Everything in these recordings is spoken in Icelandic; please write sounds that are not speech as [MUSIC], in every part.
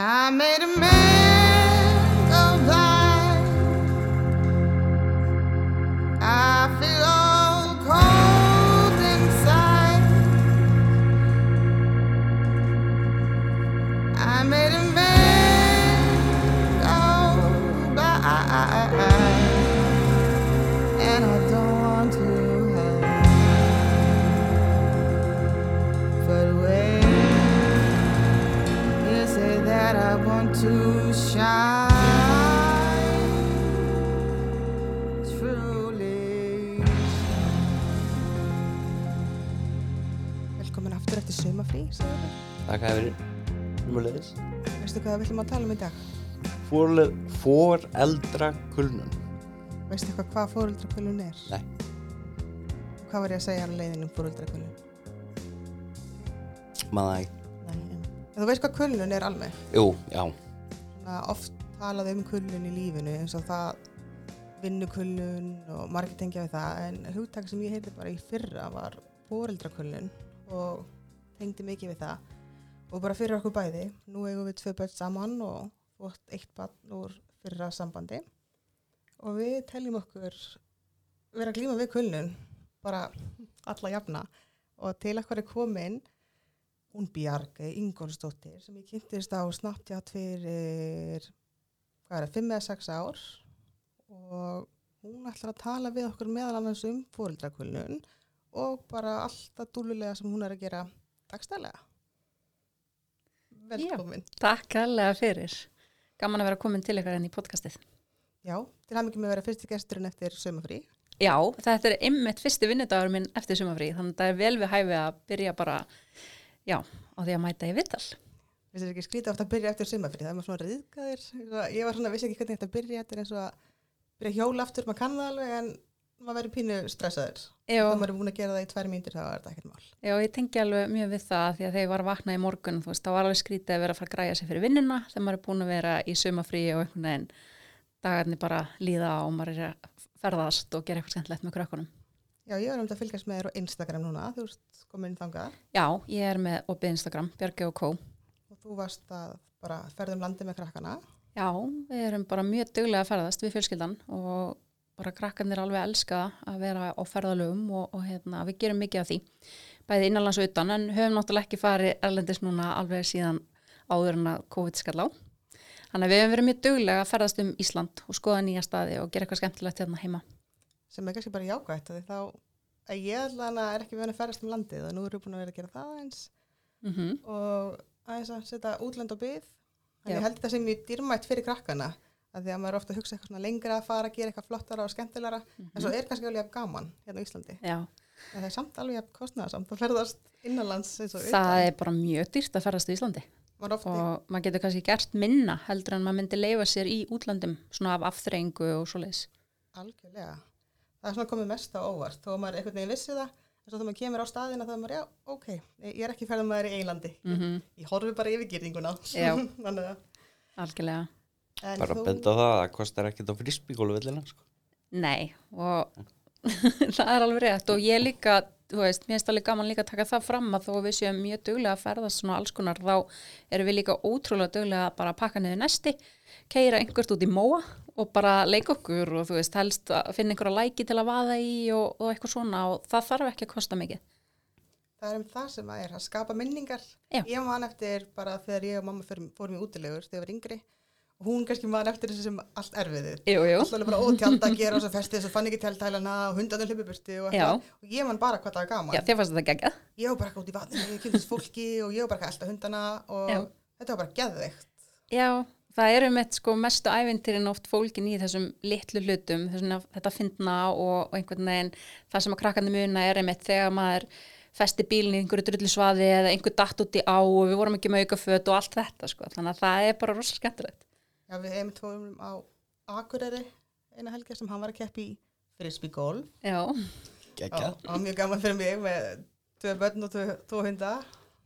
I made a man eftir sumafrí, sagði við. Takk að verið umhverfiðis. Veistu hvað við ætlum að tala um í dag? Foreldra kulnun. Veistu hvað hvað fóröldrakulun er? Nei. Hvað var ég að segja á leiðinum fóröldrakulun? Maður það ekki. Nei, en... En þú veist hvað kulun er alveg? Jú, já. Svona oft talað um kulun í lífinu eins og það vinnukulun og margir tengja við það en hugtak sem ég heiti bara í fyrra var fóreldrakulun og tengdi mikið við það. Og bara fyrir okkur bæði nú eigum við tvö börn saman og fótt eitt barn úr fyrra sambandi. Og við teljum okkur vera að glíma við kulun bara alla jafna. Og til okkur er komin hún Bjargei Ingólfsdóttir sem ég kynntist á Snapchat fyrir hvað er það, 5 eða 6 ár. Og hún ætlar að tala við okkur meðal annars um fóreldrakulnun og bara alltaf dúlulega sem hún er að gera dagstælega Velkomin Takk allega fyrir. Gaman að vera komin til ykkur enn í podcastið. Já, til hann ekki með að vera fyrsti gesturinn eftir sömafrí Já, þetta er einmitt fyrsti vinnudagur minn eftir sumafrí, þannig að það er vel við hæfi að byrja bara, já, á því að mæta í vittal. Við séum ekki skrítið ofta að byrja eftir sömafrí það er maður svona riðgæðir ég var svona, vissi ekki hvernig þetta byrja þetta er eins og að byrja hjóla aftur, maður kann það alveg en maður verður pínu stressaður Já, þegar maður er búin að gera það í tvær mínútur þá er þetta ekkert mál já, ég tengi alveg mjög við það því að þegar ég var að vakna í morgun, þú veist, þá var alveg skrítið að vera að fara að græja sig fyrir vinnuna þegar maður er búin að vera í sumafrí og einhvern veginn dagarnir bara líða og maður er að ferðast og gera eitthvað skemmtilegt með krökkunum. Já, ég var um að fylgjast með þér á Instagram núna, þú ert komin þangað Já, ég er með opið Instagram, Björgi og Kó. og þú varst að bara ferðum landi með krakkana. Já, við erum bara mjög duglega að ferðast við fjölskyldan og bara krakkarnir alveg elska að vera á ferðalögum og, og hérna, við gerum mikið af því, bæði innanlands og utan en höfum náttúrulega ekki farið erlendis núna alveg síðan áður en að COVID skall á. Þannig að við hefum verið mjög duglega að ferðast um Ísland og skoða nýja staði og gera eitthvað skemmtilegt hérna heima. sem er kannski bara jákvægt því þá að ég allan að er ekki verið að ferðast um landið og nú erum við búin að vera að gera það eins Mm og aðeins að setja útlönd og byð en Já. ég held þetta sem mjög dýrmætt fyrir krakkana að því að maður ofta hugsa eitthvað lengra að fara að gera eitthvað flottara og skemmtilegra. En svo er kannski alveg gaman hérna á Íslandi. Já, en það er samt alveg kostnæðarsamt að ferðast innanlands eins og það er bara mjög dýrt að ferðast í Íslandi. Og maður getur kannski gert minna heldur en maður myndi leifa sér í útlandum svona af afþreyingu og svoleiðis. algjörlega. Það er svona komið mest á óvart. Þó að maður einhvern veginn vissi það en svo þegar maður kemur á staðina þá er maður já, ok, ég er ekki ferðan maður í einlandi Mm ég horfi bara yfir gýringuna Já. [LAUGHS] Algjörlega. En Bara þú- að benda það að það kostar ekkert á frísbygóluvillina, sko. Nei, og [LAUGHS] það er alveg rétt og ég líka, þú veist, mér finnst alveg gaman líka að taka það fram að þó að við séum mjög duglega að ferðast svona alls konar, þá erum við líka ótrúlega duglega að bara pakka niður nesti, keira einhvert út í móa og bara leika okkur og þú veist, helst að finna einhverja læki til að vaða í og, og eitthvað svona og það þarf ekki að kosta mikið. það er um það sem að er að skapa minningar Já. ég man eftir bara þegar ég og mamma fórum, fórum í útilegur þegar ég var yngri hún kannski man eftir þessu sem allt erfiðið. Alltaf bara ótjald að gera og svo festið svo fann ekki tjaldtælana og hundarnir hlupuburti og og ég man bara hvað það var gaman. Já, þetta ég var bara eitthvað út í vatninu, ég kynntist fólki og ég var bara eitthvað elda hundana og Já. þetta var bara geðveikt. Já, það eru með sko mestu ævintýrin oft fólkin í þessum litlu hlutum, þessum að þetta fyndna og, og einhvern veginn það sem að krakkandi muna er einmitt þegar maður festi bílinn í einhverju drullu svaði eða einhver datt út í á og við vorum ekki með aukaföt og allt þetta sko, þannig að það er bara rosa skemmtilegt. Já, við hefum tóðum á Akureyri eina helgi sem hann var að keppi í frisbee golf. Já, Gekja. og var mjög gaman fyrir mig með tvö börn og tvö hunda.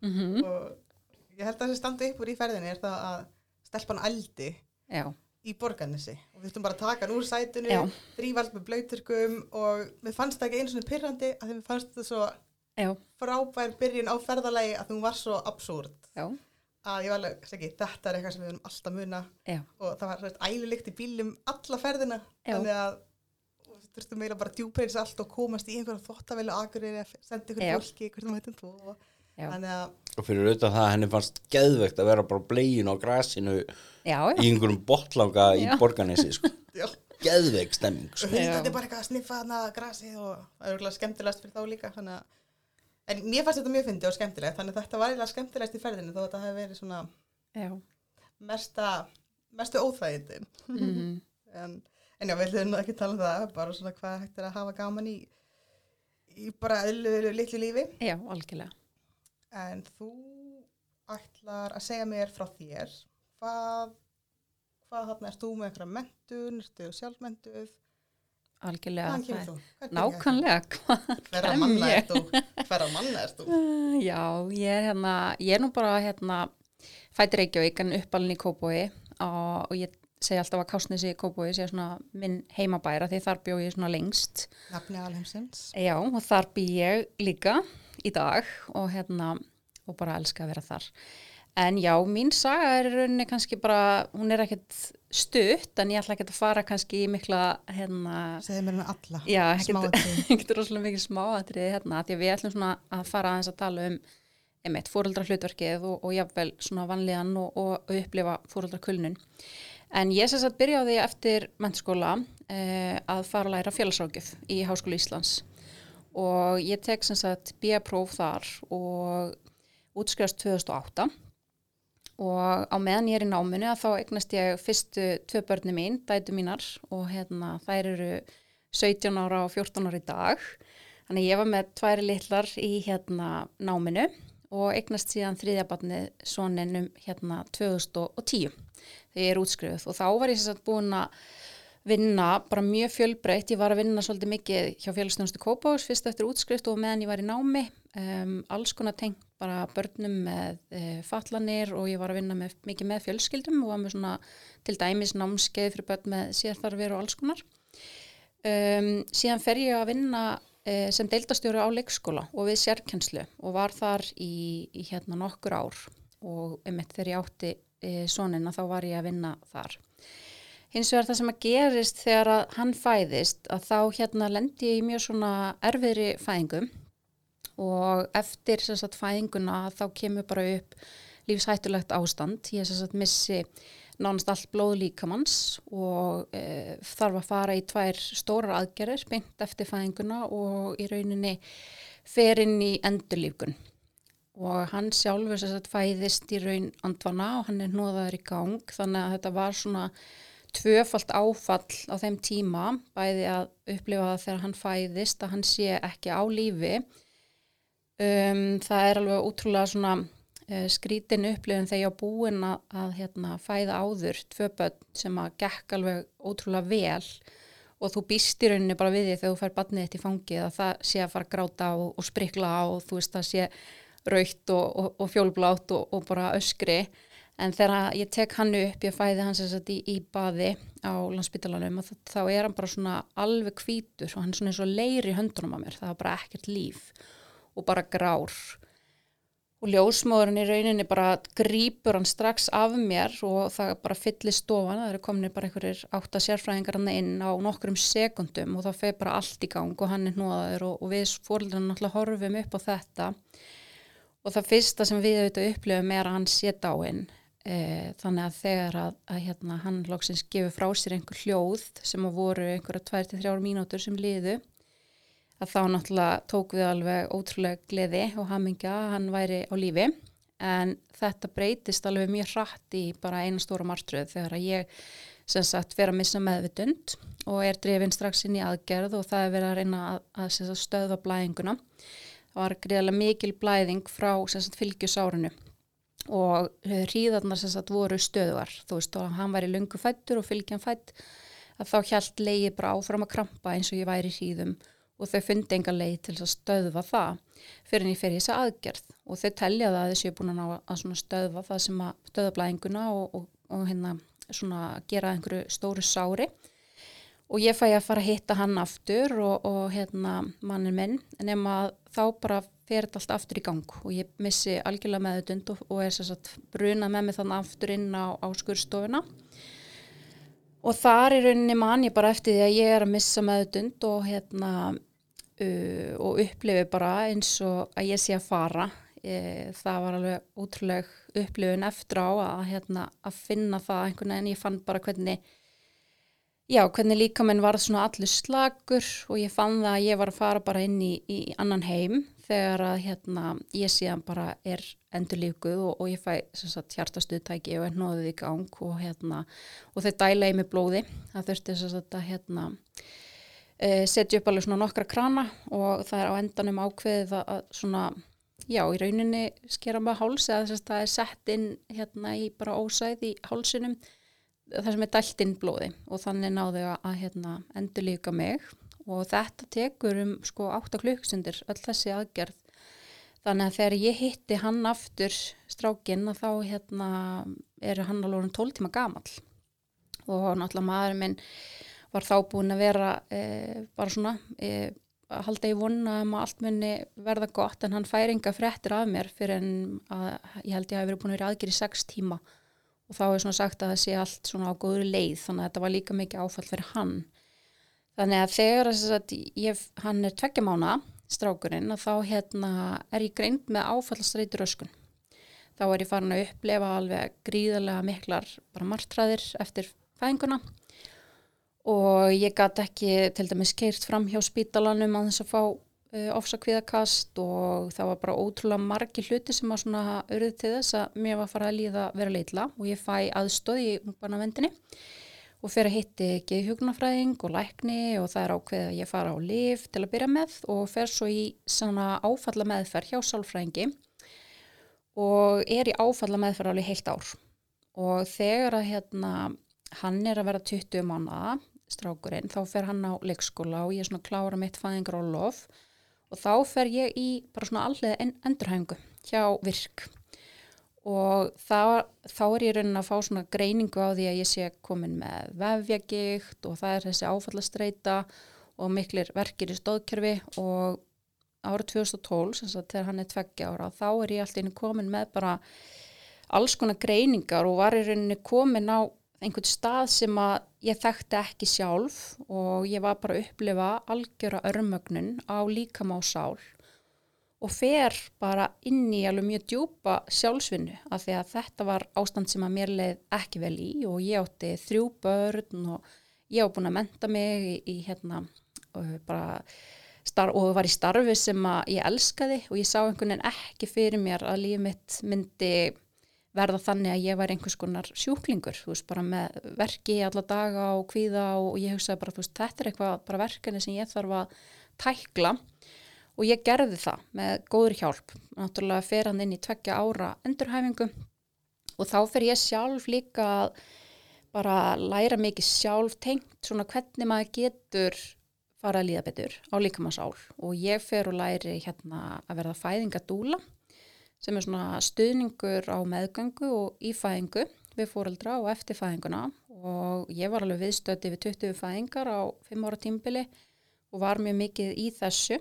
Mm og ég held að það sem standi upp úr í ferðinni er það að stelpan aldi já, í borgarnesi. Og við þurftum bara að taka hann úr sætunu Já. þrývald með blöyturkum og við fannst það ekki einu svona pyrrandi að því við fannst það svo já, frábær byrjun á ferðalagi að hún var svo absúrt já, að ég var alveg, segi, þetta er eitthvað sem við erum alltaf muna Já, og það var svona ælulikt í bílum alla ferðina Já. þannig að og þurftum eiginlega bara djúpeins allt og komast í einhverja þvóttavelu agurir eða senda ykkur Já. fólki hvert um hættum tvo já, þannig að Og fyrir auðvitað það að henni fannst geðvegt að vera bara blegin á grasinu já, já, í einhverjum botlanga í Já. borganesi, sko. [LAUGHS] já, Geðvegt stemming, sko. og hundandi Já. bara eitthvað að sniffa hana grasið og það er skemmtilegast fyrir þá líka þannig að En mér fannst þetta mjög fyndið og skemmtilegt, þannig þetta var eiginlega skemmtilegast í ferðinu þó að þetta hefði verið svona mesta, mestu óþægindin. Mm [LAUGHS] en, en já, við höfum ekki tala um það, bara svona hvað hægt er að hafa gaman í, í bara litlu lífi. Já, algjörlega. En þú ætlar að segja mér frá þér, hvað, hvað þarna, ert þú með eitthvað mentun, ertu sjálfmentuð, Algjörlega. er- þetta? Nákvæmlega, kem manna ert þú? Hverra manna ert þú? Uh, Já, ég er hérna, ég er nú bara hérna fættir Reykjavík en uppalinn í Kópói og ég segi alltaf að Kásnesi í Kópói sé svona minn heimabæra því þar bjó ég svona lengst. Nafni Alheimsins. Já, og þar bý ég líka í dag og hérna, og bara elska að vera þar. En já, mín saga er rauninni kannski bara, hún er ekkert stutt, en ég ætla ekkert að fara kannski í mikla, hérna, Segðu mér með alla. Já, ekkert, [LAUGHS] ekkert rosalega mikið smáatriði hérna, því að við ætlum svona að fara aðeins að tala um einmitt fóreldra hlutverkið og, og jafnvel svona vanlíðan og, og upplifa fóreldra kulnun. En ég sem sagt byrjaði eftir mennskóla eh, að fara að læra félagsrákjöf í Háskóla Íslands og ég tek sem sagt B-próf þar og útskrifast 2008 og á meðan ég er í náminu að þá eignast ég fyrstu tvö börni mín, dætu mínar og hérna þær eru 17 ára og 14 ára í dag. Þannig ég var með tværi litlar í hérna náminu og eignast síðan þriðjabarnið sonin um hérna 2010 þegar ég er útskrifuð og þá var ég sagt búin að vinna bara mjög fjölbreytt, ég var að vinna svolítið mikið hjá félagsstjónustu Kópáhus fyrst eftir útskrift og meðan ég var í námi um, alls konar tengt bara börnum með uh, fatlanir og ég var að vinna með, mikið með fjölskyldum og var með svona til dæmis námskeið fyrir börn með sérþarfir og alls konar. Um, síðan fer ég að vinna uh, sem deildastjóri á leikskóla og við sérkennslu og var þar í, í hérna nokkur ár. Og einmitt þegar ég átti uh, sonina þá var ég að vinna þar. Hins vegar það sem að gerist þegar að hann fæðist að þá hérna lendi ég í mjög svona erfiðri fæðingum og eftir sagt fæðinguna þá kemur bara upp lífshættulegt ástand. Ég sagt missi nánast allt blóð líkamanns og e, þarf að fara í tvær stórar aðgerðir beint eftir fæðinguna og í rauninni fer inn í endurlífgun. Og hann sjálfur sagt fæðist í raun andvana og hann er nóðaður í gang þannig að þetta var svona tvöfalt áfall á þeim tíma bæði að upplifa það þegar hann fæðist að hann sé ekki á lífi um, það er alveg útrúlega svona uh, skrítin upplifun þegar ég á búin að, að hérna, fæða áður tvö börn sem að gekk alveg ótrúlega vel og þú býst í rauninni bara við því þegar þú fær barnið þitt í fangið að það sé að fara að gráta og, og sprikla og þú veist það sé raukt og, og, og fjólblátt og, bara öskri. En þegar ég tek hann upp, ég fæði hans þess að í, í baði á landsbytalanum og þá er hann bara svona alveg hvítur og hann er svona eins og leir í höndunum á mér, það var bara ekkert líf og bara grár. Og ljósmóðurinn í rauninni bara grýpur hann strax af mér og það bara fyllir stofan, það eru komin bara einhverjir átta sérfræðingar hann inn á nokkrum sekundum og það feir bara allt í gang og hann er hnóðaður og, og við fóröldarinn náttúrulega horfum upp á þetta. Og það fyrsta sem við auðvitað upplifum er að hann sé dáinn e, þannig að þegar að, að hérna, hann loksins gefur frá sér einhver hljóð sem að voru einhverja 2-3 mínútur sem liðu að þá náttúrulega tók við alveg ótrúlega gleði og hamingja að hann væri á lífi. En þetta breytist alveg mjög hratt í bara eina stóra martröð þegar að ég sem sagt fer að missa meðvitund og er drefin strax inn í aðgerð og það er verið að reyna að, að sagt, stöðva blæðinguna. Það var greiðlega mikil blæðing frá sagt, fylgjusárunu og hríðarnar sem sagt voru stöðuar þú veist og hann væri lungu fættur og fylgjan fætt að þá hjælt leiði bara áfram að krampa eins og ég væri hríðum og þau fundi enga leið til að stöðva það fyrir en ég fer í þessa aðgerð. Og þau telja það að þessi er búin að, að stöðva það sem að stöðva blæðinguna og, og, og hérna svona gera einhverju stóru sári. Og ég fæ að fara að hitta hann aftur og, og hérna mannin minn nema að þá bara fer þetta allt aftur í gang. Og ég missi algjörlega meðutund og, er sagt brunað með mig þannig aftur inn á, á skurstofuna og þar í rauninni man ég bara eftir því að ég er að missa meðutund og hérna uh, og upplifi bara eins og að ég sé að fara. E, það var alveg útrúleg upplifun eftir á að, hérna, að finna það einhvern veginn, ég fann bara hvernig já, hvernig líka menn var svona allur slagur og ég fann það að ég var að fara bara inn í, í annan heim þegar að hérna, ég síðan bara er endur líkuð og, og ég fæ hjartastuðtæki og er nóðið í gang og, hérna, og þeir dæla í mig blóði. Það þurfti sagt, að hérna, e, setja upp alveg nokkra krana og það er á endanum ákveðið að, svona Já, í rauninni skera með háls eða að það er sett inn hérna í bara ósæð í hálsinum það sem er dælt inn blóði. Og þannig náðu að hérna, endur líka mig. Og þetta tekur um sko 8 klukkstundir öll þessi aðgerð þannig að þegar ég hitti hann aftur strákinn að þá hérna er hann alveg 12 tíma gamal og náttúrulega maðurinn minn var þá búin að vera e, bara svona e, að halda í vonna um að allt munni verða gott en hann fær enga frettir af mér fyrir en að ég held ég hafi verið búin að vera aðgerð í 6 tíma. Og þá er svona sagt að það sé allt svona á góður leið þannig að þetta var líka mikið áfall fyrir hann. Þannig að þegar að ég, hann er tveggja mána strákurinn að þá hérna er ég greint með áfallastreitur öskun þá er ég farin að upplefa alveg gríðarlega miklar bara martraðir eftir fæðinguna. Og ég gæti ekki til dæmis keirt fram hjá spítalanum að þess að fá uh, ofsakviðakast og það var bara ótrúlega margi hluti sem að svona auðvitað til þess að mér var fara að líða vera leitla og ég fæ aðstóð í ungbarnavendinni og fer að hitti geðhjókunafræðing og lækni og það er ákveð að ég fara á liv til að byrja með og fer svo í áfalla meðferð hjá sálfræðingi og er í áfalla meðferð alveg heilt ár. Og þegar að hérna hann er að vera 20 mánuða strákurinn, þá fer hann á leikskóla og ég er svona klára mitt fæðingar og lof og þá fer ég í bara svona allega en, endurhængu hjá virk og þá, þá er ég raunin að fá svona greiningu á því að ég sé komin með vefjagikt og það er þessi áfallastreita og miklir verkir í stóðkerfi og árið 2012, sem sagt þegar hann er tveggja ára, þá er ég alltaf inn komin með bara alls konar greiningar og var í rauninni komin á einhvern stað sem að ég þekkti ekki sjálf. Og ég var bara að upplifa algjöra örmögnun á líkam á sál og fer bara inn í alveg mjög djúpa sjálfsvinnu af því að þetta var ástand sem að mér leið ekki vel í og ég átti þrjú börn og ég á búin að menta mig í, í hérna bara starf, og var í starfi sem að ég elskaði og ég sá einhvern veginn ekki fyrir mér að líf mitt myndi verða þannig að ég var einhvers konar sjúklingur, þú veist, bara með verki alla daga og kvíða og ég hugsaði bara, þú veist, þetta er eitthvað bara verkefni sem ég þarf að tækla og ég gerði það með góður hjálp, náttúrulega fer hann inn í tveggja ára endurhæfingu og þá fer ég sjálf líka bara læra mikið sjálf tengt svona hvernig maður getur fara að líða betur á líkamannssál og ég fer og læri hérna að verða fæðingadúla sem er svona stuðningur á meðgöngu og ífæðingu við fóreldra og eftir fæðinguna. Og ég var alveg viðstöndi við 20 fæðingar á 5 ára tímbili og var mjög mikið í þessu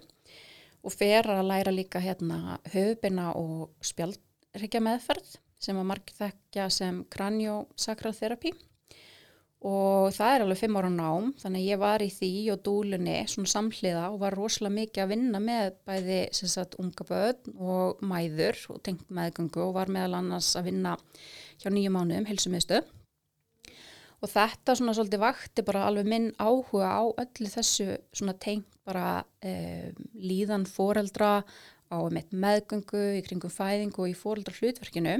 og fer að læra líka hérna höfubina og spjaldrykja meðferð sem að margir þekkja sem kranjósakralþerapi og það er alveg fimm ára nám þannig að ég var í því og dúlunni svona samhliða og var rosalega mikið að vinna með bæði sagt, unga börn og mæður og tengt meðgöngu og var meðal annars að vinna hjá nýju mánuðum helsumiðstöð og þetta svona svolítið vakti bara alveg minn áhuga á öllu þessu svona tengt bara eh, líðan foreldra á meðgöngu í kringum fæðingu og í foreldra hlutverkinu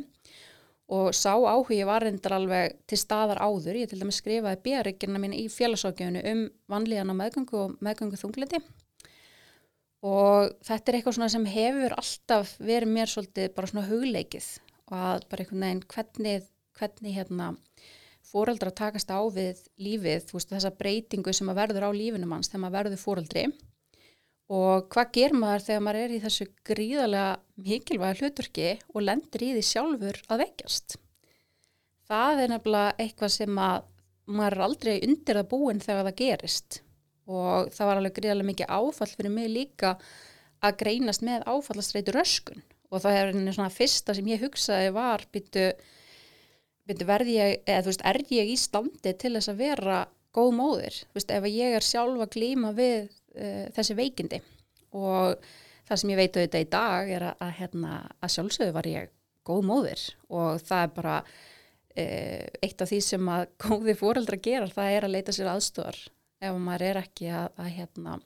og sá áhugi var reyndar alveg til staðar áður, ég til dæmis skrifaði björgirna mín í félagsákjöfunu um vanlíðan á meðgöngu og meðgöngu þunglindi og þetta er eitthvað svona sem hefur alltaf verið mér svolítið bara svona hugleikið. Og að bara einhvern veginn hvernig, hvernig hérna fóreldra takast á við lífið, þú veist þessa breytingu sem að verður á lífinum hans þegar maður verður fóreldri og hvað ger maður þegar maður er í þessu gríðarlega mikilvæga hlutverki og lendur í því sjálfur að veikjast. Það er nefnilega eitthvað sem að maður er aldrei undir að búin þegar það gerist. Og það var alveg gríðarlega mikið áfall fyrir mig líka að greinast með áfallastreitu röskun og það er einu svona fyrsta sem ég hugsaði var byttu verði ég, eða þú veist, er ég í standi til þess að vera góð móðir, þú veist, ef ég er sjálf að glíma við uh, þessi veikindi og það sem ég veit auðvitað í dag er að, að, hérna, að sjálfsögðu var ég góð móðir og það er bara uh, eitt af því sem að [LAUGHS] góði fóreldra gera, það er að leita sér aðstofar ef maður er ekki að, að hérna,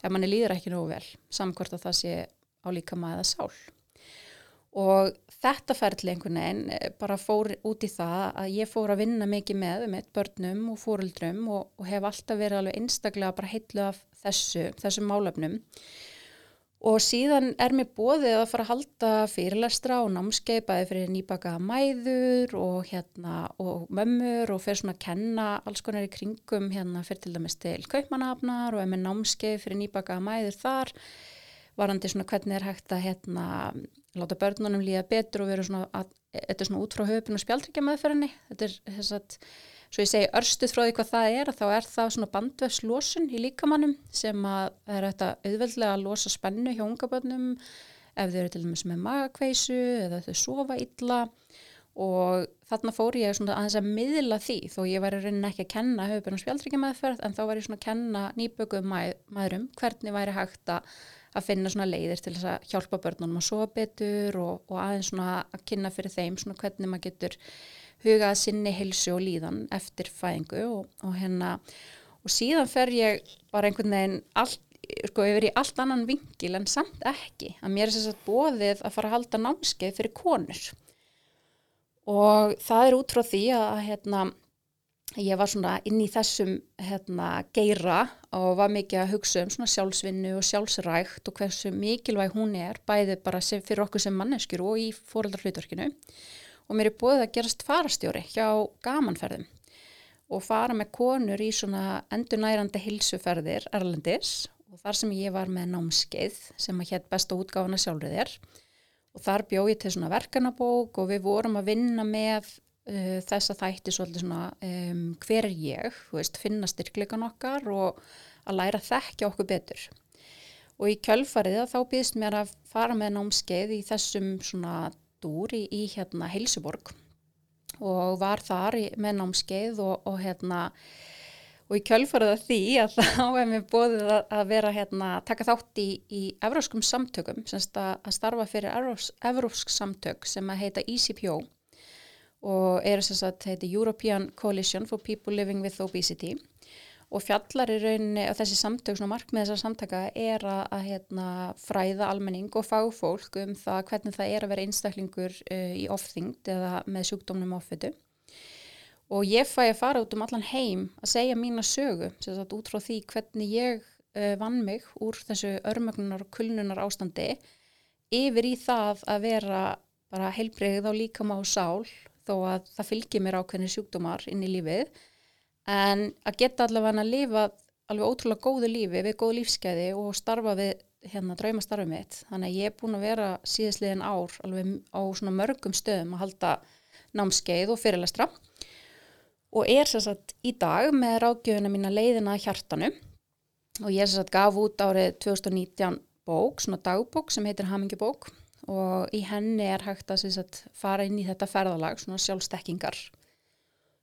ef manni líður ekki nógu vel samkvort að það sé á líka maður eða sál og þetta ferðli einhvern veginn eh, bara fór út í það að ég fór að vinna mikið með með börnum og fóruldrum og, og hef alltaf verið alveg einstaklega bara heitlu af þessu, þessum málefnum. Og síðan er mér bóðið að fara að halda fyrirlestra og námskeið bæði fyrir nýbakaða mæður og hérna og mömmur og fyrir svona að kenna alls konar í kringum hérna fyrir til dæmis til kaupmanafnar og er með námskeið fyrir nýbakaða mæður þar. Varandi svona hvernig er hægt að hérna láta börnunum líða betur og vera svona, að, þetta er svona út frá höfun og spjaldrykja meðferðinni, þetta er þess að svo ég segi örstuð frá því hvað það er þá er það svona bandvefslosun í líkamannum sem að það er þetta auðveldlega að losa spennu hjá unga börnum ef þau eru til dæmis með magakveisu eða þau sofa illa. Og þarna fór ég svona aðeins að miðla því þó ég væri raunin ekki að kenna höfubunum spjaldrykja meðferð en þá var ég svona að kenna nýbökuðum mæ, maðurum hvernig væri hægt að að finna svona leiðir til þess að hjálpa börnunum að sofa betur og, og aðeins svona að kynna fyrir þeim svona hvernig maður getur hugað sinni hilsu og líðan eftir fæðingu og, og hérna og síðan fer ég bara einhvern veginn allt, sko yfir í allt annan vingil en samt ekki. Að mér er þess að bóðið að fara að halda námskeið fyrir konur. Og það er út frá því að hérna ég var svona inn í þessum hérna, geira og var mikið að hugsa um svona sjálfsvinnu og sjálfsrækt og hversu mikilvæg hún er bæði bara fyrir okkur sem manneskjur og í fóreldarhlutverkinu og mér er búið að gerast farastjóri hjá gamanferðum og fara með konur í svona endurnærandi hilsuferðir Erlendis. Og þar sem ég var með námskeið sem að hétt besta útgáfana sjálfriðir og þar bjóð ég til svona verkanabók og við vorum að vinna með uh, þess að þætti svolítið svona um, hver er ég, veist, finna styrkleikan okkar og að læra að þekkja okkur betur. Og í kjölfarið þá býðist mér að fara með námskeið í þessum svona dúr í, hérna Heilsuborg og var þar í, með námskeið og, og hérna og í kjölfarið af því að [LAUGHS] þá er mér bóðið að, vera hérna taka þátt í, í evróskum samtökum semst að, að starfa fyrir evrós, evrósk samtök sem að heita ECPO og er þess að þetta heiti European Coalition for People Living with Obesity og fjallar í rauninni og þessi samtök, svona markmið þessar samtaka er að, hérna, fræða almenning og fáfólk um það hvernig það er að vera einstaklingur uh, í ofþyngd eða með sjúkdómnum offitu og ég fæ að fara út um allan heim að segja mína sögu, sagt, út frá því hvernig ég uh, vann mig úr þessu örmögnunar og kulnunar ástandi yfir í það að vera bara heilbreyð á líkama og sál þó að það fylgir mér ákveðni sjúkdómar inn í lífið. En að geta allavega að lifa alveg ótrúlega góðu lífi við góð lífskeiði og starfa við hérna draumastarfið mitt. Þannig að ég er búin að vera síðastliðin ár alveg á svona mörgum stöðum að halda námskeið og fyrirlestra. Og er sérsagt í dag með ráðgjöfuna mína leiðina hjartanu. Og ég sérsagt gaf út árið 2019 bók, svona dagbók sem heitir Hamingjubók og í henni er hægt að sagt, fara inn í þetta ferðalag, svona sjálfstekkingar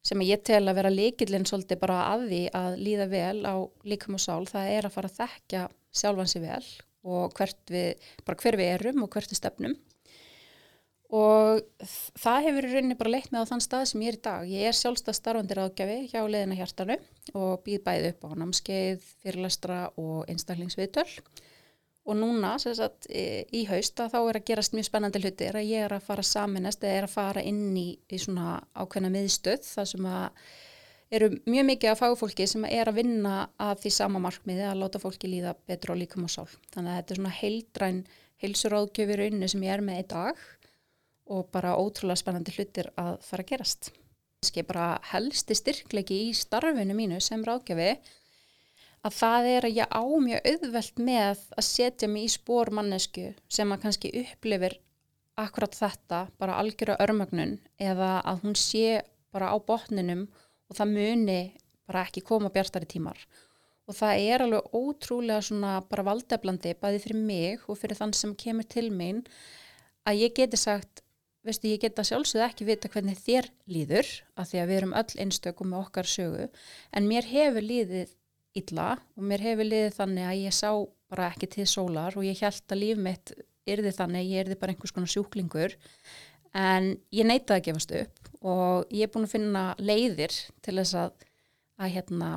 sem ég tel að vera líkillin svolítið bara að því að líða vel á líkam og sál, það er að fara að þekkja sjálfansi vel og við, bara hver við erum og hvert við stefnum. Og það hefur í rauninni bara leitt með á þann stað sem ég er í dag. Ég er sjálfstað starfandir ágjafi hjá leðina hjartanu og býð bæði upp á námskeið, fyrirlestra og einstaklingsviðtöl og núna sagt, í haust að þá er að gerast mjög spennandi hlutir að ég er að fara saminast eða er að fara inn í, í svona ákveðna miðstöð þar sem að eru mjög mikið af fagfólki sem er að vinna að því sama markmiði að láta fólki líða betur og líkum og sál. Þannig að þetta er svona heildræn heilsuráðgjöfur unni sem ég er með í dag og bara ótrúlega spennandi hlutir að fara að gerast. Það er bara helsti styrklegi í starfinu mínu sem ráðgjöfi að það er að ég á mjög auðvelt með að setja mig í spór mannesku sem að kannski upplifir akkurat þetta, bara algjör á örmögnun eða að hún sé bara á botninum og það muni bara ekki koma bjartari tímar. Og það er alveg ótrúlega svona bara valdeflandi bæði fyrir mig og fyrir þann sem kemur til mín að ég geti sagt veistu, ég geta sjálfsögð ekki vita hvernig þér líður af því að við erum öll einstökum með okkar sögu en mér hefur líðið illa og mér hefur líðið þannig að ég sá bara ekki til sólar og ég held að líf mitt yrði þannig, ég yrði bara einhvers konar sjúklingur. En ég neitaði að gefast upp og ég er búin að finna leiðir til þess að, að, hérna,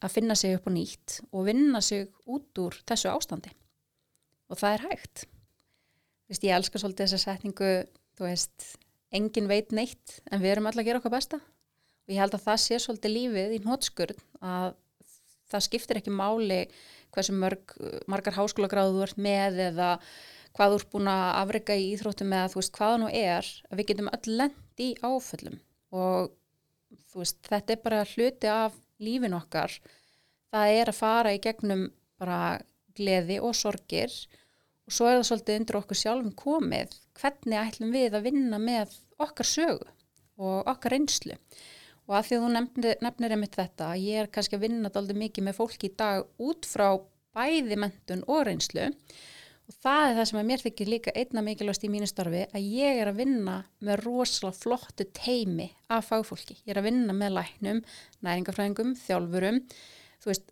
að finna sig upp á nýtt og vinna sig út úr þessu ástandi. Og það er hægt. Vist, ég elskar svolítið þessa setningu þú veist, engin veit neitt en við erum alltaf að gera okkar besta. Og ég held að það sé svolítið lífið í nótskurð að það skiptir ekki máli hversu mörg, margar háskólagráðu þú ert með eða hvað þú ert búin að afreika í íþróttum eða þú veist hvaða nú er að við getum öll lend í áföllum. Og þú veist þetta er bara hluti af lífin okkar. Það er að fara í gegnum bara gleði og sorgir. Og svo er það svolítið undir okkur sjálfum komið. Hvernig ætlum við að vinna með okkar sögu og okkar reynslu og að því að þú nefnir, nefnir einmitt þetta ég er kannski að vinna alltaf mikið með fólki í dag út frá bæði mentun og reynslu og það er það sem að mér þykir líka einna mikilvægst í mínu starfi að ég er að vinna með rosalega flottu teimi af fagfólki. Ég er að vinna með læknum, næringafræðingum, þjálfurum, þú veist,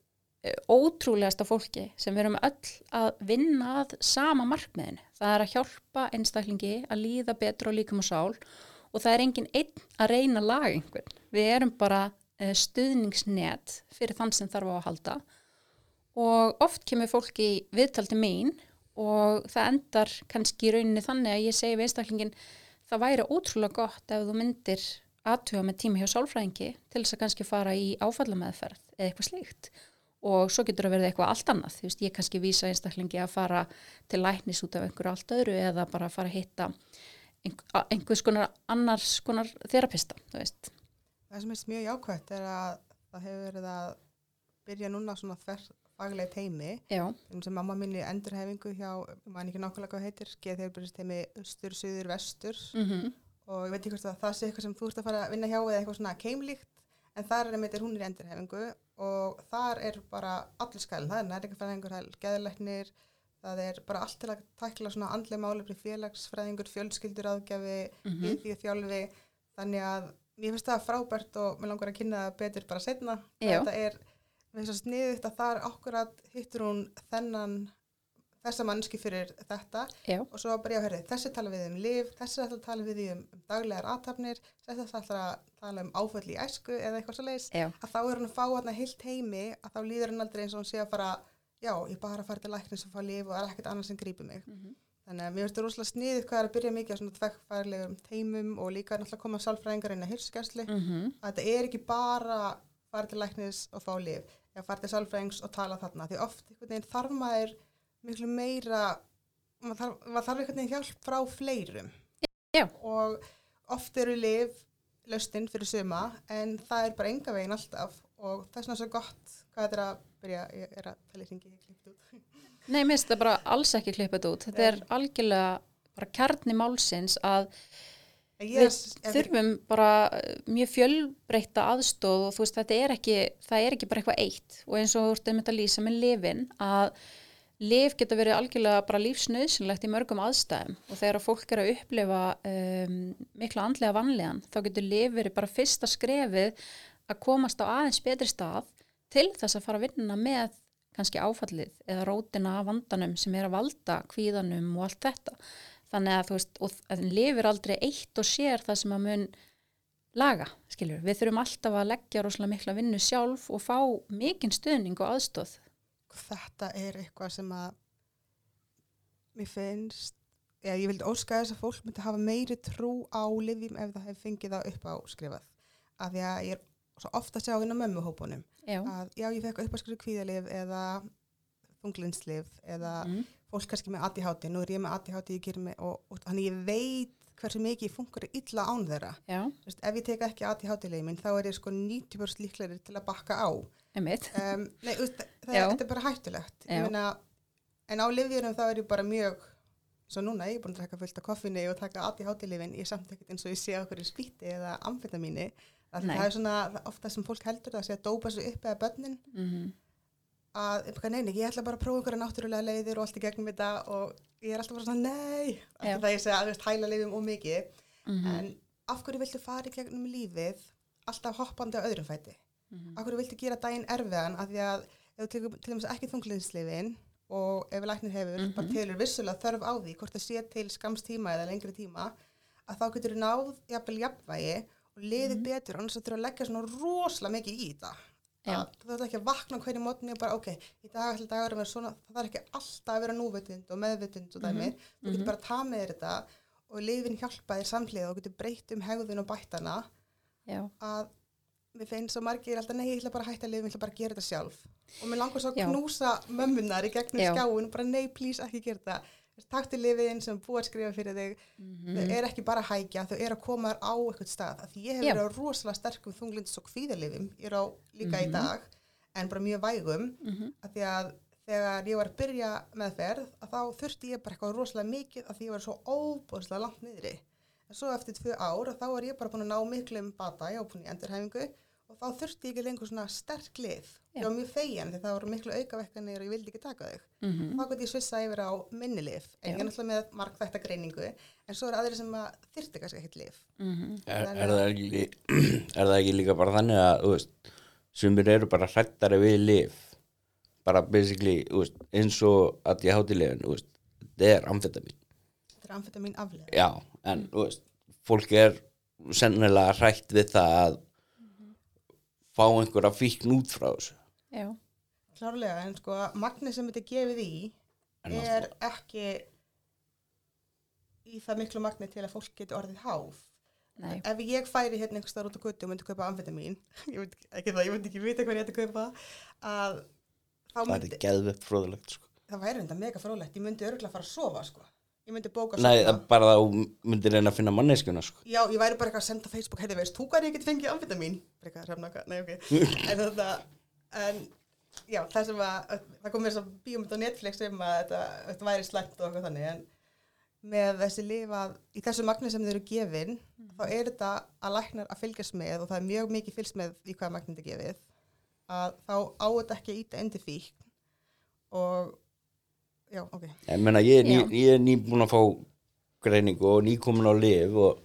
ótrúlegasta fólki sem við erum öll að vinna að sama markmiðinu. Það er að hjálpa einstaklingi að líða betur og líka múið sál og það er engin einn að reyna að laga einhvern. Við erum bara stuðningsnet fyrir þann sem þarf á að halda. Og oft kemur fólki viðtaldi mín og það endar kannski í rauninni þannig að ég segi við einstaklingin það væri ótrúlega gott ef þú myndir aðtuga með tíma hjá sálfræðingi til þess að kannski fara í áfallameðferð eða eitthvað slíkt. Og svo getur það verið eitthvað allt annað, þú veist, ég kannski vísa einstaklingi að fara til læknis út af einhverju allt öðru eða bara fara að hitta einhvers konar annars konar þerapista, Það sem er mjög jákvæmt er að það hefur verið að byrja núna svona þverfaglega teimi sem mamma minni endurhefingu hjá, maður ekki nákvæmlega hvað heitir, geð þeirrbyrjast teimi austur, suður, vestur. Mm og ég veit ekki hvort að það sé eitthvað sem þú ert að fara að vinna hjá eða eitthvað svona keimlíkt en þar er einmitt hún er í endurhefingu og þar er bara allir skælinn, það er er geðlæknir, það er bara allt til að tækla svona andlega málefni félagsfræðingur, fjölskyldur aðgjafi, mm -hmm. þjálfi, þannig að mér finnst það frábært og mér langar að kynna það betur bara setna. Þetta er, mér finnst það sniðugt að þar akkurat hittur hún þennan, þessa mannski fyrir þetta. Já, og svo bara ég að höra þessi tala við um liv, þessi ætla að tala við um, daglegar aðtapnir, þessi ætla að tala um áföll í æsku eða eitthvað svo leiðis að þá er hann að fá hann heilt heimi að þá líður hann aldrei eins og hann sé að fara já, ég bara að fara til læknis og fá lif og það er ekkert annað sem grípur mig. Mhm. þannig að mér finnst það rosalega sniðið hvað er að byrja mikið á svona tvekkfærlegum teimum og líka náttúrulega koma sálfræðingar inn að hilsugjastli mm að þetta er ekki bara fara til læknis og fá lif eða fara til sálfræðings og tala þarna. Því oft þarf maður miklu meira maður þarf, maður þarf einhvern veginn hjálp frá fleirum. Já. og oft eru lif laustinn fyrir suma en það er bara enga veginn alltaf og það er svona svo gott hvað þetta er að byrja, ég er að tala í ringi klippt út. [LAUGHS] Nei, mér finnst það bara alls ekki klippað út. Þetta er algjörlega bara kjarni málsins að Ég, við þurfum bara uh, mjög fjölbreytta aðstóð og þú veist þetta er ekki, það er ekki bara eitthvað eitt og eins og þú ert einmitt að lýsa með lifin að lif geta verið algjörlega bara lífsnöðsynlegt í mörgum aðstæðum og þegar fólk er að upplifa um, mikla andlega vanlegan þá getur lif verið bara fyrsta skrefið að komast á aðeins betri stað til þess að fara að vinna með kannski áfallið eða rótina af vandanum sem er að valda kvíðanum og allt þetta. Þannig að þú veist, og að hann lifir aldrei eitt og sér það sem að mun laga, skiljur, við þurfum alltaf að leggja rosalega mikla vinnu sjálf og fá mikinn stuðning og aðstóð þetta er eitthvað sem að mér finnst eða ég vildi óska þess að fólk myndi hafa meiri trú á livjum ef það hefur fengið það upp á skrifað. Af því að ég er ofta sjá inn á mömmuhópunum. Já, að já ég fekk upp á skrifu kvíðalif eða þunglinslif eða mm. fólk kannski með ADHD, nú er ég með ADHD ég mig og, og þannig ég veit hversu mikið ég funkar illa án þeirra. Veist, ef ég tek ekki ADHD-legin minn þá er ég sko 90% líklegri til að bakka á. Um, nei, það Já. er, er bara hættulegt. Meina, en á livjurum þá er ég bara mjög svo núna, ég er búin að taka fullt af koffinni og taka ADHD-lifin, ég er samt ekkert eins og ég sé okkur í spýtti eða amfetamíni. Það er svona ofta sem fólk heldur það að sé að dópa sig upp eða börnin mm. að, eitthvað, nei, nei, ég ætla bara að prófa einhverja náttúrulega leiðir og allt í gegnum þetta og ég er alltaf bara svona, nei, það ég segja að hæla leiðum og mikið, Mhm. en af hverju viltu fara í gegnum lífið alltaf hoppandi á öðrum fæti? Mhm. Af hverju viltu gera daginn erfiðan af því að ef þú tekur til dæmis ekki þungliðinslifin og ef læknir hefur Mhm. bara telur vissulega þörf á því hvort það sé til skams tíma eða lengri tíma að þá getur þú náð jafnvel jafnvægi og liðið betur annars að þurfa að leggja svona rosalega mikið í þetta. Já. að þú þarf ekki að vakna hverju mótni og bara ok, í dag ætla dagur að vera svona það þarf ekki alltaf að vera núvitund og meðvitund og dæmi, þú getur bara tað með þetta og liðin hjálpa þér samhliða og getur breytt um hegðun og bættana Já, að mér finnst svo margir alltaf nei, ég ætla bara að hætta að lifa, ég ætla bara að gera þetta sjálf. Og mér langar svo að knúsa mömmunar í gegnum Já. skjáin og bara nei, please, ekki gera þetta taktu lifiðin sem búið að skrifa fyrir þig þau er ekki bara að hækja, þau er að koma á eitthvað stað, því ég hef verið á rosalega sterkum þunglindis og kvíðalifum ég er á líka í dag, en bara mjög vægum Mhm. af því að þegar ég var að byrja meðferð að þá þurfti ég bara eitthvað rosalega mikið af því ég var svo óbúðslega langt niðri. En svo eftir tvö ár að þá er ég bara búin að ná miklum bata, ég var búin í endurhæfingu og þá þurfti ég ekki lengur svona sterk lið. Ég var mjög fegin því það voru miklu aukavekkanir og ég vildi ekki taka þau. Mhm. þá gæti ég svissa yfir á minni lif en er náttúrulega með markþætta greiningu en svo eru aðri sem að þyrfti kannski ekkert Mhm. Er, Þannig er, að- það ekki, [CLEARS THROAT] er það ekki líka bara þannig að þú veist, sumir eru bara hrættari við lif bara basically þú veist, eins og að ég háti veist, þetta er amfetamin þetta er amfetamin aflega já, en þú veist, fólk er sennilega hrætt við það að fá einhverja fíkn út frá þessu. Já, klárlega en sko magni sem þetta er gefið í En er ekki í það miklu magni til að fólk geti orðið háf nei, ef ég færi hérna einhvers staðar út á götu og myndi kaupa amfetamin [LAUGHS] ég veit ekki það, ég myndi ekki vita hvað ég ætti að kaupa að þá það myndi er geðvegt fróðulegt sko. það væri þetta mega frólægt, ég myndi örgulega fara að sofa sko. Ég myndi bóka Nei, það er bara þá myndir reyna að finna manneskuna sko. já, ég væri bara eitthvað að senda Facebook heiti veist, þú hvað ég geti fengið amfetamin nei ok. [LAUGHS] En þetta, en já, það sem að, það kom mér svo bíómynd á Netflix um að þetta, þetta væri slæmt og eitthvað þannig en með þessi lifa, í þessu magni sem þau eru gefin þá er þetta að læknar að fylgjast með og það er mjög mikið fylgst með í hvaða magni þetta gefið að þá á þetta ekki að íta undir fík og já, ok. Ég, meina, ég, er ný, er nýbúin að fá greiningu og nýkomin á lif og,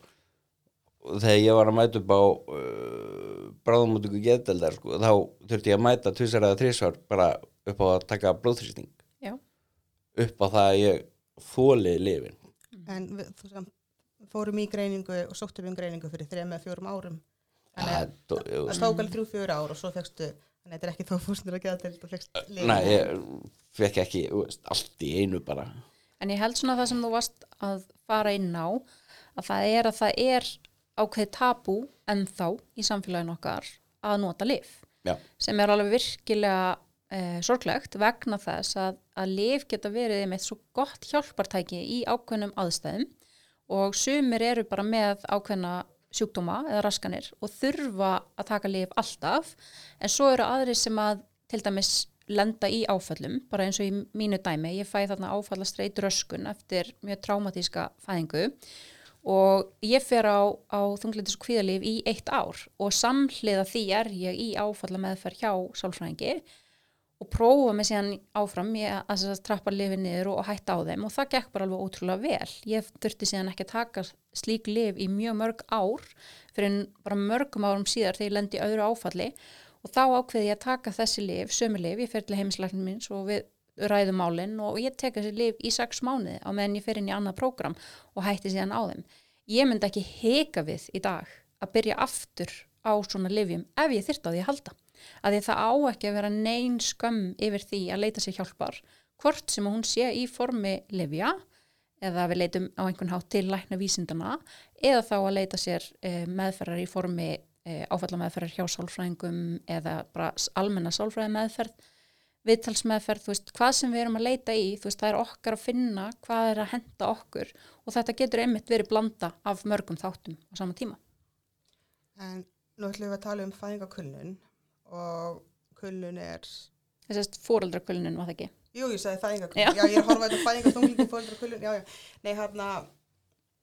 og þegar ég var að mæta upp á uh, bráðumótöku geðdeldar sko, þá þurfti ég að mæta tvisar eða þrísvar bara upp á að taka blóðþrýsting. Já, upp á það að ég þóli lifin en við, þú sem fórum í greiningu og sóttum um greiningu fyrir þrejum eða fjórum árum. Þannig Það að er dó- það stók alveg þrjú fjóru ár og svo fegstu þannig að þetta er ekki þó fúsnir að geða til og fegst lyf. Nei, ég fekk ekki veist, allt í einu bara. En ég held svona það sem þú varst að fara inn á að það er að það er ákveð tabú ennþá í samfélaginu okkar að nota lif Já, sem er alveg virkilega eh, sorglegt vegna þess að, að lif geta verið með svo gott hjálpartæki í ákveðnum aðstæðum og sumir eru bara með ákveðna sjúkdóma eða raskanir og þurfa að taka lif alltaf. En svo eru aðri sem að til dæmis lenda í áföllum, bara eins og í mínu dæmi, ég fæ þarna áfallastreitt röskun eftir mjög traumatíska fæðingu. Og ég fer á, á þunglindis og kvíðalif í eitt ár og samhliða því er ég í áfalla meðferð hjá sálfræðingi og prófa mig síðan áfram ég að að trappa lifið niður og, og hætta á þeim og það gekk bara alveg ótrúlega vel ég þurfti síðan ekki að taka slík lif í mjög mörg ár fyrir bara mörgum árum síðar þegar ég lendi öðru áfalli og þá ákveði ég að taka þessi lif, sömu lif, ég fer til heimislæknum minns og við ræðum málinn og ég tek þessi lif í sex mánuði á meðan ég fer inn í annað prógram og hætti síðan á þeim. Ég myndi ekki heka við í dag að byrja aftur á svona lifjum ef ég þyrta á því að halda. Að því það á ekki að vera neyn skömm yfir því að leita sér hjálpar, hvort sem hún sé í formi lifja eða við leitum á einhvern hátt til lækna vísindana eða þá að leita sér e, meðferðar í formi e, áfallameðferðar hjá sálfræðingum eða bara almenna sálfræði meðferð viðtalsmeðferð, þú veist, hvað sem við erum að leita í, þú veist, það er okkar að finna hvað er að henda okkur og þetta getur einmitt verið blanda af mörgum þáttum á sama tíma. En nú ætlum við að tala um fæðingakullun og kullun er, Þess að fóreldrakullinin var það ekki. jú ég sagði fæðingakullun, Já. já. ég er að horfa þetta fæðingaþunglingu fæðingakullun, já já, nei hérna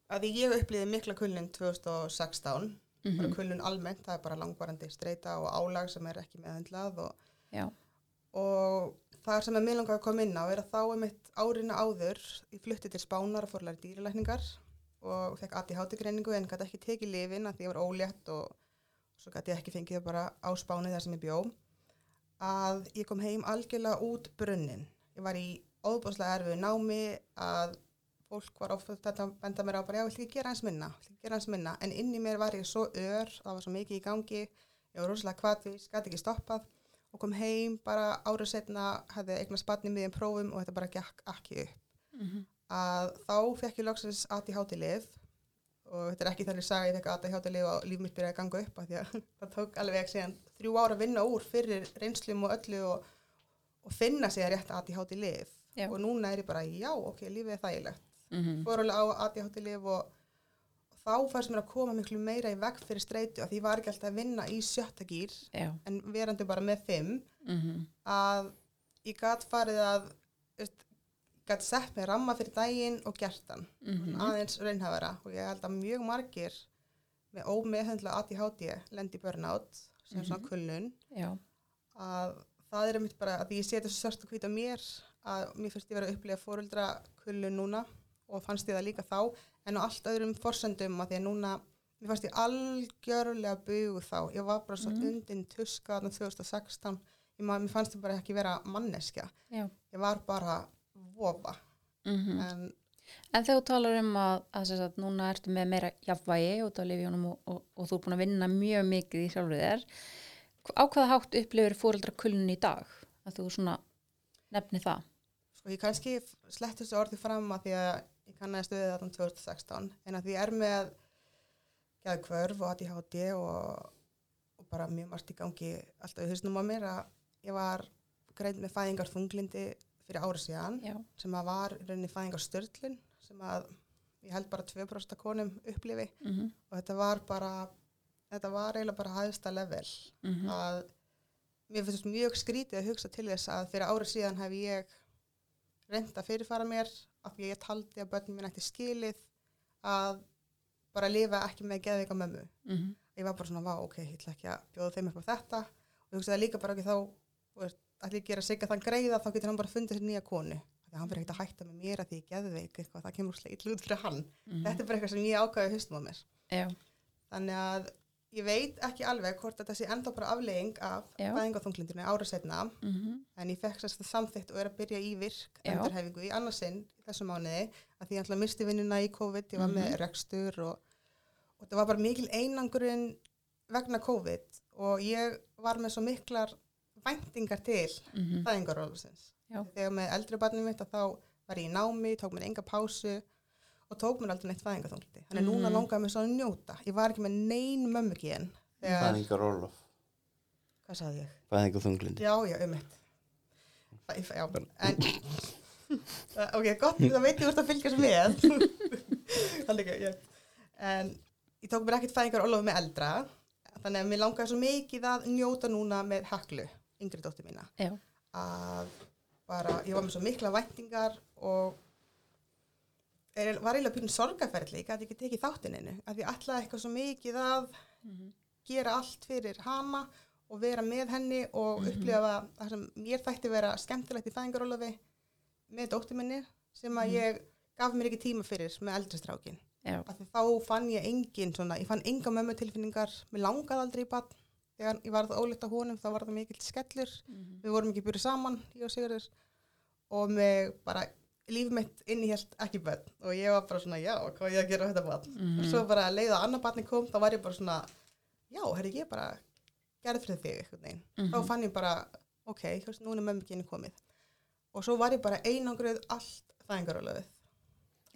að því ég upplýði mikla kullun 2016, bara kullun almennt, það er bara langvarandi streyta og álag sem er ekki meðhendlað og, og það sem er mér langar að koma inn á er að þá er mitt árinu áður ég flutti til Spánar og fórlæri dýralækningar og fekk ADHD greiningu en gæti ekki tekið lifin að því ég var ólétt og svo gæti ég ekki fengið það bara á Spáni þar sem ég bjó að ég kom heim algjörlega út brunnin. Ég var í óbúslega erfið námi að fólk var ofta þetta að benda mér á bara já, ég vil ekki gera hans minna, gera hans minna? En inn í mér var ég svo ör, það var svo mikið í gangi ég var rosalega kvatvis, gæti ekki stoppað og kom heim bara árið setna hefði eignast barni miðjum prófum og þetta bara gekk ekki upp. Að þá fekk ég loksins ADHD lif og þetta er ekki þannig saga ég fekk ADHD lif og líf mitt byrjaði að ganga upp því að [LAUGHS] það tók alveg síðan þrjú ára að vinna úr fyrir reynslum og öllu og, og finna sig að rétt lif Já. og núna er ég bara já ok, lífið er þægilegt Mhm. fór alveg á ADHD lif og, og þá fannst mér að koma miklu meira í veg fyrir streitu af því var ekki alltaf að vinna í sjötta gýr en verandi bara með fimm Mhm. að ég gat farið að veist, gat sett mig ramma fyrir daginn og gert hann. Mhm. aðeins raunhafara og ég held að mjög margir með ómeðhendla ADHD lendi burnout sem svona kulnun. Já. að það er mitt bara að ég seti svo sörst og hvít á mér að mér finnst ég vera að upplega fóruldra kulnun núna og fannst ég það líka þá en á allt öðrum forsendum að því að núna mér fannst ég algjörlega bugu þá. Ég var bara svo undin tuska þarna 2016 ég, mér fannst ég bara ekki vera manneskja. Já. ég var bara vofa Mhm. en En þegar þú talar um að, að sagt, núna ertu með meira jafnvægi lifjónum og, og, og þú er búin að vinna mjög mikið í sjálfur þér, á hvaða hátt upplifir fóreldra kulun í dag? Að þú svona nefni það? sko ég kannski slett þessu orði fram að því að ég kannaði stöðið þarna 2016 en að því er með gæði kvörf og ADHD og, og bara mjög margt í gangi alltaf í hausnum á mér að ég var greið með fæðingar þunglindi fyrir árið síðan Já. sem að var rauninni fæðingar störtlun sem að ég held bara 2% af konum upplifi Mm og þetta var bara þetta var eiginlega bara hæðsta level -hmm. að mér finnst mjög skrítið að hugsa til þess að fyrir árið síðan hef ég reynd að fyrirfara mér af því að ég taldi að börnum mín ætti skilið að bara lifa ekki með geðveika mömmu. Mm Ég var bara svona, ok, ég ætla ekki að bjóða þeim upp á þetta og ég hugsaði líka bara ekki þá, ég að gera sig að þann greiða þá getur hann bara fundið sér nýja konu. Því að hann fyrir ekkert að hætta með mér að því ég er geðveik eitthvað, það kemur sleitt út fyrir hann. Þetta er bara eitthvað sem ég ákvæði haustum á mér. Já. Þannig að ég veit ekki alveg hvort þetta sé enda bara aflegging af Já. fæðingaþunglindinu árið setna Mm en ég fekk sérst það samþygt og er að byrja í virk endurhefingu í annarsinn þessu mánuði að því ég að misti vinnuna í COVID, ég var með rekstur og, og það var bara mikil einangurinn vegna COVID og ég var með svo miklar væntingar til -hmm. fæðingarólusins. Já. Þegar með eldri barnið mitt að þá var ég í námi, tók mér enga pásu og tók mér aldrei neitt fæðingaþunglindi. Þannig að núna Mhm. langaði mér svo að njóta. Ég var ekki með nein mömmu gen. Þegar, Fæðingar Olof hvað sagði ég? Fæðingar þunglindi Já, já, um eitt. En, [LAUGHS] ok, gott, það veit ég hvort að fylgjast með. [LAUGHS] Þannig ekki, já. En ég tók mér ekkert fæðingar Ólafur með eldra, þannig að mér langaði svo mikið að njóta núna með Heklu, yngri dóttir mína. Já. Að bara, ég var með svo mikla væntingar og er, var eiginlega byrjun sorgaferðli, ég gæti ekki tekið þáttininu, að ég ætlaði eitthvað svo mikið að gera allt fyrir hana og vera með henni og upplifa það sem mér þætti vera skemmtilegt í fæðingarólafi með dóttir minni sem að ég gaf mér ekki tíma fyrir með eldri strákin. Já. Af því þá fann ég engin svona, ég fann enga mömmu tilfinningar, mér langaði aldrei í bann. Þegar ég varð óleitt á honum þá var það mikill skellur, við vorum ekki byrjuð saman, ég og Sigurður og mig bara, líf mitt innihjalt ekki bönn og ég var bara svona, já, hvað ég að gera þetta bann? Og svo bara leið að annar barni kom, þá var ég bara svona, já, herri, ég bara gerði fyrir þig eitthvað neginn. Þá fann ég bara, ok, veist, núna mömmu kynni komið. Og svo var ég bara einangruð allt fæðingarólöfið.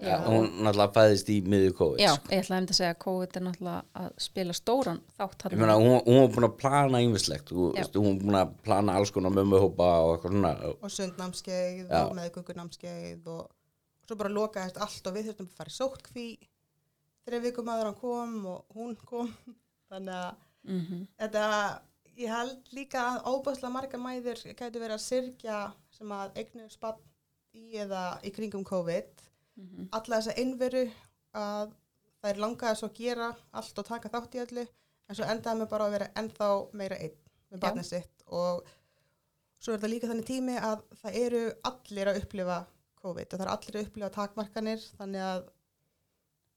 Já. Hún náttúrulega fæðist í miður COVID Já, sko. ég ætlaði að segja að COVID er náttúrulega að spila stóran þátt Ég meina, hún, hún var búin að plana veist, hún var búin að plana alls konar mömmuhópa og eitthvað svona Og sundnámskeið Já. og meðgöngunámskeið og, og svo bara lokaðist allt og við þurftum að fara í sóttkví þegar vikum aður hann kom og hún kom. [LAUGHS] Þannig að mm þetta, ég held líka að óbæðslega margar mæður gætu verið að syrkja sem að eignu spann í eða í kringum COVID alla þessa einveru að það er langaði svo að gera allt og taka þátt í öllu en svo endaði mig bara að vera ennþá meira einn með barnið sitt og svo er þetta líka þannig tími að það eru allir að upplifa COVID og það eru allir að upplifa takmarkanir þannig að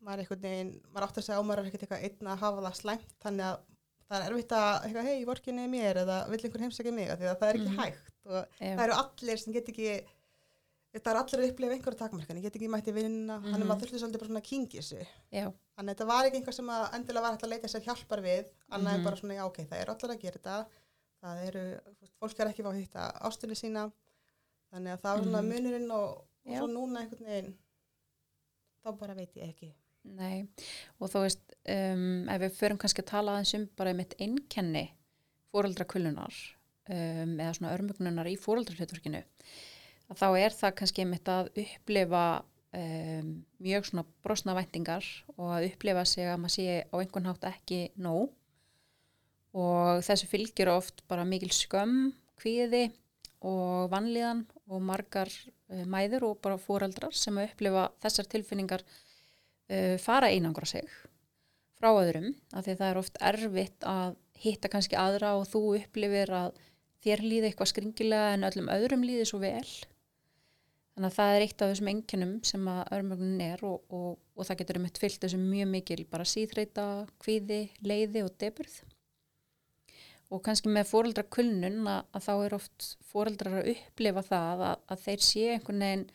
maður er einhvern veginn, maður átt að segja á maður er ekkert eitthvað einn að hafa það slæmt þannig að það er erfitt að, hei, vorkinni er mér eða vill einhver heimsækja mig af því að það er ekki Mhm. hægt og Já. það eru allir sem get ekki það eru allir að upplifa einhverju takmarkanir, get ekki mætti vinna, þannig Mhm. að maður þurfti svolítið bara svona að sig Já, Þannig að þetta var ekki einhver sem að endilega var hægt að leita sér hjálpar við, annað Mhm. en bara svona, já, ok, það eru allir að gera þetta, það eru, fólk er ekki fá að hitta ástunni sína, þannig að það var svona Mhm. munurinn og, og svo núna einhvern veginn, þá bara veit ég ekki. nei. Og þú veist, um, ef við förum kannski að tala aðeins um bara mitt einkenni fóreldrakullunar um, eða svona örmugnunar í fóreldrahlutverkinu, að þá er það kannski mitt að upplifa um, mjög svona brosna væntingar og að upplifa sig að maður sé á einhvern hátt ekki nóg. Og þessu fylgir oft bara mikil skömm, kvíði og vanlíðan og margar uh, mæður og bara fóreldrar sem að upplifa þessar tilfinningar uh, fara einangra sig frá öðrum. Af því það er oft erfitt að hitta kannski aðra og þú upplifir að þér líði eitthvað skringilega en öllum öðrum líði svo vel þannig að það er eitt af þessum engjunum sem að örmögnin er og, og, og það getur um eitt fyllt þessum mjög mikil bara síðreita, kvíði, leiði og deburð og kannski með fóreldrakulnun að, að þá er oft fóreldrar að upplifa það að, að þeir sé einhvern veginn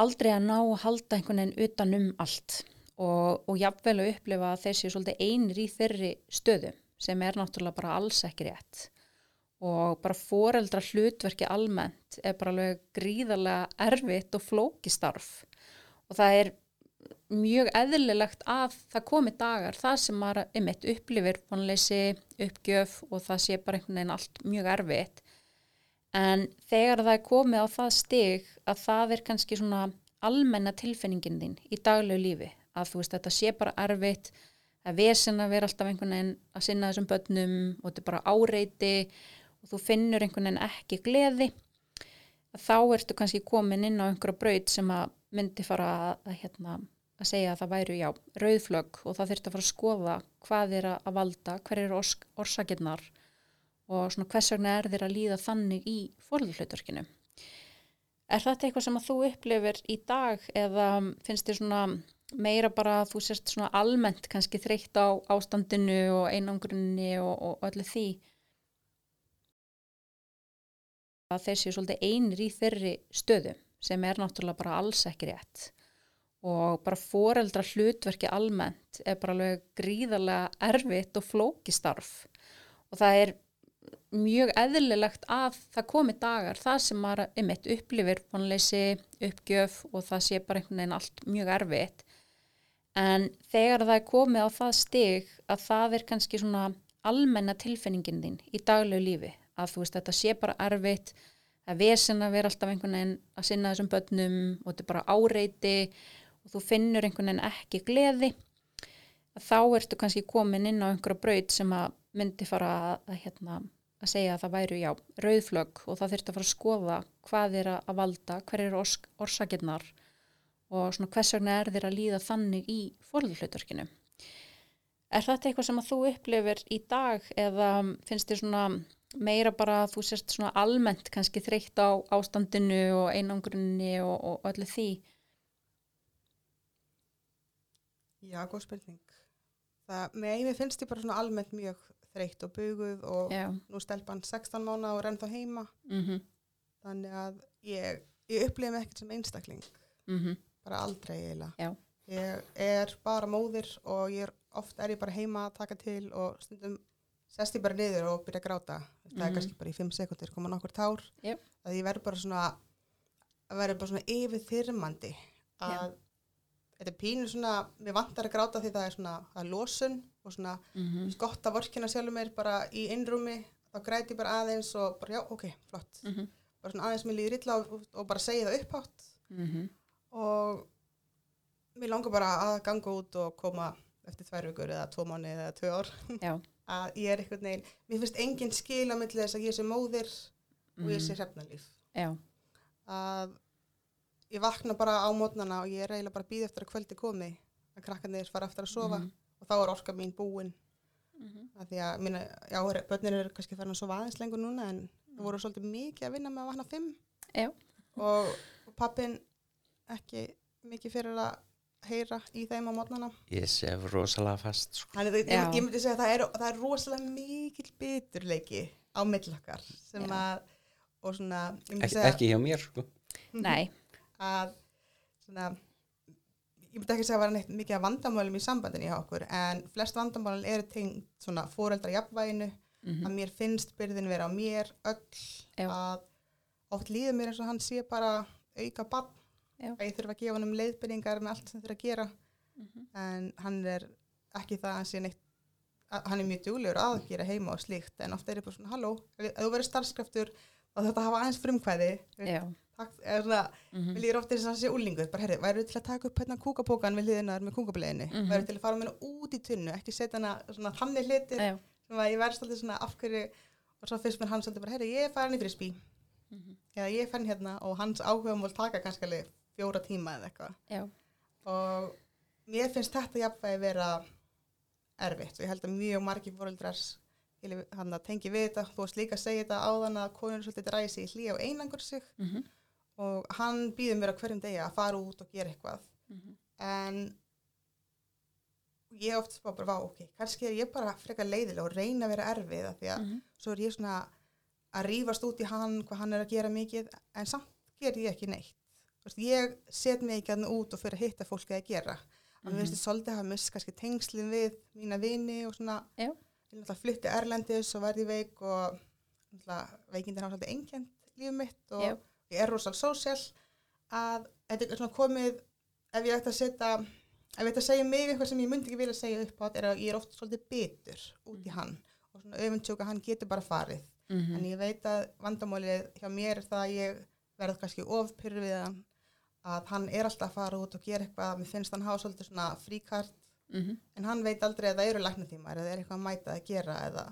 aldrei að ná að halda einhvern veginn utan um allt. Og, og jafnvel að upplifa að þeir séu svolítið einir í þeirri stöðu sem er náttúrulega bara alls ekki rétt og bara foreldra hlutverki almennt er bara alveg gríðarlega erfitt og flókistarf og það er mjög eðlilegt að það komi dagar það sem maður einmitt upplifir vonleysi, uppgjöf og það sé bara einhvern veginn allt mjög erfitt. En þegar það er komið á það stig að það er kannski svona almenna tilfinningin þín í daglegu lífi að þú veist þetta sé bara erfitt það er vesen að vera alltaf einhvern veginn að sinna þessum börnum og þetta er bara áreiti og þú finnur einhvern veginn ekki gleði þá ertu kannski komin inn á einhverja braut sem að myndi fara að, að, hérna, að segja að það væru já, rauðflögg og það þurfti að fara að skoða hvað er að valda, hver eru ors orsakirnar og svona hvers vegna er þér að líða þannig í fórhaldhlutverkinu. Er þetta eitthvað sem að þú upplifir í dag eða finnst þér svona meira bara að þú sérst svona almennt kannski þreytt á ástandinu og einangrunni og, og öllu því? Að þeir séu svolítið einir í þeirri stöðu sem er náttúrulega bara alls ekki rétt. Og bara foreldra hlutverki almennt er bara alveg gríðarlega erfitt og flókistarf og það er mjög eðlilegt að það komi dagar það sem maður einmitt upplifir vonleysi, uppgjöf og það sé bara einhvern veginn allt mjög erfitt. En þegar það er komið á það stig að það er kannski svona almenna tilfinningin þín í daglegu lífi að þú veist þetta sé bara erfitt það vesen að vera alltaf einhvern veginn að sinna þessum börnum og þetta er bara áreiti og þú finnur einhvern veginn ekki gleði þá ertu kannski komin inn á einhverja braut sem að myndi fara að, að, hérna, að segja að það væru já, rauðflögg og það þurfti að fara að skoða hvað er að valda, hver eru ors orsakirnar og svona hvers vegna er þér að líða þannig í fórhaldhlutverkinu. Er þetta eitthvað sem að þú upplifir í dag eða finnst þér svona meira bara að þú sérst svona almennt kannski þreytt á ástandinu og einangrunni og, og öllu því? Já, góð spurning. Það, með mér finnst ég bara svona almennt mjög þreytt og buguð og Já. nú stelpan 16 mánu og renn þá heima, Mm þannig að ég, ég upplifi mig ekkert sem einstakling, -hmm. bara aldrei eiginlega. Já. Ég er bara móðir og ég er, oft er ég bara heima að taka til og stundum sest ég bara niður og byrja að gráta. Það er Mhm. kannski bara í 5 sekundir, koma nokkur tár. Jep. Að ég verður bara svona, að verður bara svona yfirþyrmandi. Að þetta er pínu svona, mér vantar að gráta því það er svona, er losun og svona Mm gott að vorkina sjálfur mér bara í einrúmi, þá græti ég bara aðeins og bara já, ok, flott. -hmm. Bara svona aðeins mér líður illa og, og bara segja það upphátt Mm og mér langar bara að ganga út og koma eftir tvær vikur eða tvo mánu eða tvö ár Já. [LAUGHS] að ég er einhvern veginn, mér finnst engin skil á milli þess að ég sé móðir og ég sé hrefnalíf Já. að ég vakna bara á mótnana og ég er eiginlega bara að býða eftir að kvöldi komi að krakkarnir fara eftir að sofa Mhm. og þá er orka mín búin Mm að því að mína, já, börnir eru kannski farin að sofa aðeins lengur núna en það voru svolítið mikið að vinna með að vakna fimm Já. og, og pappin ekki mikið fyrir að heyra í þeim á mótnana Ég sef rosalega fast sko. Þannig að ég, ég myndi segja að það er, það er rosalega mikill biturleiki á millakar sem Já. að og svona, ég myndi Ek, segja Ekki hjá mér sko. Nei, að svona ég myndi ekki segja að vera neitt mikið af vandamálum í sambandinu hjá okkur en flest vandamálum eru tengt svona fóreldra jafnvæginu Mhm. að mér finnst byrðin vera á mér öll Já. að oft líður mér eins og hann sé bara auka bann Já. að ég þurfa að gefa hann um leiðbyrningar með allt sem þurfa að gera. Mhm. en hann er ekki það að sé neitt að, hann er mjög duglegur að gera heima og slíkt. En ofta er ég bara svona halló, ef þú verður starfskraftur þá þetta hafa aðeins frumkvæði. Takk, eða svona mhm, Vil ég er ofta eins og hann sé úlingur, bara herri, væru til að taka upp hérna kúkapókan við hliðinar með kúkableiðinu, mm Mhm. væru til að fara með hana út í tunnu, ekki setja svona þannig hlutir sem að ég verð svolítið svona af hverju og svo fyrst mér hann svolítið bara, herri, ég er farin í frisbí mhm, eða ég er farin hérna og hans áhuga mál taka kannski alveg fjóra tíma eða eitthvað. Og mér finnst þetta jafnvægi vera erfitt. Og ég held að mjög hann að tengi við þetta, þú varst líka að segja þetta áðan að konur svolítið dræði sig í hlýja og einangur sig. Mhm, og hann býður mér á hverjum degi að fara út og gera eitthvað. Mhm, en ég oft spá bara, vá, ok, kannski er ég bara frekar leiðilega og reyna að vera erfið af því að mhm, svo er ég svona að rífast út í hann hvað hann er að gera mikið en samt ger ég ekki neitt veist, ég set mig ekki hann út og fyrir að hitta fólki að gera. Að mér finnst ég svolítið að hafa mist kannski tengslin við mína vini og svona. Ég náttúrulega flutti Erlendis og verði veik og veikindin hafa svolítið engjent lífið mitt og Já. ég er rosalega sósjál að þetta er svona komið ef ég ætti að setja ef ég ætti að segja mig eitthvað sem ég myndi ekki vilja segja upp á er að ég er oft svolítið bitur út í hann og svona öfundsjóka hann getur bara farið. Mhm, en ég veit að vandamálið hjá mér er það að ég verð kannski ofpyrr við hann að hann er alltaf að fara út og gera eitthvað. Mér finnst hann hafa svolítið svona fríkart mhm, en hann veit aldrei að það eru læknatímar eða er eitthvað að mæta að gera eða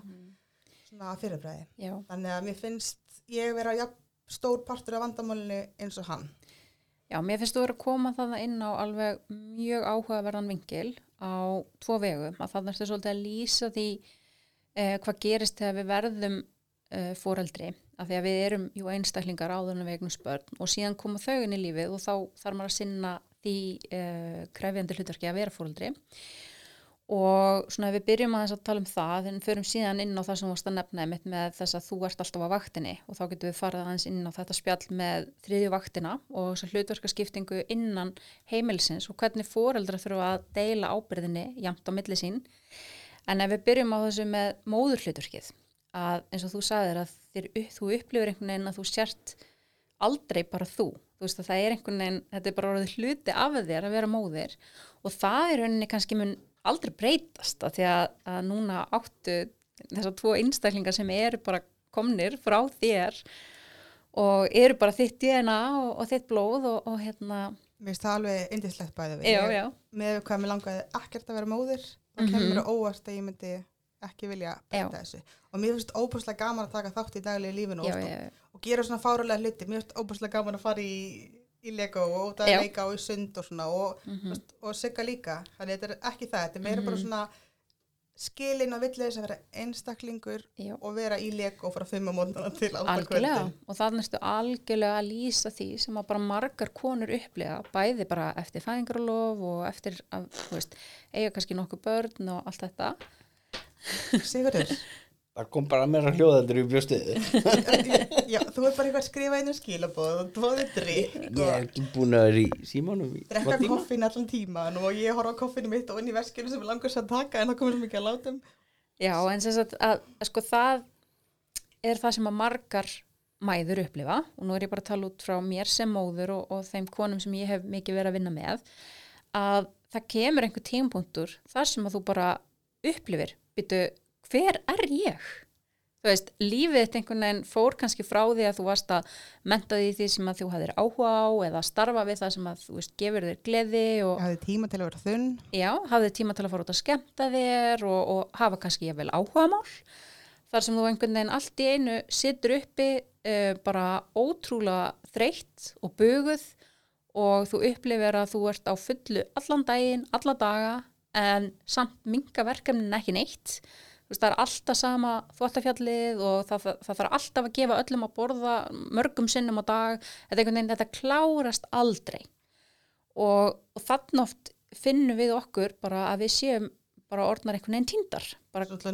svona fyrirbræði já, þannig að mér finnst ég vera jafn stór partur af vandamálinu eins og hann. Já, mér finnst þú verið að koma þarna inn á alveg mjög áhugaverðan vingil á tvo vegum, að þannig ertu svolítið að lýsa því eh, hvað gerist þegar við verðum eh, foreldri, af því að við erum jú einstaklingar við eignum spörn og síðan koma þau inn í lífið og þá þarf maður að sinna því eh, krefjandi hlutverki að vera foreldri. Og svona við byrjum aðeins að tala um það en förum síðan inn á það sem þú varst að nefna með þess að þú ert alltaf á vaktinni og þá getum við farið aðeins inn á þetta spjall með þriðju vaktina og þess að hlutverkaskiptingu innan heimilisins og hvernig foreldra þurfa að deila ábyrðinni jamt á milli sín. En ef við byrjum á þessu með móður hlutverkið að eins og þú sagðir að þér, þú upplifir einhvern veginn að þú sért aldrei bara þú. Þú veist að það er einhvern veginn, þetta er bara orðið hluti af þér að vera móðir. Og það er rauninni kannski mun aldrei breytast að því að, að núna áttu þessar tvo einstaklingar sem eru bara komnir frá þér og eru bara þitt DNA og, og þitt blóð og, og hérna, mér finnst það alveg indislegt bæði já, já, með hvað mér langaði ekkert að vera móðir þá Mhm. kemur það óvart að ég myndi ekki vilja breyta þessu. Og mér finnst óbúslega gaman að taka þátt í daglegu lífinu já, og, og gera svona fárulega hluti. Mér finnst óbúslega gaman að fara í, í Lego og út að leika og í sund og svona. Og, mm og sigga líka. Þannig að þetta er ekki það, þetta er meira bara Mhm. svona skilin og villið þess að vera einstaklingur já. og vera í Lego frá fimm á mótana til kvöldin og þannig ertu algjörlega að lýsa því sem að bara margar konur upplega bæði bara eftir fæðingarulof og eftir að, veist, eiga kannski nokkuð börn og allt þetta Sigurður, Það kom bara meira hljóðaldur í bjóstiði [LAUGHS] já, þú er bara eitthvað að skrifa einu skilabóð og dvoðið drikk Ég er ekki búin að vera í símanum í drekka koffin allan tíman og ég horfa koffinu mitt og inn í veskinu sem langur sem að taka en það komur svo mikið að látum Já, en sem sagt að, að sko það er það sem að margar mæður upplifa og nú er ég bara að tala út frá mér sem móður og, og þeim konum sem ég hef mikið verið að vinna með að það kemur einhver tímapunktur þar sem að þú bara upplifir byttu, hver er ég? Þú veist, lífið þitt einhvern veginn fór kannski frá því að þú varst að menta því því sem að þú hafðir áhuga á eða starfa við það sem að þú veist gefur þér gleði og ég hafði tíma til að vera þunn já, hafði tíma til að fara út að skemmta þér og, og hafa kannski jafnvel áhugamál þar sem þú einhvern veginn allt í einu situr uppi uh, bara ótrúlega þreytt og buguð og þú upplifir að þú ert á fullu allan daginn, alla daga en samt minga verkefnin ekki neitt. Það er alltaf sama þvottafjallið og það, það, það þarf alltaf að gefa öllum að borða mörgum sinnum á dag, veginn, þetta klárast aldrei. Og, og þannig oft finnum við okkur bara að við séum bara orðnar einhvern veginn tíndar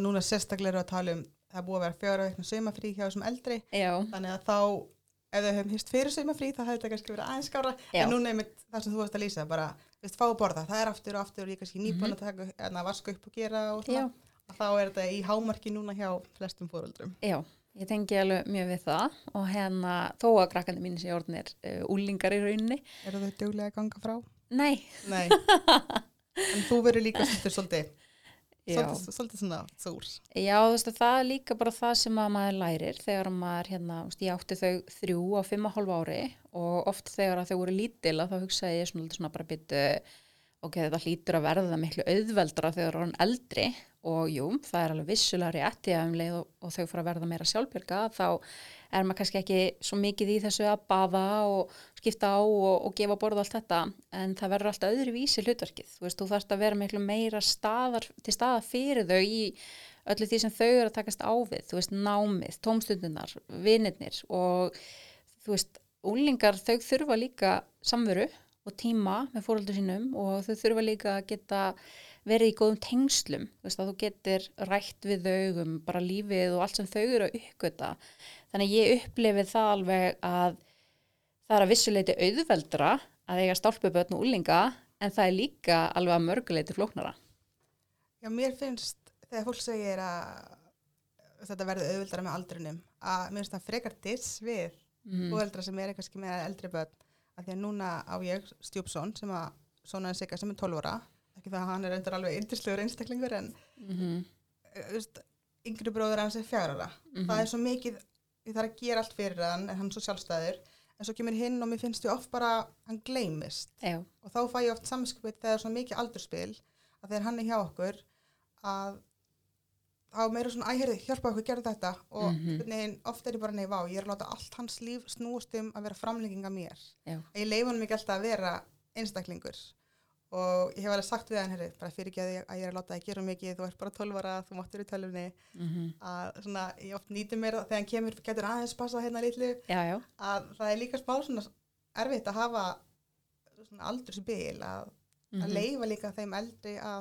núna sérstaklega eru að tala um það búið að vera fjóra veikna saumafrí hjá þessum eldri. Já, þannig að þá ef þau hefum hýst fyrir saumafrí þá hefði þetta kannski verið aðeins skára en núna er mitt það sem þú varst að lýsa bara, veist, fá að borða, það er aftur og aftur og ég er kannski nýbúin að taka, að vaska upp og gera og svona, að þá er þetta í hámarki núna hjá flestum fóruldrum já, ég tengi alveg mjög við það. Og hérna þó að krakkandi mínu sé orðnir uh, úlingar í rauninni. Eru þau duglega að ganga frá? nei, Nei. [LAUGHS] En þú verður líka svolítið svolítið, svolítið, svolítið svona þúr Já, þú veist að það er líka bara það sem að maður lærir þegar maður, hérna, veist, ég átti þau þrjú á fimm og hálf ári og oft þegar að þau voru lítil að þá hugsaði ég svona, svona bara byttu, ok, þetta hlýtur að verða miklu auðveldra þegar það er eldri. Og jú, það er alveg vissulega rétt ég um leið og, og þau fara að verða meira sjálfbjörga þá er maður kannski ekki svo mikið í þessu að baða og skipta á og, og gefa borð og allt þetta en það verður alltaf öðru vísi hlutverkið. Þú veist, þú þarfst að vera miklu meira staðar, til staða fyrir þau í öllu því sem þau eru að takast á við. Þú veist, námið, tómstundunar, vinirnir og þú veist, úlingar þau þurfa líka samveru og tíma með fóröldur sínum og þau þurfa líka að geta verið í góðum tengslum, þú veist að þú getur rætt við þau um bara lífið og allt sem þau eru að uppgöta þannig að ég upplifið það alveg að það er að vissuleiti auðveldra að eiga stálpubötn og úlinga en það er líka alveg að mörguleiti flóknara. Já, mér finnst þegar fólk segir að þetta verður auðvildara með aldrinum að mér finnst það frekar diss við mm. fóreldra sem er kannski með eldri börn. Að því að núna á ég stjúpsson sem að sonaði sigga sem er 12 ára ekki það að hann er endur alveg yndislegur einstaklingur en Mm veist, yngri bróður hans er fjár ára. Það er svo mikið, ég þarf að gera allt fyrir hann en hann er svo sjálfstæður. En svo kemur hinn og mér finnst ég oft bara hann gleymist. Já, og þá fæ ég oft samskupið þegar er svo mikið aldurspil að þegar hann er hjá okkur að þá meira svona æherði, hjálpa okkur, gera þetta. Og mm -hmm. oft er ég bara nei, vá, ég er að láta allt hans líf snúast um að vera framlenging af mér. Já, ég leif hann mikið alltaf að vera einstaklingur og ég hef alveg sagt við hann herri, bara fyrir ekki að ég, að ég er að láta það gera mikið þú ert bara 12 ára, þú máttur í tölunni mm að svona, ég oft nýti mér þegar hann kemur, getur aðeins passað hérna litlu já, já. að það er líka smá svona erfitt að hafa svona aldursbil að, Mhm. að leifa líka þeim eldri að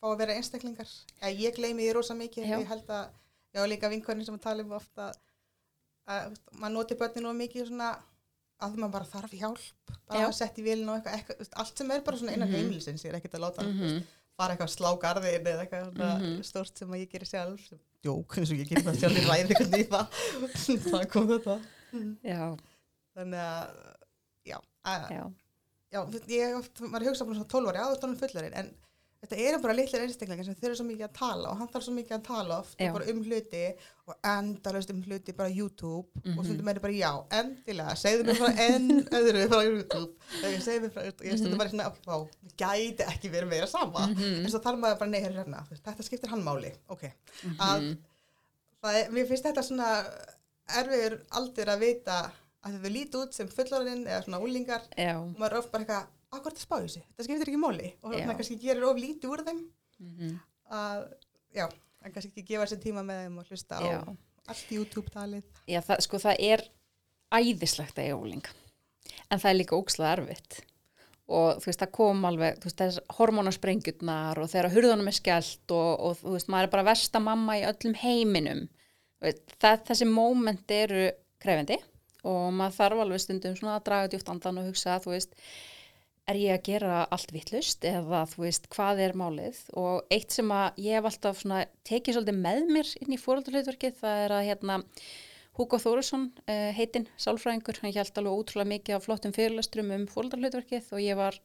fá að vera einstaklingar að ég gleymi því rosa mikið Já. ég held að, já líka vinkonir sem að tala um ofta að veist, maður noti börnin og mikið svona að maður bara þarf hjálp bara Já. að setja í vilin og eitthvað, eitthvað allt sem er bara svona innan Mhm. heimilisins ég er ekkert að láta mm Mhm. fara eitthvað að slá garðin eða eitthvað svona Mhm. stórt sem að ég gerir sjálf sem, jók, eins og ég [LAUGHS] gerir það sjálf ég ræði eitthvað nýða [LAUGHS] það kom þetta já, þannig að já, að, já. já ég oft, maður hugsa bara svona 12 ári áður tónum fullarinn en þetta eru bara litlir einstaklingar sem þurfa svo mikið að tala og hann þarf svo mikið að tala oft Já. og bara um hluti og endalaust um hluti bara YouTube Mhm. og stundum er bara já, endilega segðu mér frá enn öðru frá YouTube þegar ég segðu mér frá, og ég stundum bara svona ok, vá, við gæti ekki verið meira sama Mhm. en svo þarf maður bara nei, hérna, þetta skiptir hann máli ok, Mhm. að það er, mér finnst þetta svona erfiður aldur að vita að þau líti út sem fullorðin eða svona úlingar já. og maður er oft bara eitthvað, að er þetta spáðu þessu? Þetta skiptir ekki máli og það kannski gerir of lítið úr þeim Mhm. að, já, það kannski ekki gefa sér tíma með þeim og hlusta á já. allt YouTube-talið. Já, það, sko, það er æðislegt að eiga úling. En það er líka ókslega erfitt. Og þú veist, það kom alveg, þú veist, þess hormónasprengjurnar og þegar hurðunum er skellt og, og þú veist, maður er bara versta mamma í öllum heiminum. Það, þessi móment eru krefendi og maður þarf alveg stundum svona að draga djúft andan og hugsa, þú veist, er ég að gera allt vittlust eða þú veist, hvað er málið? Og eitt sem að ég hef alltaf svona tekið svolítið með mér inn í fóröldarhlutverkið, það er að hérna, Hugo Þórisson uh, heitinn, sálfræðingur, hann hjælt alveg ótrúlega mikið af flottum fyrirlestrum um fóröldarhlutverkið og ég var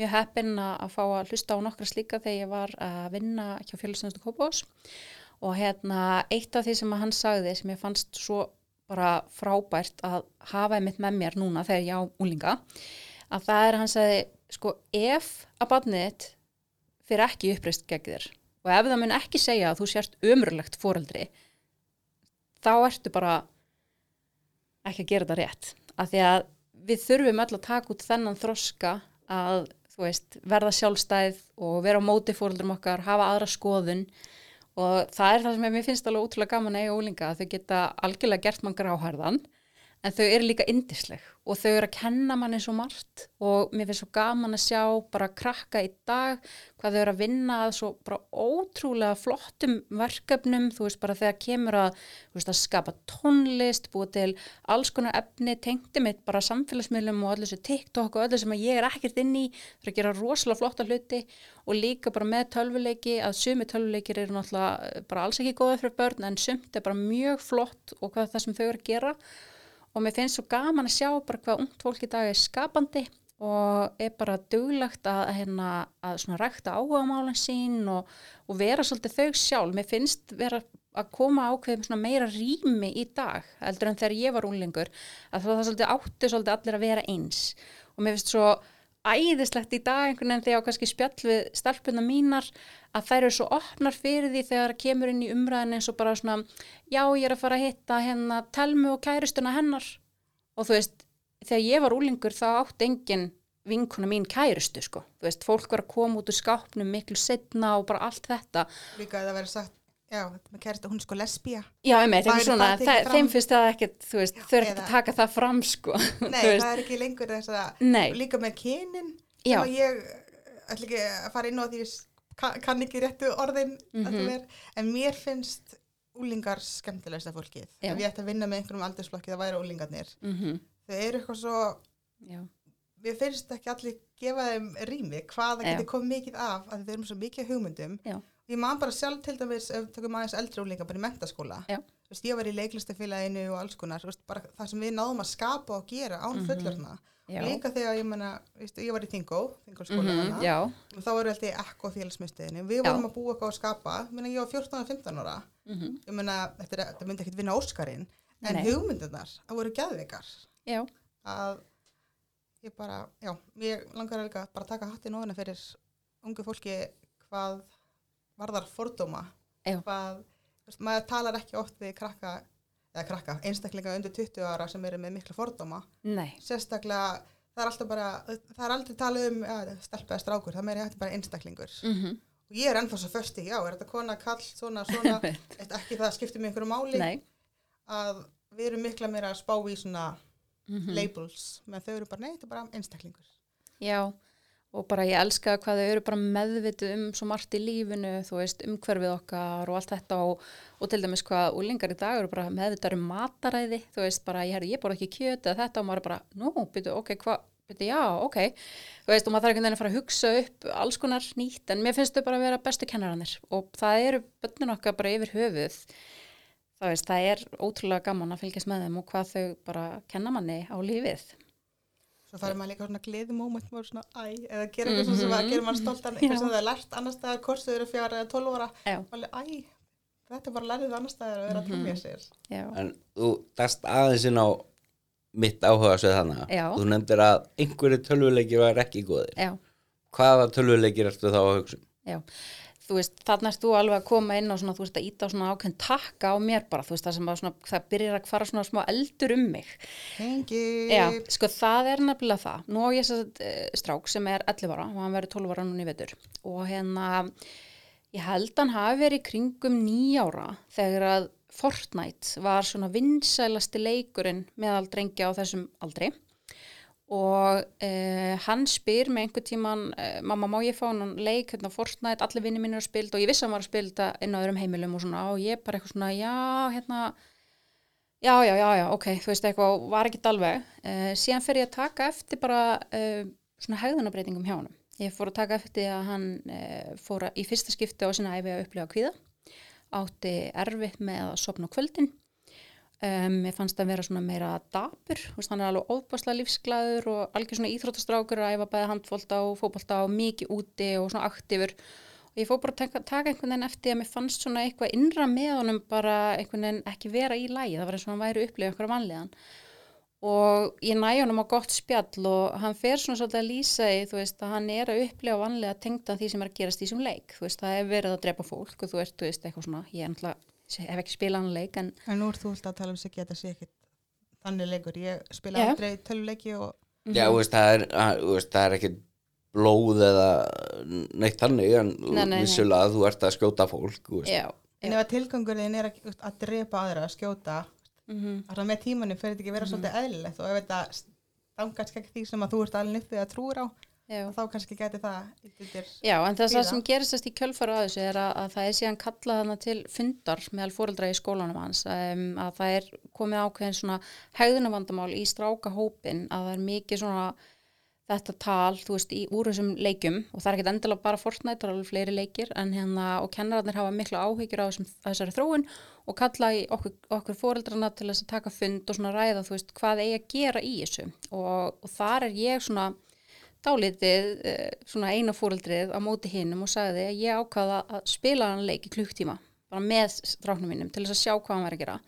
mjög heppinn að fá að hlusta á nokkra slíka þegar ég var að vinna hjá félagsnæstu Kópás og hérna eitt af því sem hann sagði sem ég fannst svo bara frábært að hafa einmitt með mér núna þegar ég á úlinga að það er hann sagði sko ef að barnið fyrir ekki uppreist gegn þér og ef það mun ekki segja að þú sérst ömurlegt foreldri þá ertu bara ekki að gera þetta rétt. Af því að við þurfum öll að taka út þennan þroska að veist, verða sjálfstæð og vera á móti fóreldrum okkar, hafa aðra skoðun. Og það er það sem mér finnst alveg útrúlega gaman að eiga úlinga að þau geta algjörlega gert mann gráhærðan en þau eru líka indisleg og þau eru að kenna manni svo margt og mér finnst svo gaman að sjá bara krakka í dag hvað þau eru að vinna að svo bara ótrúlega flottum verkefnum. Þú veist bara þegar kemur að, veist, að skapa tónlist, búa til alls konar efni, tengdi mitt bara samfélagsmiðlum og öllu þessu TikTok og öllu sem að ég er ekkert inn í, þau eru að gera rosalega flotta hluti og líka bara með tölvuleiki að sumi tölvuleikir eru náttúrulega bara alls ekki góða fyrir börn en sumt er bara mjög flott og hvað það sem þau eru að gera. og mér finnst svo gaman að sjá bara hvað ungt fólk í dag er skapandi og er bara duglagt að, hérna, að rækta áhugamálinn sín og, og vera svolítið þau sjálf. Mér finnst vera að koma ákveðum meira rými í dag heldur en þegar ég var úlingur að það svolítið átti svolítið allir að vera eins og mér finnst svo æðislegt í dag einhvern veginn þegar kannski spjall við stelpuna mínar að þær eru svo opnar fyrir því þegar það kemur inn í umræðin eins og bara svona já ég er að fara að hitta hérna telmu og kæristuna hennar. Og þú veist þegar ég var úlingur þá átt engin vinkuna mín kæristu sko. Þú veist fólk var að koma út úr skápnum miklu setna og bara allt þetta. Líka að það verið sagt, já, þetta með kærist að hún er sko lesbía. já meit, Það er svona, það þeim finnst það ekkert þú veist, þau ekkert eða- að taka það fram sko [LAUGHS] Nei, Þú það er ekki lengur þess að, líka með kynin, sem að ég ætla ekki að fara inn á því kann, kann ekki réttu orðin, mm Mhm. er, en mér finnst úlingar skemmtilegsta fólkið. Já. Ef ég ætti að vinna með einhverjum aldursflokki það væri úlingarnir. mm Þau eru eitthvað svo, já, mér finnst ekki allir gefa þeim rými hvað það getur komið mikið af að þau eru með svo mikið hugmyndum Já. Ég man bara sjálf til dæmis ef við tökum aðeins eldri úlinga bara í mentaskóla Já. Veist, ég var í leiklistafélaginu og alls konar veist, bara það sem við náðum að skapa og gera án Mhm. fullorna já, líka þegar ég menna, veist, ég var í Þingó Þingóskóla Mhm, mm já, og þá voru alltaf ekko félagsmyndstöðinu við Já. vorum að búa eitthvað að skapa ég, meina, ég var 14 og 15 ára. Mhm, ég meina, þetta, myndi ekkit vinna Óskarinn en Nei. hugmyndunar, það voru geðveikar. Já, að ég bara, já, ég langar bara að taka hattin ofina fyrir ungu fólki hvað varðar fordóma hvað, maður talar ekki oft við krakka, eða krakka, einstaklinga undir 20 ára sem eru með mikla fordóma. Nei, sérstaklega, það er alltaf bara það er aldrei talað um ja, stelpa eða strákur það meiri hætti bara einstaklingur. Mhm, og ég er ennþá svo fösti, já, er þetta kona, kall, svona, svona, [LAUGHS] Eitt ekki það skiptir mig einhverju máli. Nei, að við erum mikla meira að spá í svona mhm. labels, menn þau eru bara, nei, þetta er bara einstaklingur. Já, og bara ég elska hvað þau eru bara meðvituð um svo margt í lífinu, þú veist, umhverfið okkar og allt þetta og, og til dæmis hvað úlingar í dag eru bara meðvitað um mataræði, þú veist, bara ég, ég borða ekki kjöt eða þetta. Og maður bara, nú, byrju, ok, hvað, byrju, já, ok, þú veist, og maður þarf einhvern veginn að fara að hugsa upp alls konar nýtt, en mér finnst þau bara að vera bestu kennaranir og það eru bönnun okkar bara yfir höfuð, það veist, það er ótrúlega gaman að fylgjast með þeim og hvað þau bara kenna manni á lífið. Svo farið maður líka svona gleði moment, maður svona æ, eða gera eitthvað svona sem að gera maður stoltan, eitthvað sem Já. það er lært annar staðar, þau eru fjara eða Já, maður æ, þetta er bara lærið annar staðar að vera að trúlega sér. já, En þú dast aðeins inn á mitt áhuga svo þannig Já. Þú nefndir að einhverju tölvuleikir var ekki góðir já. Hvaða tölvuleikir ertu þá að hugsa um? Já, þú veist, þarna erst þú alveg að koma inn og svona, þú veist, að íta á svona ákveðin takka á mér bara, þú veist, það sem að svona, það byrjar að fara svona smá eldur um mig. Hengi. Já, sko, það er nefnilega það. Nú á ég þess að strák sem er 11 ára og hann verður 12 ára núna í vetur og hérna, ég held hann hafi verið kringum 9 ára þegar að Fortnite var svona vinsælasti leikurinn meðal drengja á þessum aldri og uh, hann spyr með einhver tíman, uh, mamma má ég fá hann leik, hérna Fortnite, allir vinni mínir að spilda og ég vissi að hann var að spilda inn á öðrum heimilum og svona. Og ég bara eitthvað svona, já, hérna já, já, já, já, ok, þú veist eitthvað. Var ekkert alveg, uh, síðan fer ég að taka eftir bara uh, svona hegðunabreitingum hjá hann, ég fór að taka eftir að hann uh, fór að, í fyrsta skipti á sinna æfi að upplifa kvíða. Átti erfitt með að sopna á kvöldin Um, fannst það að vera svona meira dapur, veist, hann er alveg óbáslega lífsglæður og algjör svona íþróttastrákur að æfa bæði handfólta og fótbolta og mikið úti og svona aktífur. Og ég fór bara að taka, taka einhvern veginn eftir að mér fannst svona eitthvað innra með honum bara einhvern veginn ekki vera í lægi, það var eins og hann væri upplifið eitthvað vanlíðan. Og ég næ honum á gott spjall og hann fer svona svolítið að lýsa í, þú veist, að hann er að upplifa vanlega tengda því sem er að gerast í þessum leik, þú veist, það er verið að drepa fólk og þú ert, þú veist, eitthvað svona, ég er náttúrulega hef ekki spilað hann leik en En nú ert þú alltaf að tala um sig þetta sé ekkit þannig leikur. Ég spila Já. aldrei töluleiki og Já, þú veist, það er, að- þú veist, það er ekki blóð eða neitt þannig en Nei, nei, nei. vissulega að þú ert að skjóta fólk þú veist. Já, En ef að tilgangurinn er að, að drepa aðra, að skjóta, mm þannig að með tímanum fyrir þetta ekki að vera svolítið eðlilegt og ef þetta stangast ekki því sem að þú ert alveg uppið að trúra á, Já. þá kannski geti það yttir. Já, en það Kvíða. sem gerist í kjölfara að þessu er að, að það er síðan kallað hana til fundar meðal fóreldra í skólanum hans um, að það er komið ákveðin svona hegðunavandamál í stráka hópin að það er mikið svona þetta tal, þú veist, í úr þessum leikjum og það er ekkert endilega bara Fortnite, það er alveg fleiri leikir en hérna, og kennararnir hafa mikla áhyggjur á þessum, þessari þróun og kalla í okkur, okkur fóreldrana til þess að taka fund og svona ræða, þú veist, hvað eigi að gera í þessu og, og þar er ég svona dálítið eh, svona eina fóreldrið á móti hinnum og sagði að ég ákvaða að spila hann leik í klukktíma bara með stráknum mínum til þess að sjá hvað hann væri að gera.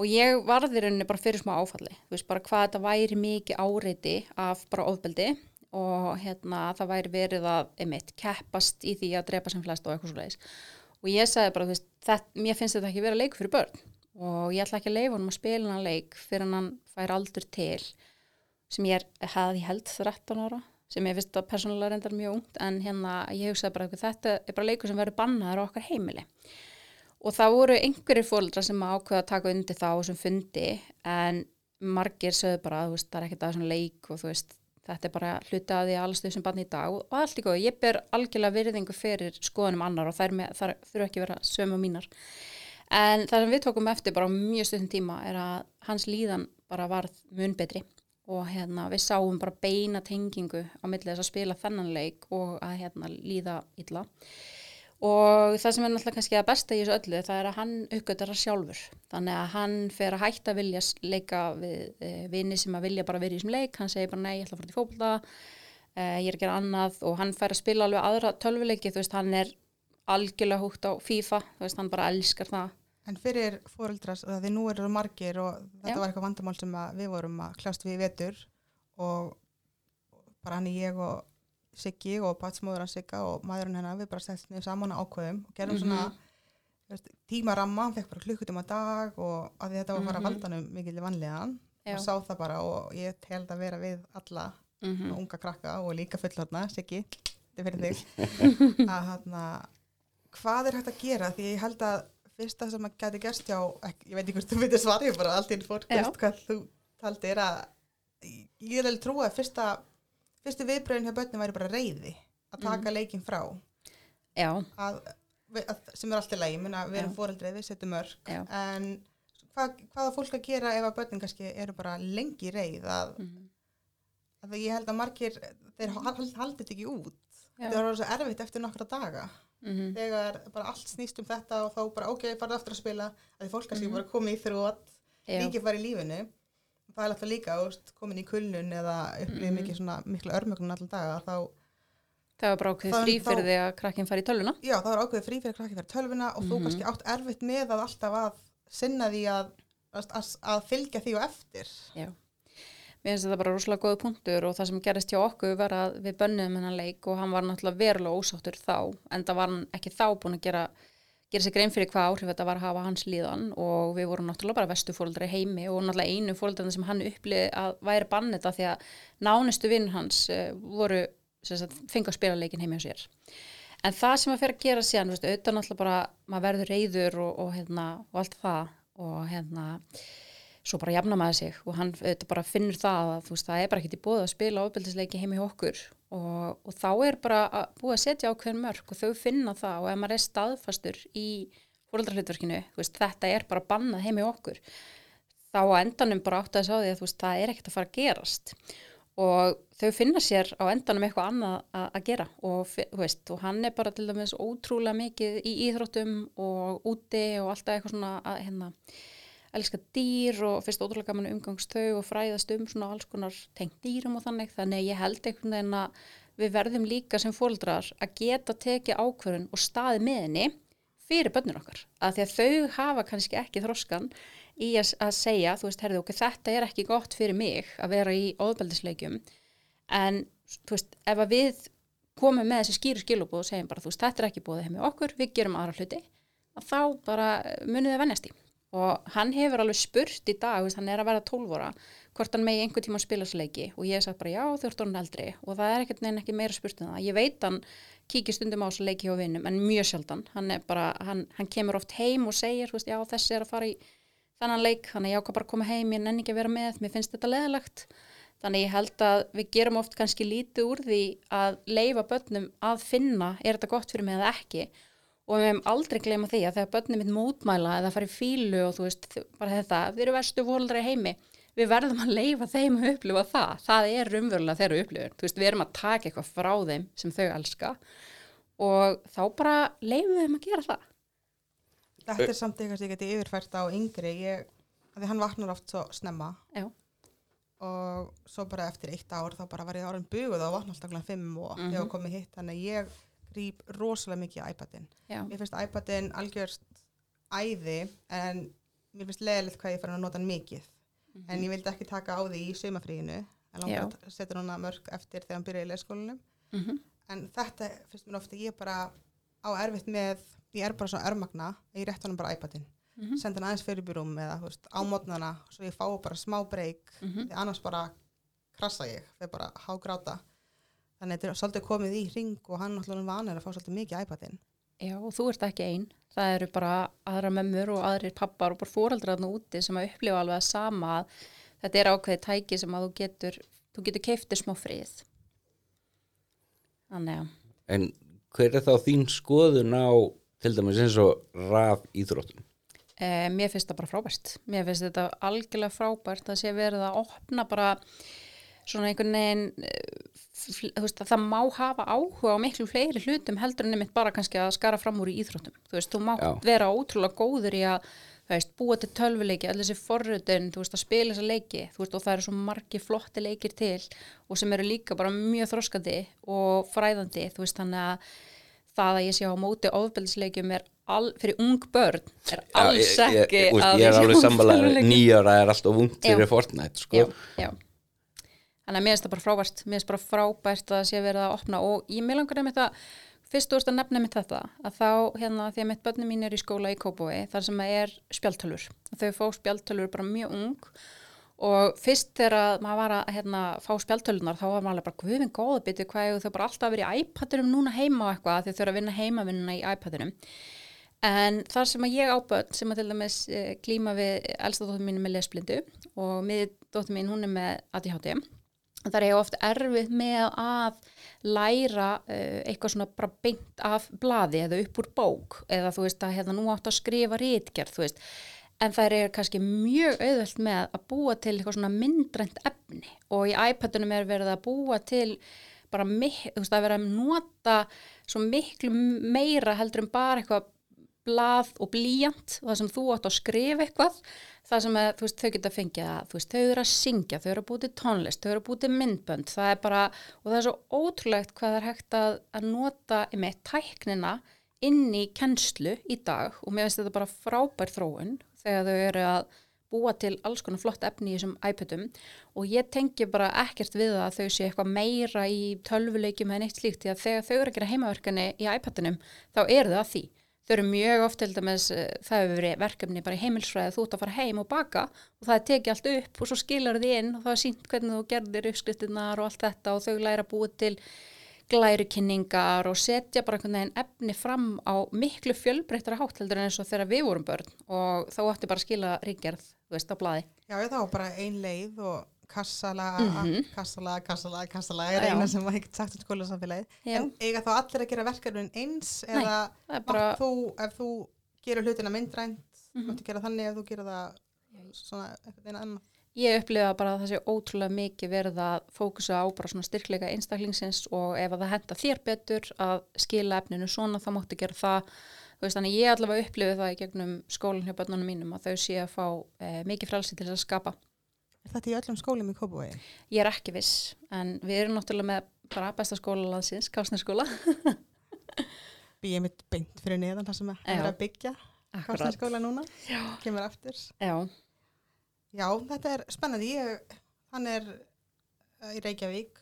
Og ég varði rauninni bara fyrir smá áfalli þú veist bara hvað þetta væri mikið áreiti af bara ofbeldi og hérna það væri verið að einmitt keppast í því að drepa sem flest og eitthvað svo leiðis og ég sagði bara þú veist þetta, mér finnst þetta ekki vera leik fyrir börn og ég ætla ekki að leifa honum að spila hann leik fyrir hann fær aldur til sem ég ég held 13 ára sem ég finnst að persónulega reyndar mjög ungt en hérna ég hugsaði bara að þetta er bara leikur sem verður bannaður á okkar heimili. Og það voru einhverjir fóreldrar sem ákveða að taka undir þá sem fundi en margir sögðu bara veist, það er ekkert að svona leik og þú veist þetta er bara hluti að því að alls þau sem bann í dag. Og allt í góð, ég ber algjörlega virðingu fyrir skoðunum annar og þær þurfa ekki að vera sömu mínar. En það sem við tókum eftir bara mjög stundum tíma er að hans líðan bara varð mun betri og hérna við sáum bara beina tengingu á milli þess að spila þennan leik og að hérna líða illa. Og það sem er náttúrulega kannski að besta í þessu öllu það er að hann uppgötar það sjálfur. Þannig að hann fer að hætta að vilja leika við e, vini sem að vilja bara vera í þessum leik, hann segir bara nei, ég ætla að fara til fókbalta e, ég er að gera annað. Og hann fer að spila alveg aðra tölvuleiki. Þú veist, hann er algjörlega húgt á FIFA, þú veist, hann bara elskar það En fyrir fóreldras, því nú eru margir og þetta Já. var eitthvað vandamál sem að við vorum að kljást við vetur og bara hann ég og Siggi og batsmóður hans Sigga og maðurinn hennar við bara settum niður saman á ákveðum og gerðum Mhm. svona þú veist, tímaramma, hann fekk bara klukkutum að dag og að þetta var að fara að Mhm. valda hann mikil vanlegan Já. og sá það bara og ég held að vera við alla mm og unga krakka og líka fullorna, Siggi, þetta er fyrir þig [LAUGHS] að hann hvað er hægt að gera því ég held að fyrsta sem að geti gerst hjá ekki, ég veit ekki hvort þú veitir svar ég bara allt í veist hvað þú taldi er að ég er alveg trúa að fyrsta fyrstu viðbröðin hjá börnum væri bara reyði að taka Mhm. leikinn frá. Að, að, sem er alltaf leið, ég meina við erum Já. fóreldrið, við setjum já. en hvað, hvað á fólk að gera ef að börnin kannski eru bara lengi reyð að, mm að ég held að margir þeir hald- haldi þetta ekki út. Já. þetta var svo erfitt eftir nokkra daga -hmm. þegar bara allt snýst um þetta og þá bara ok, farðu aftur að spila að því fólk kannski Mhm. bara komið í þrótt líkið bara í lífinu það er alltaf líka komin í kulnun eða upplýðið Mhm. mikið svona mikla örmögnun allan daga þá, Það var bara ákveðið Það- frí þá- fyrir því að krakkin fari í tölvuna já, þá er ákveðið frí fyrir krakki fyrir tölvuna og þú Mhm. kannski átt erfitt með að alltaf að sinna því að, að, að, að fylgja því og eftir Já. Mér finnst þetta bara rosalega góða punktur og það sem gerist hjá okkur var að við bönnuðum hennan leik og hann var náttúrulega verulega ósáttur þá en það var hann ekki þá búin að gera gera sér grein fyrir hvað áhrif þetta var að hafa hans líðan og við vorum náttúrulega bara vestu fóreldri heimi og náttúrulega einu fóreldrarna sem hann upplið að væri bannið þetta því að nánustu vinn hans uh, voru fengu að spila leikin heimi á sér. En það sem að fyrir að gera veist, auðvitað náttúrulega bara maður verður reyður og, og, hérna, og allt það og hérna svo bara jafna maður sig og hann bara finnur það að veist, það er bara ekkert í bóð að spila ofbeldisleiki heim í okkur og, og þá er bara að búið að setja ákveðin mörg og þau finna það og ef maður er staðfastur í veist, þetta er bara bannað heim í okkur þá á endanum bara átt að þess á því að veist, það er ekkert að fara að gerast og þau finna sér á endanum eitthvað annað að, gera og, veist, og hann er bara til dæmis ótrúlega mikið í íþróttum og úti og alltaf eitthvað svona að hérna elska dýr og fyrst ótrúlega gaman umgangst þau og fræðast um svona alls konar tengt dýrum og þannig. Þannig ég held einhvern veginn að við verðum líka sem fóldrar að geta tekið ákvörðun og staði með henni fyrir bönnur okkar. Að því að þau hafa kannski ekki þroskan í að, að segja, þú veist, herðu okkur þetta er ekki gott fyrir mig að vera í óðbeldisleikjum en þú veist, ef að við komum með þessi skýru skilubóð og segjum bara, þú veist, þetta er ekki bóðið með okkur, við gerum aðra hluti að þá bara munið þið vennjast í og hann hefur alveg spurt í dag, hann er að vera 12 ára hvort hann megi einhver tíma að spila þessu leiki. Og ég hef sagt bara já þú ert orðin eldri. Og það er ekkert neina ekki meira spurt en það. Ég veit hann kíkir stundum á þessu leiki hjá vinnum en mjög sjaldan, hann bara hann, hann kemur oft heim og segir, veist, já þessi er að fara í þennan leik, þannig ég ákvað bara að koma heim ég nenni ekki að vera með, mér finnst þetta leðalegt þannig ég held að við gerum oft kannski lítið úr því að leifa börnum að finna, er þetta gott fyrir mig eða ekki og við hefum aldrei gleyma því að þegar börnum mitt mótmæla eða fara í fílu og þú veist, bara þetta, við erum verstu fólaldra í heimi við verðum að leifa þeim að upplifa það. Það er umverulega þeirra upplifun. Þú veist, við erum að taka eitthvað frá þeim sem þau elska og þá bara leifum við þeim að gera það. Þetta er samt eitthvað sem ég geti yfirfært á yngri, ég, því hann vaknar oft svo snemma Já. og svo bara eftir eitt ár þá bara var ég árin buguð og vakna alltaf kláðan fimm og mm Mhm. þegar komið hitt, þannig ég gríp rosalega mikið í iPadin. Já, Mér finnst iPadin algjörst æði en mér finnst leðilegt hvað ég fyrir að nota hann mikið. En ég vildi ekki taka á því í sumafríinu, en Mhm. Langar að setja núna mörg eftir þegar hann byrjaði í leikskólanum. mm En þetta finnst mér ofta, ég bara á erfitt með, ég er bara svona örmagna, ég rétt honum bara iPadin. Mhm. Senda hann aðeins fyrir byrjum eða veist, á mótnana, svo ég fá bara smá breyk, Mhm. annars bara krassa ég, þegar bara hágráta. Þannig að þetta er svolítið komið í ring og hann náttúrulega vanir að fá svolítið mikið iPadin. Já, og þú ert ekki einn. Það eru bara aðra mömmur og aðrir pappar og bara fóreldrarna úti sem að upplifa alveg að sama að þetta er ákveðið tæki sem að þú getur, þú getur keiftir smá frið. Þannig að, En hver er þá þín skoðun á til dæmis eins og raf íþróttum? e, mér finnst það bara frábært. Mér finnst þetta algjörlega frábært að sé verið að opna bara svona einhvern veginn, eh, veist, að það má hafa áhuga á miklu fleiri hlutum heldur en nefnitt bara kannski að skara fram úr í íþróttum. Þú veist, þú mátt Já. vera ótrúlega góður í að veist, búa til tölvuleiki, allir þessi forröðun, þú veist, að spila þessa leiki, veist, og það eru svo margi flotti leikir til og sem eru líka bara mjög þroskandi og fræðandi, þú veist, þannig að það að ég sé á móti ofbeldisleikjum er all, fyrir ung börn er alls Já, ég, ekki ég, ég, að ég er alveg tölvuleiki. nýjára er alltaf ungt fyrir Fortnite sko. já, já. Þannig að mér finnst það bara frábært, mér finnst bara frábært að það sé verið að opna og ég með langar einmitt að fyrst þú veist að nefna mitt þetta að þá hérna því að mitt börnum mín er í skóla í Kópói þar sem að er spjaltölur þau fá spjaltölur bara mjög ung og fyrst þegar maður var að hérna, fá spjaltölunar þá var maður alveg bara guðin góða byttu hvað þau bara alltaf verið í iPadunum núna heima og eitthvað því þau eru að vinna heimavinnuna í iPadunum En þar sem að ég á börn sem að til dæmis eh, glíma við elsta dóttur mín með lesblindu og miði dóttur mín hún er með ADHD þar ég oft erfið með að læra uh, eitthvað svona bara beint af blaði eða upp úr bók eða þú veist að hérna nú átt að skrifa rítgerð þú veist. En það er kannski mjög auðvöld með að búa til eitthvað svona myndrænt efni og í iPadunum er verið að búa til bara, mik- þú veist, að vera að nota svo miklu meira heldur en bara eitthvað blað og blíjant það sem þú átt að skrifa eitthvað það sem að, veist, þau geta fengið að veist, þau eru að syngja, þau eru að búið til tónlist þau eru að búið til myndbönd, það er bara og það er svo ótrúlegt hvað það er hægt að, að nota með tæknina inn í kennslu í dag og mér finnst þetta bara frábær þróun þegar þau eru að búa til alls konar flott efni í þessum iPadum og ég tengi bara ekkert við að þau sé eitthvað meira í tölvuleikjum eða neitt slíkt því að þegar þau eru að gera heimaverkani í iPadunum þá eru það að því þau eru mjög oft til dæmis, eh, það hefur verið verkefni bara í heimilsfræði, þú ert að fara heim og baka og það er tekið allt upp og svo skilur þið inn og það er sínt hvernig þú gerðir uppskriftinnar og allt þetta og þau læra búa til glærukinningar og setja bara einhvern veginn efni fram á miklu fjölbreyttara hátt heldur en eins og þegar við vorum börn og þá ætti bara að skila ríkjarð, þú veist, á blaði. Já, þá bara ein leið og kassala, Mhm. kassala, kassala, kassala er Já. eina sem var ekkert sagt um skólasamfélagið. Já. En eiga þá allir að gera verkefnin eins Nei, eða er bara- þú, ef þú gerur hlutina myndrænt, Mhm. máttu gera þannig ef þú gerur það svona eitthvað eina annað. Ég upplifa bara að það sé ótrúlega mikið verið að fókusa á bara svona styrkleika einstaklingsins og ef að það henda þér betur að skila efninu svona þá máttu gera það. Þú veist þannig ég allavega upplifi það í gegnum skólinn hjá börnunum mínum að þau sé að fá e, mikið frelsi til þess að skapa. Er þetta í öllum skólum í Kópavogi? Ég er ekki viss en við erum náttúrulega með bara besta skóla landsins, Kásnarskóla. [LAUGHS] Býið mitt beint fyrir neðan það sem er að byggja Kásnarskóla núna, Já. kemur aftur. Já, Já, þetta er spennandi. Ég, hann er uh, í Reykjavík,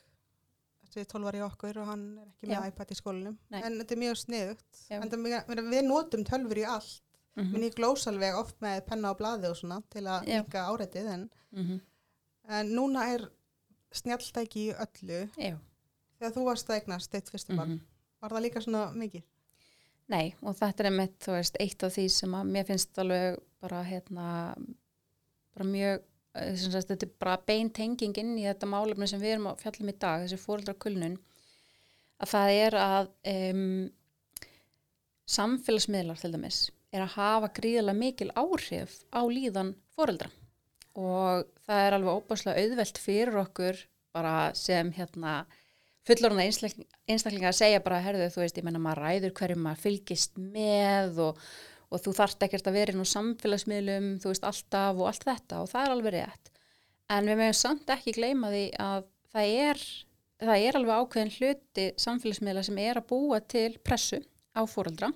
þetta er 12 ári okkur og hann er ekki með Já. iPad í skólanum. Nei. En þetta er mjög sniðugt. Við, við notum tölfur í allt. mm Minn ég glósalveg oft með penna og blaði og svona til að líka áreitið en, -hmm. En núna er snjalltæki í öllu já. þegar þú varst að eignast þitt fyrsta barn mhm. var það líka svona mikið? Nei, og þetta er þú veist, eitt af því sem að mér finnst alveg bara hérna, bara mjög, eh, sagt, þetta er bara bein tenging inn í þetta málefni sem við erum að fjallum í dag, þessi fóreldrakulnun, að það er að um, samfélagsmiðlar til dæmis er að hafa gríðilega mikil áhrif á líðan fóreldra og það er alveg óbáslega auðvelt fyrir okkur bara sem hérna fullorðna einstaklinga að segja bara, herðu, þú veist, ég menna maður ræður hverju maður fylgist með og, og þú þarft ekkert að vera inn á samfélagsmiðlum, þú veist, alltaf og allt þetta og það er alveg rétt. En við meðum samt ekki gleyma því að það er, það er alveg ákveðin hluti samfélagsmiðla sem er að búa til pressu á fóraldra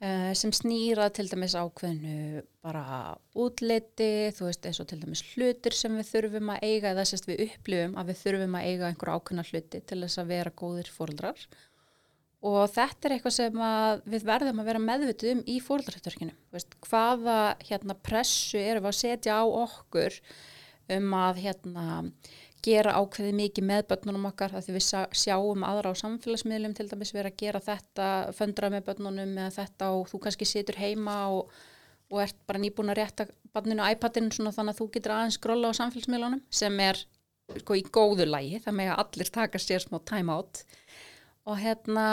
sem snýra til dæmis ákveðinu bara útliti, þú veist eins og til dæmis hlutir sem við þurfum að eiga eða sérst við upplifum að við þurfum að eiga einhver ákveðna hluti til þess að vera góðir fóröldrar og þetta er eitthvað sem við verðum að vera meðvitið um í fóröldrarhætturkinu, hvaða hérna, pressu erum við að setja á okkur um að hérna gera ákveði mikið með börnunum okkar því við sjáum aðra á samfélagsmiðlum til dæmis erum að gera þetta föndra með börnunum eða þetta og þú kannski situr heima og, og ert bara nýbúin að rétta börnunu iPadin svona þannig að þú getur aðeins skrolla á samfélagsmiðlunum sem er sko í góðu lægi með að allir taka sér smá time out. Og hérna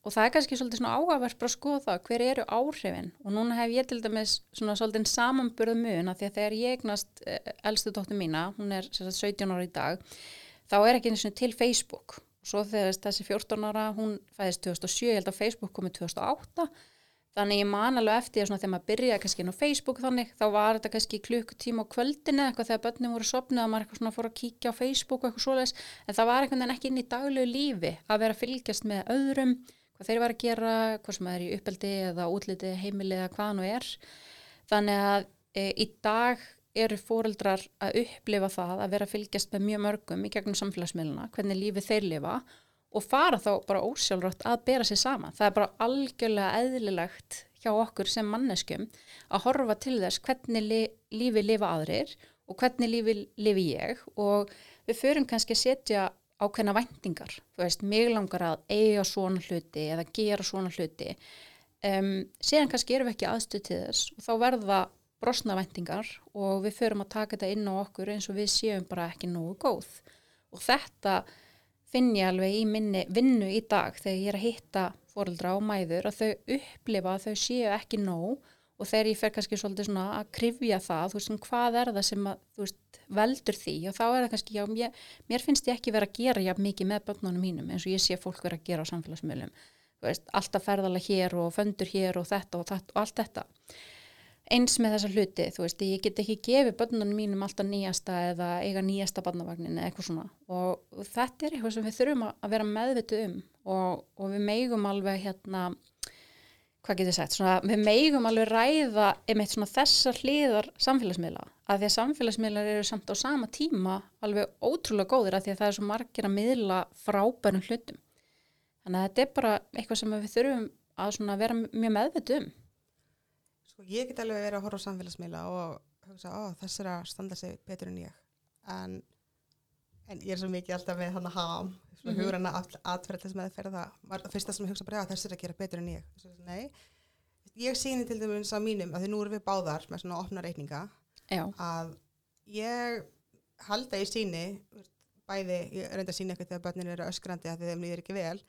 og það er kannski svolítið svona áhagverð bara að skoða það hver eru áhrifin? Og núna hef ég til dæmis svona svolítið samanburð mun að því að þegar ég egnast eh, elstu dóttu mína, hún er sagt, 17 ára í dag, þá er ekki eins og til Facebook. Og svo þegar þessi 14 ára, hún fæðist 2007 ég held að Facebook komið 2008 þannig ég man alveg eftir að þegar maður byrjaði kannski inn á Facebook þannig, þá var þetta kannski klukkutíma á kvöldinu eitthvað þegar börnum voru sopnið að maður eitthvað svona fór að kíkja á Facebook eitthvað svoleiðis. En það var eitthvað ekki inn í daglegu lífi að vera fylgjast með öðrum hvað þeir var að gera, hvað sem er í uppeldi eða útliti heimili eða hvað nú er. Þannig að e, í dag eru fóreldrar að upplifa það að vera að fylgjast með mjög mörgum í gegnum samfélagsmiðluna, hvernig lífið þeir lifa og fara þá bara ósjálfrátt að bera sér sama. Það er bara algjörlega eðlilegt hjá okkur sem manneskum að horfa til þess hvernig li, lífi lifa aðrir og hvernig lífi lifi ég og við förum kannski að setja ákveðna væntingar, þú veist, mig langar að eiga svona hluti eða gera svona hluti. Um, síðan kannski erum við ekki aðstuð til þess og þá verða brosna væntingar og við förum að taka þetta inn á okkur eins og við séum bara ekki nógu góð. Og þetta finn ég alveg í minni vinnu í dag þegar ég er að hitta fóröldra og mæður að þau upplifa að þau séu ekki nóg og þegar ég fer kannski svolítið svona að krifja það, þú veist, hvað er það sem að, þú veist, veldur því og þá er það kannski, já, mér, mér finnst ég ekki vera að gera já mikið með börnunum mínum eins og ég sé fólk vera að gera á samfélagsmiðlum, alltaf ferðala hér og föndur hér og þetta og, þetta, og allt þetta. Eins með þessa hluti, þú veist, ég get ekki gefið börnunum mínum alltaf nýjasta eða eiga nýjasta barnavagnin eða eitthvað svona. Og, þetta er eitthvað sem við þurfum að vera meðvitu um og, og við meigum alveg hérna hvað getur sagt, svona, við meigum alveg ræða einmitt svona þessar hliðar samfélagsmiðla, að því að samfélagsmiðlar eru samt á sama tíma alveg ótrúlega góðir að því að það er svo margir að miðla frábærum hlutum. Þannig að þetta er bara eitthvað sem við þurfum að vera mjög meðveit um. Sko ég get alveg verið að horfa á samfélagsmiðla og hugsa, ó þess er að standa sig betur en ég. En, en ég er svo mikið alltaf með hann að hafa mm -hmm. hugranna atverðlis með ferða var það fyrsta sem ég hugsa bara, já þessi er að gera betur en ég. Svo, nei, ég síni til dæmis á mínum, að því nú erum við báðar með svona opna reikninga já. að ég halda í síni bæði, ég reynda að sína eitthvað þegar börnir eru öskrandi að þeim líður ekki vel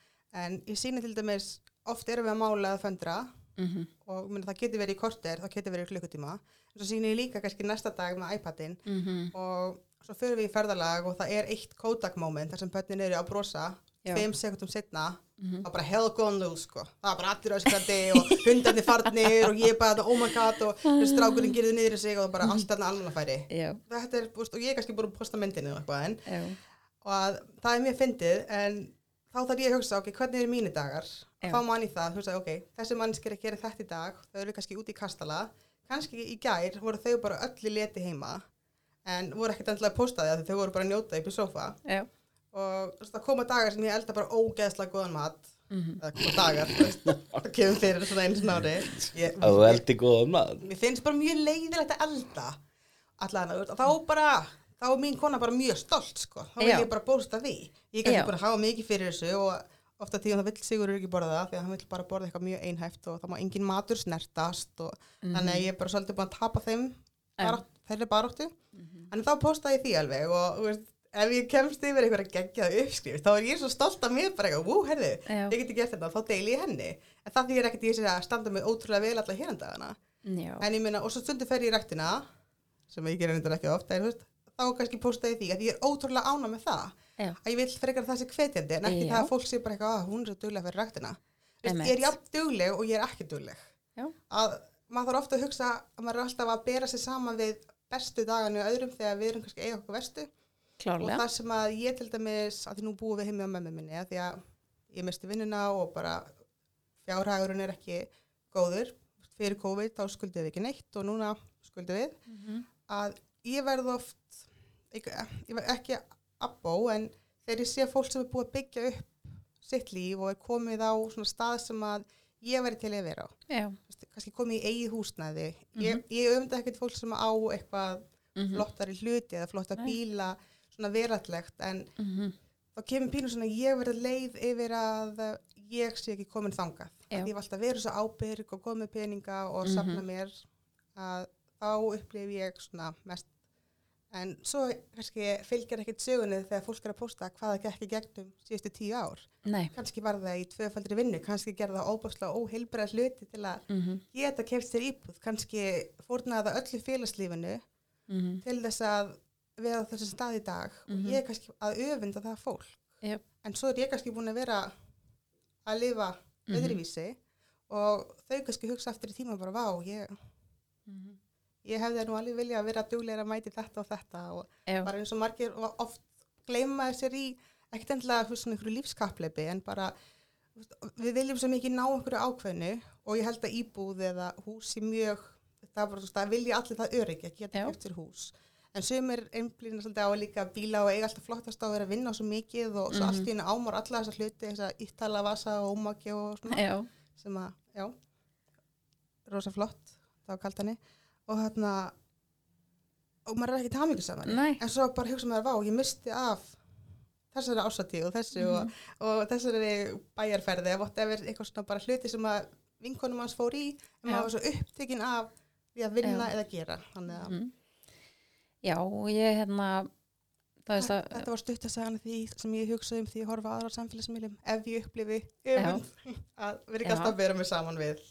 en ég síni til dæmis, oft erum við að mála að föndra mm -hmm. og meni, það getur verið í korter, það getur verið í klukkutíma en svo síni ég líka kannski næsta dag með iPadin mm -hmm. og svo fyrir við í ferðalag og það er eitt Kodak moment þar sem börnin eru að brosa tveim sekundum setna mm -hmm. er bara hell gone loose sko. Það er bara allir öskrandi og hundarnir farnir og ég er bara oh my god og strákurinn gerði niður í sig og bara allt þarna alveg færi. Er, og ég er kannski búin að posta myndinu en, og að, það er mjög fyndið en þá þarf ég að hugsa ok, hvernig eru mínu dagar? Þá mann í það, hugsa ok, þessi mannskir að gera þetta í dag þau eru kannski úti í kastala. Kannski í gær voru þau bara öll í leti heima en voru ekkert endilega postaði að þau voru bara að njóta upp í sofa. Já. Og það koma dagar sem ég elda bara ógeðslega góðan mat. Mm -hmm. eða koma dagar það kemur fyrir svona einu snári að þú eldi góðan mat. Mér finnst bara mjög leiðilegt að elda allavega, þá bara þá er mín kona bara mjög stolt sko. þá vil ég bara bósta því. Ég er kannski bara að hafa mikið fyrir þessu og, ofta tíðan það vill Sigurður ekki borða það því að hann vill bara borða eitthvað mjög einhæft og það má engin matur snertast og þannig að ég er bara svolítið búin að tapa þeim barátt, þeirri baróttu en þá postaði ég því alveg og þú veist, ef ég kemst yfir einhverja geggjaða uppskrift þá er ég svo stolt af mér bara eitthvað, wú, herðu, Já. ég geti gert þetta þá deili ég henni, en það þýðir ekkert ég sé að standa mig ótrúlega vel alla hérndagana Já, en ég minna, og svo stundu fer ég í ræktina sem ég gerir þetta ekki oft en, þú veist, þá kannski postaði ég því að ég er ótrúlega ána með það já, að ég vil frekar það sé hvetjandi en ekki Já. það að fólk sé bara eitthvað að hún er svo dugleg fyrir Einmitt. ég er jafn dugleg og ég er ekki dugleg. Að maður þarf ofta að hugsa að maður er alltaf að bera sig saman við bestu daganu og öðrum þegar við erum kannski eiga okkur vestu og klárlega. það sem að ég til dæmis að því nú búum við heimi á mömmu minni að því að ég misti vinnuna og bara fjárhagurinn er ekki góður. Fyrir COVID þá skuldum við ekki neitt og núna skuldum við. Mhm. að ég verð oft ekki, ég verð ekki abbó en þegar ég sé fólk sem er búið að byggja upp sitt líf og er komið á svona stað sem að ég verði til að vera á. Já, kannski komið í eigið húsnæði. Ég, ég öfndi ekkert fólk sem á eitthvað Mhm. flottari hluti eða flotta bíla svona verallegt en mhm, þá kemur pínu svona ég verði leið yfir að ég sé ekki komin þangað. Ég var alltaf verið svo ábyrg og komið peninga og Mhm. safna mér að þá upplif ég svona mest. En svo kannski fylgjar ekkert sögunni þegar fólk er að posta hvað það gekk í gegnum síðustu tíu ár. Nei, kannski var það í tvöfaldri vinnu kannski gerða það óbúslega óheilbreið hluti til að mhm, geta keft sér íbúð. Kannski fórnaði það öllu félagslífinu mhm, til þess að vera á þessu stað í dag Mhm. og ég er kannski að öfunda það fólk. Já, en svo er ég kannski búin að vera að lifa Mhm. öðruvísi og þau kannski hugsa eftir í tíma bara vá, ég, mhm, ég hefði nú alveg vilja að vera dugleira að mæti þetta og þetta. Og já, bara eins og margir oft gleyma sér í ekkert endilega einhverju lífskapleipi en bara við viljum svo mikið ná einhverju ákveðnu og ég held að íbúð eða hús í mjög það það vilja allir það öryggi að geta sér hús en sumir einblýna svolítið á líka bíla og eiga alltaf flottast á að vera að vinna svo mikið og svo Mhm. allt í henni ámar alla þessar hluti þess að Ítala, Vasa og Ómaki og svona já, sem að, já rosa flott, það var kalt henni og hérna og maður er ekki tamingu saman Nei. en svo bara hugsa maður, vá, ég misti af þessari ásatíð og þessu Mhm. og, og þessari bæjarferði er eitthvað svona bara hluti sem að vinkonum hans fór í en Já. maður var svo upptekinn af því að vinna Já. eða gera þannig að mhm. Já, ég hérna, það veist að, þetta var stutt að segja því sem ég hugsaði um því að horfa aðra samfélagsmiðlum ef ég upplifi öfund [LAUGHS] að vera ekki alltaf að bera mig saman við.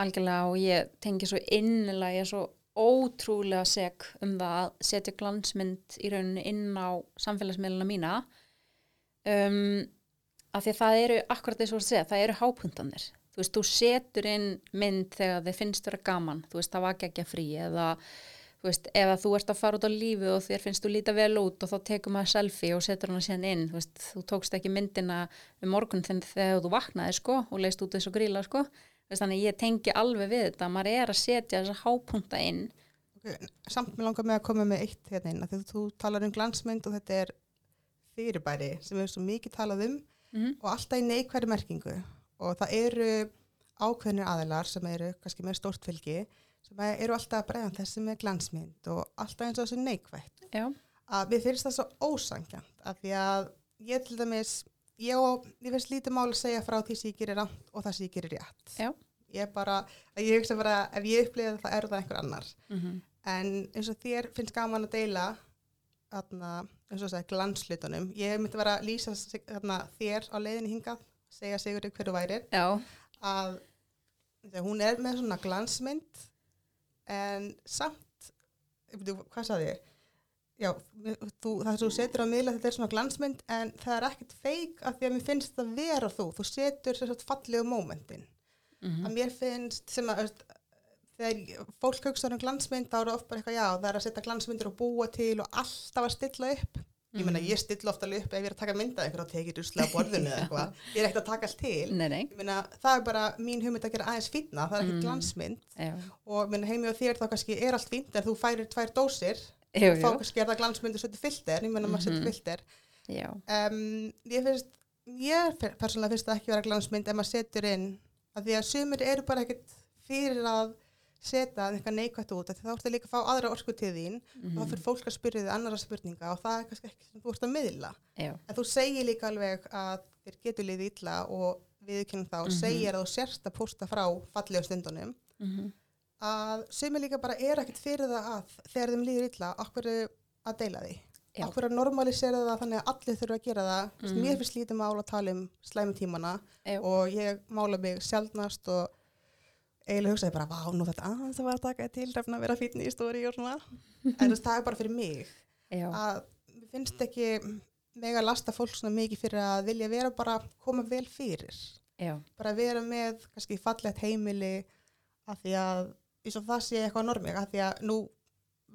Algjörlega og ég tengi svo innilega, ég er svo ótrúlega seg um það að setja glansmynd í rauninni inn á samfélagsmiðluna mína. Um, af því að það eru akkurat þess að segja, það eru hápuntanir. Þú veist, þú setur inn mynd þegar þið finnst vera gaman, þú veist, það var ekki frí eða þú veist, ef að þú ert að fara út á lífi og þér finnst þú líta vel út og þá tekur maður selfie og setur hana síðan inn. Þú veist, þú tókst ekki myndina um morgun þegar þú vaknaði sko og leist út þessu gríla sko. Veist, þannig ég tengi alveg við þetta. Maður er að setja þessa hápunta inn. Okay. samt mér langar með að koma með eitt hérna inn því þú talar um glansmynd og þetta er fyrirbæri sem við svo mikið talað um mm og alltaf í neikværi merkingu. Og það eru ákveðnir aðilar sem eru kannski með stórt fylgi sem eru alltaf að bregða þessi með glansmynd og alltaf eins og þessi neikvætt. Já, að við finnst það svo ósangjant af því að ég til dæmis ég, og, ég finnst lítið mál að segja frá því sem ég gerir rátt og það sem ég gerir rétt. Já. ég bara, að ég hugsa bara ef ég upplýði það er það einhver annar. Mm en eins og þér finnst gaman að deila þarna, eins og segja glanslutunum ég myndi vera að lýsa þarna, þér á leiðinni hingað segja Sigurði hverju værir. Já, að hún er með svona glansmynd en samt hvað sagði ég? Já, þú, það sem þú setur á miðla þetta er svona glansmynd en það er ekkert feik af því að mér finnst það vera þú. Þú setur sér svona fallegu mómentin. Mm að mér finnst sem að veist, þegar fólk hugsa um glansmynd þá er það oft bara eitthvað já það er að setja glansmyndir og búa til og alltaf að stilla upp ég meina Mhm. ég stilla ofta alveg upp ef ég er að taka mynda einhver og tekið ruslega borðinu eða eitthvað. [LAUGHS] Ég er ekkert að taka allt til. Nei, nei. Ég meina það er bara mín hugmynd að gera aðeins fínna það er ekki Mm. glansmynd. Já, og ég meina, heimi og þér þá kannski er allt fínt en þú færir tvær dósir. Jú, og þá kannski er það glansmynd og setur filter ég meina maður setur Mhm. filter. Já, um, ég finnst ég persónulega finnst það ekki vera glansmynd ef maður setur inn að því að sumir eru bara ekkert fyrir að setja eitthvað neikvægt út þá ertu líka að fá aðra orku til þín og þá fyrir fólk að spyrja þig annara spurninga og það er kannski ekki sem þú ert að miðla. Já, en þú segir líka alveg að þér getur liðið illa og viðkynna það og segir að þú sérst að posta frá fallegu stundunum. Mhm, að sumir líka bara er ekkert fyrir það að þegar þeim líður illa, okkur að deila því? Já. okkur að normalisera það þannig að allir þurfa að gera það? Mm -hmm. mér finnst lítið mál að tala um slæmi tímana Já. og ég mála mig sjaldnast og eiginlega hugsaði bara, vá, nú þetta aðeins að vera að taka til að vera fítni í stóri og svona. En veist, það er bara fyrir mig. Já, að finnst ekki mega lasta fólk svona mikið fyrir að vilja vera bara koma vel fyrir. Já, bara vera með kannski fallegt heimili að því að eins og það sé eitthvað normið að því að nú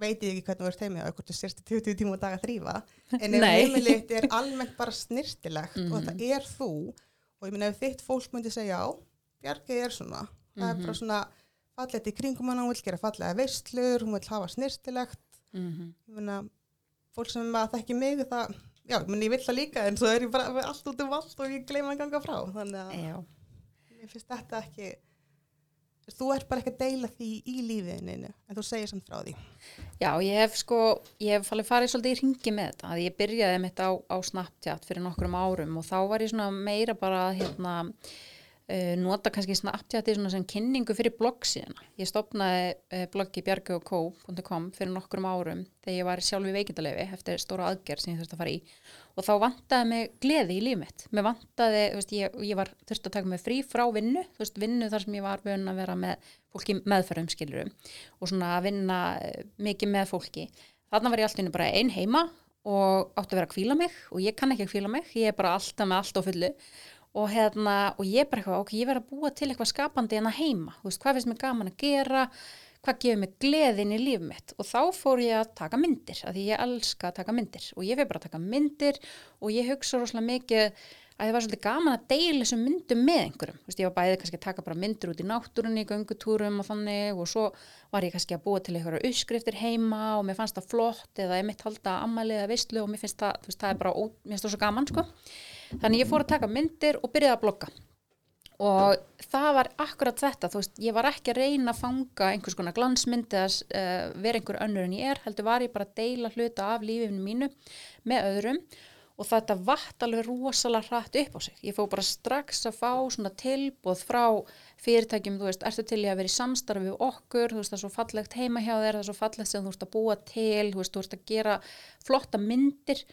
veit ég ekki hvernig þú ert heimið og hvort þú sérst 20 tíma á dag að þrýfa en ef heimilið er almennt bara snirtilegt og Mhm. þetta er þú og ég meina ef þitt fólk myndi segja já, Bjargi er svona það er Mhm. bara svona fallegt í kringum hann, hún vil gera fallega veistlur hún vil hafa snirtilegt mhm, ég meina, fólk sem að þekki mig það, já, ég meina ég vill það líka en svo er ég bara með allt út um allt og ég gleyma að ganga frá. Þannig að já, mér finnst þetta ekki þú ert bara ekki að deila því í lífiðinu en þú segir samt frá því. Já, ég hef sko, ég hef alveg farið svolítið í ringi með þetta, að ég byrjaði mitt á, á Snapchat fyrir nokkrum árum og þá var ég svona meira bara hérna, nota kannski svona sem kynningu fyrir bloggsíðuna. Ég stopnaði uh, bloggi bjargauko.com fyrir nokkrum árum þegar ég var sjálf í veikindalefi eftir stóra aðgerð sem ég þurfti að fara í og þá vantaði mig gleði í líf mitt. Mér vantaði, veist, ég, ég var þurfti að taka mig frí frá vinnu, veist, vinnu þar sem ég var vön að vera með fólki meðferðum skilurum og svona að vinna eh, mikið með fólki. Þarna var ég alltaf bara ein heima og átti að vera að kvíla mig og ég kann ekki að kvíla mig, ég er bara alltaf með allt á fullu og hérna, og ég bara eitthvað, ok, ég verð að búa til eitthvað skapandi en að heima, þú veist, hvað finnst mér gaman að gera, hvað gefur mér gleðin í líf mitt? Og þá fór ég að taka myndir, af því ég elska að taka myndir. Og ég fyrir bara að taka myndir og ég hugsa rosalega mikið að það var svolítið gaman að deila þessum myndum með einhverjum, þú veist, ég var bæðið kannski að taka bara myndir út í náttúrunni, göngutúrum og þannig og svo var ég kannski að búa til einhverja uppskriftir heima og mér fannst það flott eða ég mitt halda ammælið eða veistlu og mér finnst það, þú veist, það er bara, ó, mér finnst það svo gaman, sko. Þannig ég fór að taka myndir og byrjaði að blogga. Og það var akkurat þetta, þú veist, ég var ekki að reyna að fanga einhvers konar glansmynd eða uh, vera einhver önnur en ég er, heldur var ég bara að deila hluta af lífinu mínu með öðrum. Og þetta vatt alveg rosalega hratt upp á sig. Ég fór bara strax að fá svona tilbúð frá fyrirtækjum, þú veist, ertu til í að vera í samstarfi við okkur, þú veist, það er svo fallegt heima hjá þér, það er svo fallegt sem þú ert að búa til, þú veist, þú ert að gera flotta myndir.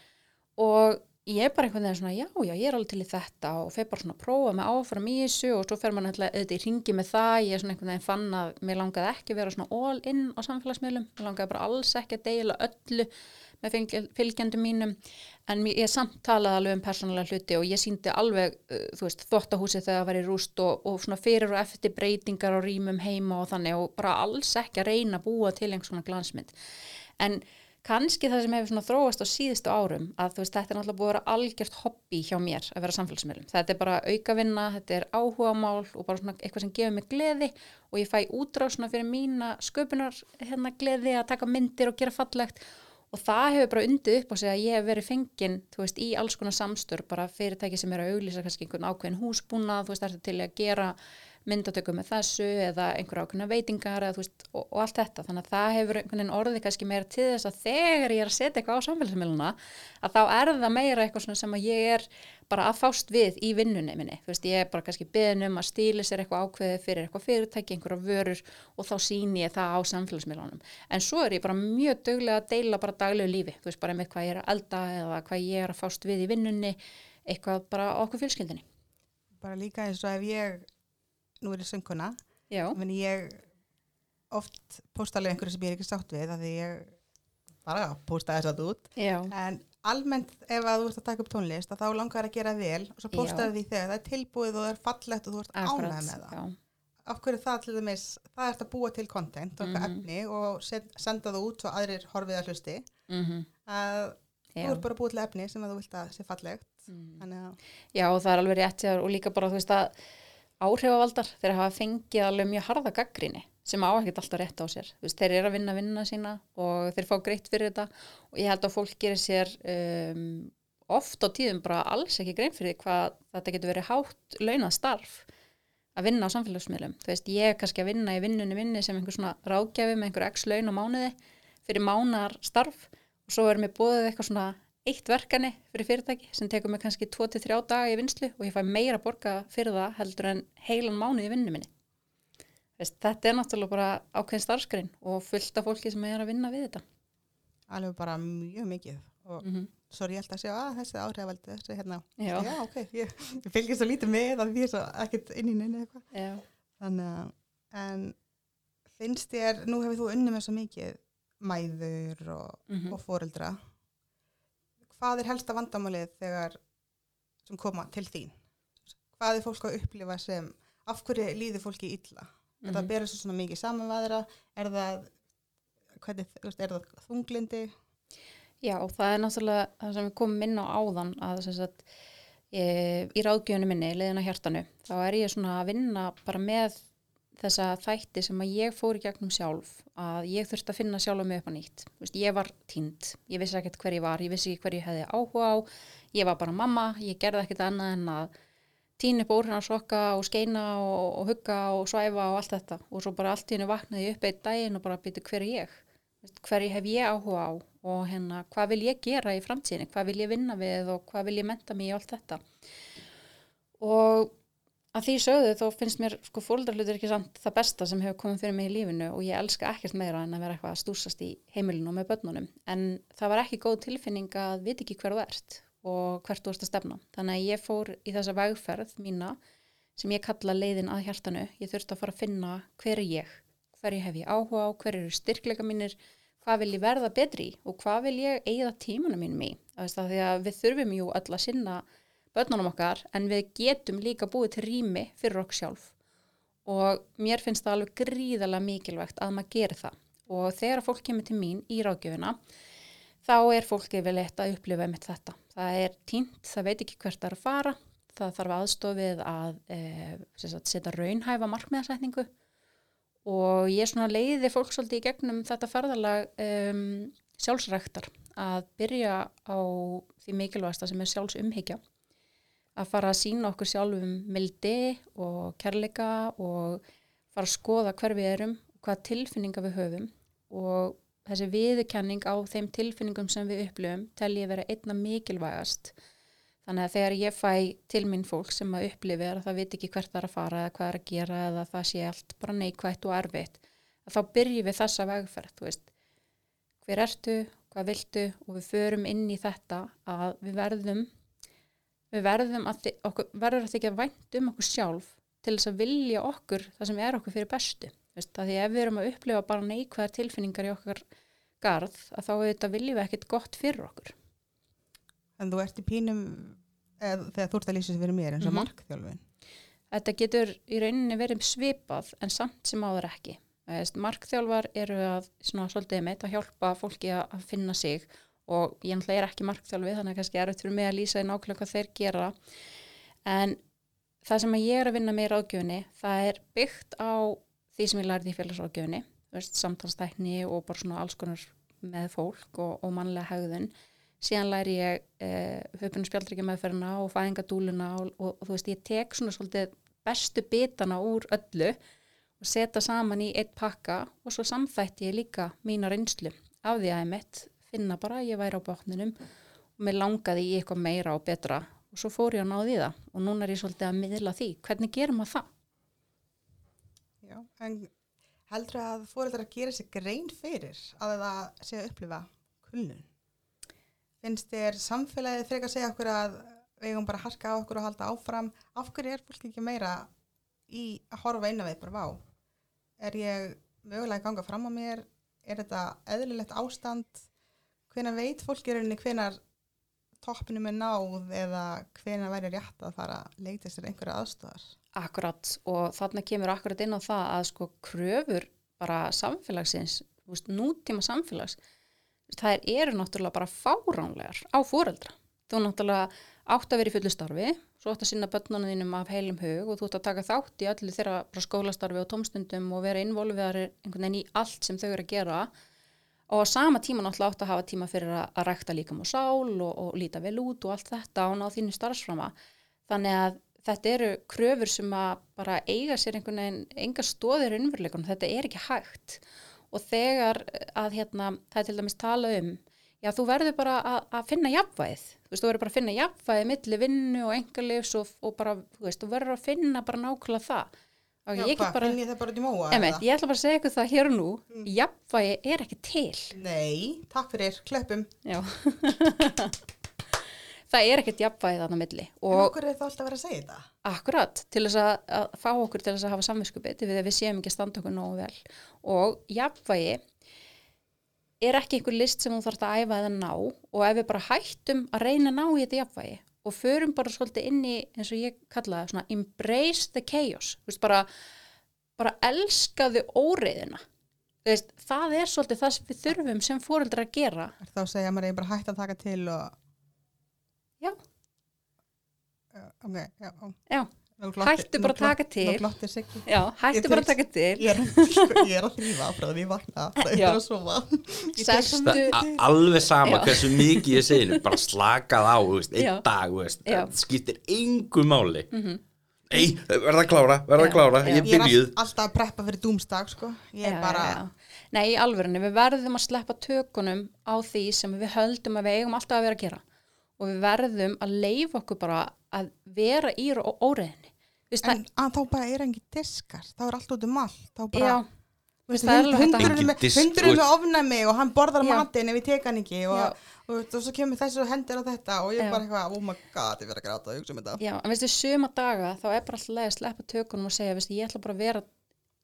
Og ég er bara einhvern veginn svona, já, já, ég er alveg til í þetta. Og fer bara svona að prófa með áfram í þessu og svo fer maður náttúrulega auðvitað í ringi með það, ég er svona einhvern veginn fann að mér langaði ekki að vera svona all in á samfélagsmiðlum, mér langaði bara alls ekki að deila öllu með fylg- fylgjendum mínum, en ég samt talaði alveg um persónulega hluti og ég síndi alveg, uh, þú veist, þvottahúsi þegar það var í rúst og, og svona fyrir og eftir breytingar á rýmum heima og þannig og bara alls ekki að reyna að búa til einhvers svona glansmynd. En kannski það sem hefur svona þróast á síðustu árum að þú veist, þetta er náttúrulega búið að vera algjört hobby hjá mér að vera samfélagsmiðlum. Þetta er bara aukavinna, þetta er áhugamál og bara svona eitthvað sem gefur mig gleði og ég fæ útrá svona fyrir mína sköpunar hérna gleði að taka myndir og gera fallegt og það hefur bara undið upp á sig að ég hef verið fengin, þú veist, í alls konar samstör bara fyrirtæki sem eru að auglýsa kannski einhvern ákveðin húsbúna, þú veist, ertu til að gera myndatöku með þessu eða einhver ákveðna veitingar eða, veist, og, og allt þetta. Þannig að það hefur einhvern veginn orðið kannski meira til þess að þegar ég er að setja eitthvað á samfélagsmiðluna að þá er það meira eitthvað sem ég er bara að fást við í vinnunni minni, veist, ég er bara kannski beðin um að stíla sér eitthvað ákveðið fyrir eitthvað fyrirtæki, einhverja vörur og þá síni ég það á samfélagsmiðlunum. En svo er ég bara mjög döglega að deila bara daglegu lífi, þú veist, bara með hvað ég er að elda eða hvað ég er að fást við í vinnunni eitthvað bara okkur fjölskyldinni bara líka eins og ef ég nú er ég sönguna menn ég oft posta alveg einhverju sem ég er ekki sátt við að ég bara posta þess að út. Já, en almennt ef að þú ert að taka upp tónlist þá langar að gera vel og svo postaðu því þegar það er tilbúið og það er fallegt og þú ert ánægð með það. já, af hverju það til dæmis, það ert að búa til content og eitthvað Mhm. efni og set, senda það út svo aðrir horfið að hlusti. Mhm, að já. þú ert bara að búa til efni sem að þú vilt að sé fallegt. Mm. að Já, og það er alveg rétt og líka bara þú veist að áhrifavaldar þeir hafa fengið alveg mjög harða gaggrinni sem á ekkert alltaf rétt á sér veist, þeir eru að vinna vinna sína og þeir fá greitt fyrir þetta og ég held að fólk gerir sér um, oft á tíðum bara alls ekki grein fyrir hvað þetta getur verið hátt launað starf að vinna á samfélagsmiðlum. Þú veist, ég er kannski að vinna í vinnunni minni sem einhver svona ráðgjafi með einhver x laun á mánuði fyrir mánar starf og svo er mér búið eitthvað svona eitt verkani fyrir fyrirtæki sem tekur mig kannski 2-3 daga í vinslu og ég fæ meira borga fyrir það heldur en heilan mánuð í vinnu minni. Veist, þetta er náttúrulega bara ákveðin starfskrein og fullt af fólki sem er að vinna við þetta. alveg bara mjög mikið og Mm -hmm. svo er ég alltaf að sjá að þessi áhrifaldi þessi hérna, Já. já ok, ég, ég fylgir svo lítið með að því er svo ekkert inn í neina eitthvað Já. þannig að en finnst þér, nú hefur þú unnum með svo mikið mæður og, Mm og foreldra hvað er helsta vandamálið þegar sem koma til þín? Hvað er fólk að upplifa sem af hverju líður fólki illa? Er það að bera svo svona mikið saman við aðra er það hvernig, er það þunglindi Já, það er náttúrulega það sem við komum inn á áðan að sem sagt, e, í ráðgjöfunni minni, leiðin á hjartanu, þá er ég svona að vinna bara með þessa þætti sem að ég fór í gegnum sjálf, að ég þurfti að finna sjálf mig upp á nýtt. Þú Veist, ég var tínd, ég vissi ekkert hver ég var, ég vissi ekki hver ég hefði áhuga á, ég var bara mamma, ég gerði ekkert annað en að tína upp úr hennar sokka og skeina og, og hugga og svæfa og allt þetta. Og svo bara allt í hennu vaknaði upp eitt daginn og bara býtu hver er ég? Veist, hverju hef ég áhuga á? Og hérna hvað vil ég gera í framtíðinni, hvað vil ég vinna við og hvað vil ég menta mig í allt þetta? Og að því sögðu þá finnst mér sko fóldrahlutur ekki samt það besta sem hefur komið fyrir mig í lífinu og ég elska ekkert meira en að vera eitthvað að stúsast í heimilinu og með börnunum. En það var ekki góð tilfinning að vita ekki hver þú ert og hvert þú ert að stefna. Þannig að ég fór í þessa vegferð mína sem ég kalla leiðin að hjartanu. Ég þurfti að fara að finna hver er ég hverju hef ég áhuga á, hver eru styrkleika mínir hvað vil ég verða betri og hvað vil ég eigða tímanum mínum í Börnunum okkar en við getum líka búið til rými fyrir okkur sjálf. Og mér finnst það alveg gríðarlega mikilvægt að maður geri það. Og þegar fólk kemur til mín í ráðgjöfina þá er fólkið vel eitt að upplifa með þetta. Það er tínt, það veit ekki hvert það er að fara, það þarf aðstofið að e, sagt, setja raunhæfa markmiðasetningu. Og ég svona leiði fólk svolítið í gegnum þetta ferðalag um, sjálfsræktar að byrja á því mikilvægsta sem er sjálfsumhyggja að fara að sína okkur sjálfum mildi og kærleika og fara að skoða hver við erum og hvaða tilfinninga við höfum. Og þessi viðurkenning á þeim tilfinningum sem við upplifum tel ég vera einna mikilvægast. Þannig að þegar ég fæ til minn fólk sem að upplifi er að það veit ekki hvert það er að fara eða hvað er að gera eða það sé allt bara neikvægt og erfitt þá byrjum við þessa vegferð veist, hver ertu, hvað viltu og við förum inn í þetta að við verðum við verðum að þi- okkur, verður að þykja vænt um okkur sjálf til þess að vilja okkur það sem er okkur fyrir bestu. Því ef við erum að upplifa bara neikvæðar tilfinningar í okkar garð að þá auðvitað viljum við ekkert gott fyrir okkur. En þú ert í pínum eð, þegar þú ert að lýsa þessu fyrir mér eins og Mhm. markþjálfun. Þetta getur í rauninni verið svipað en samt sem áður ekki. Markþjálfar eru að svona svolítið meitt að hjálpa fólki að finna sig og ég náttúrulega er ekki markþjálfi þannig að kannski er auðvitað fyrir mig að lýsa í nákvæmlega hvað þeir gera. En það sem ég er að vinna með í ráðgjöfunni það er byggt á því sem ég lærði í félagsráðgjöfunni veist, samtalstækni og bara svona alls konar með fólk og, og mannlega hegðun. Síðan læri ég eh, höpunum spjaldrykja meðferðina og fæðingadúluna og, og, og þú veist ég tek svona svolítið bestu bitana úr öllu og setja saman í eitt pakka og svo samþætti ég líka mína reynslu af því að ég mitt finna bara að ég væri á botninum og mér langaði í eitthvað meira og betra og svo fór ég að náði það og núna er ég svolítið að miðla því hvernig gerum maður það? Já, en heldur að fóreldrar að gera sér grein fyrir að það sé að upplifa kulnun? Finnst þér samfélagið frekar að segja okkur að við eigum bara að harka á okkur og halda áfram? Af hverju er fólk ekki meira í að horfa á við bara vá? Er ég mögulega að ganga fram á mér? Er þetta eðlilegt ástand? Hvenær veit fólk í rauninni hvenar toppinum er náð eða hvenar væri rétt að fara að leita sér einhverja aðstofar? Akkurat og þarna kemur akkurat inn á það að sko kröfur bara samfélagsins, nútíma samfélags, það eru náttúrulega bara fáránlegar á fóreldra. Þú náttúrulega átt að vera í fullu starfi, svo átt að sinna börnunum þínum af heilum hug og þú átt að taka þátt í öllu þeirra skólastarfi og tómstundum og vera involviðar einhvern veginn í allt sem þau eru að gera og á sama tíma náttúrulega átt að hafa tíma fyrir að, að rækta líkam og sál og, og líta vel út og allt þetta og ná þínu starfsframa. Þannig að þetta eru kröfur sem að bara eiga sér einhvern veginn, enga stóðir innveruleikunum, þetta er ekki hægt og þegar að hérna, það er til dæmis tala um, já þú verður bara að, að finna jafnvægið, þú veist, þú verður bara að finna jafnvægið milli vinnu og engalifs og, og bara, þú veist, þú verður að finna bara nákvæmlega það. Og Já, ég hvað, bara, bara móa? emitt, ég ætla bara að segja ykkur það hér og nú, jafnvægi er ekki til. Nei, takk fyrir, klöppum. Já. [LAUGHS] það er ekkert jafnvægið þarna milli Og og okkur er það alltaf að vera að segja þetta? akkurat til þess að, að fá okkur til þess að hafa samvinskupið við við séum ekki að standa okkur nógu vel og jafnvægi er ekki einhver list sem þú þarfst að æfa eða ná og ef við bara hættum að reyna að ná í þetta jafnvægi og förum bara svolítið inn í eins og ég kalla það svona embrace the chaos veist, bara, bara elskaðu óreiðina Þú veist, það er svolítið það sem við þurfum sem fóreldrar að gera Er það að segja að maður er bara hægt að taka til og... Já. Ok, já. Já, glottir- Hættu bara að taka til. Glottir já hættu bara að taka til Ég er, ég er að þrýfa frá því ég vakna. Það er að sofa. Alveg sama Já. hversu mikið ég segi nú, bara slakað á, þú veist, einn Já. dag, þú veist, það skiptir engu máli. Mhm. Nei, verða að klára, verða að klára, já. ég er byrjuð. all, alltaf að preppa fyrir dúmsdag, sko. Er bara... já, já. Nei, í alvörunni, við verðum að sleppa tökunum á því sem við höldum að við eigum alltaf að vera að gera og við verðum að leifa okkur bara að vera í ó- óreiðinni. Þú veist, En að þá bara er engin diskar. Þá er allt út um allt. Þá bara... já, Þú veist, það er Engin með, ofnæmi og hann borðar Já. matinn ef ég tek hann ekki og, og, og, og svo kemur þessu og hendur á þetta og ég er bara eitthvað, oh my god, ég verð að gráta að hugsa um þetta. já, en veistu, suma daga þá er bara alltaf leið að sleppa tökunum og segja, veistu, ég ætla bara að vera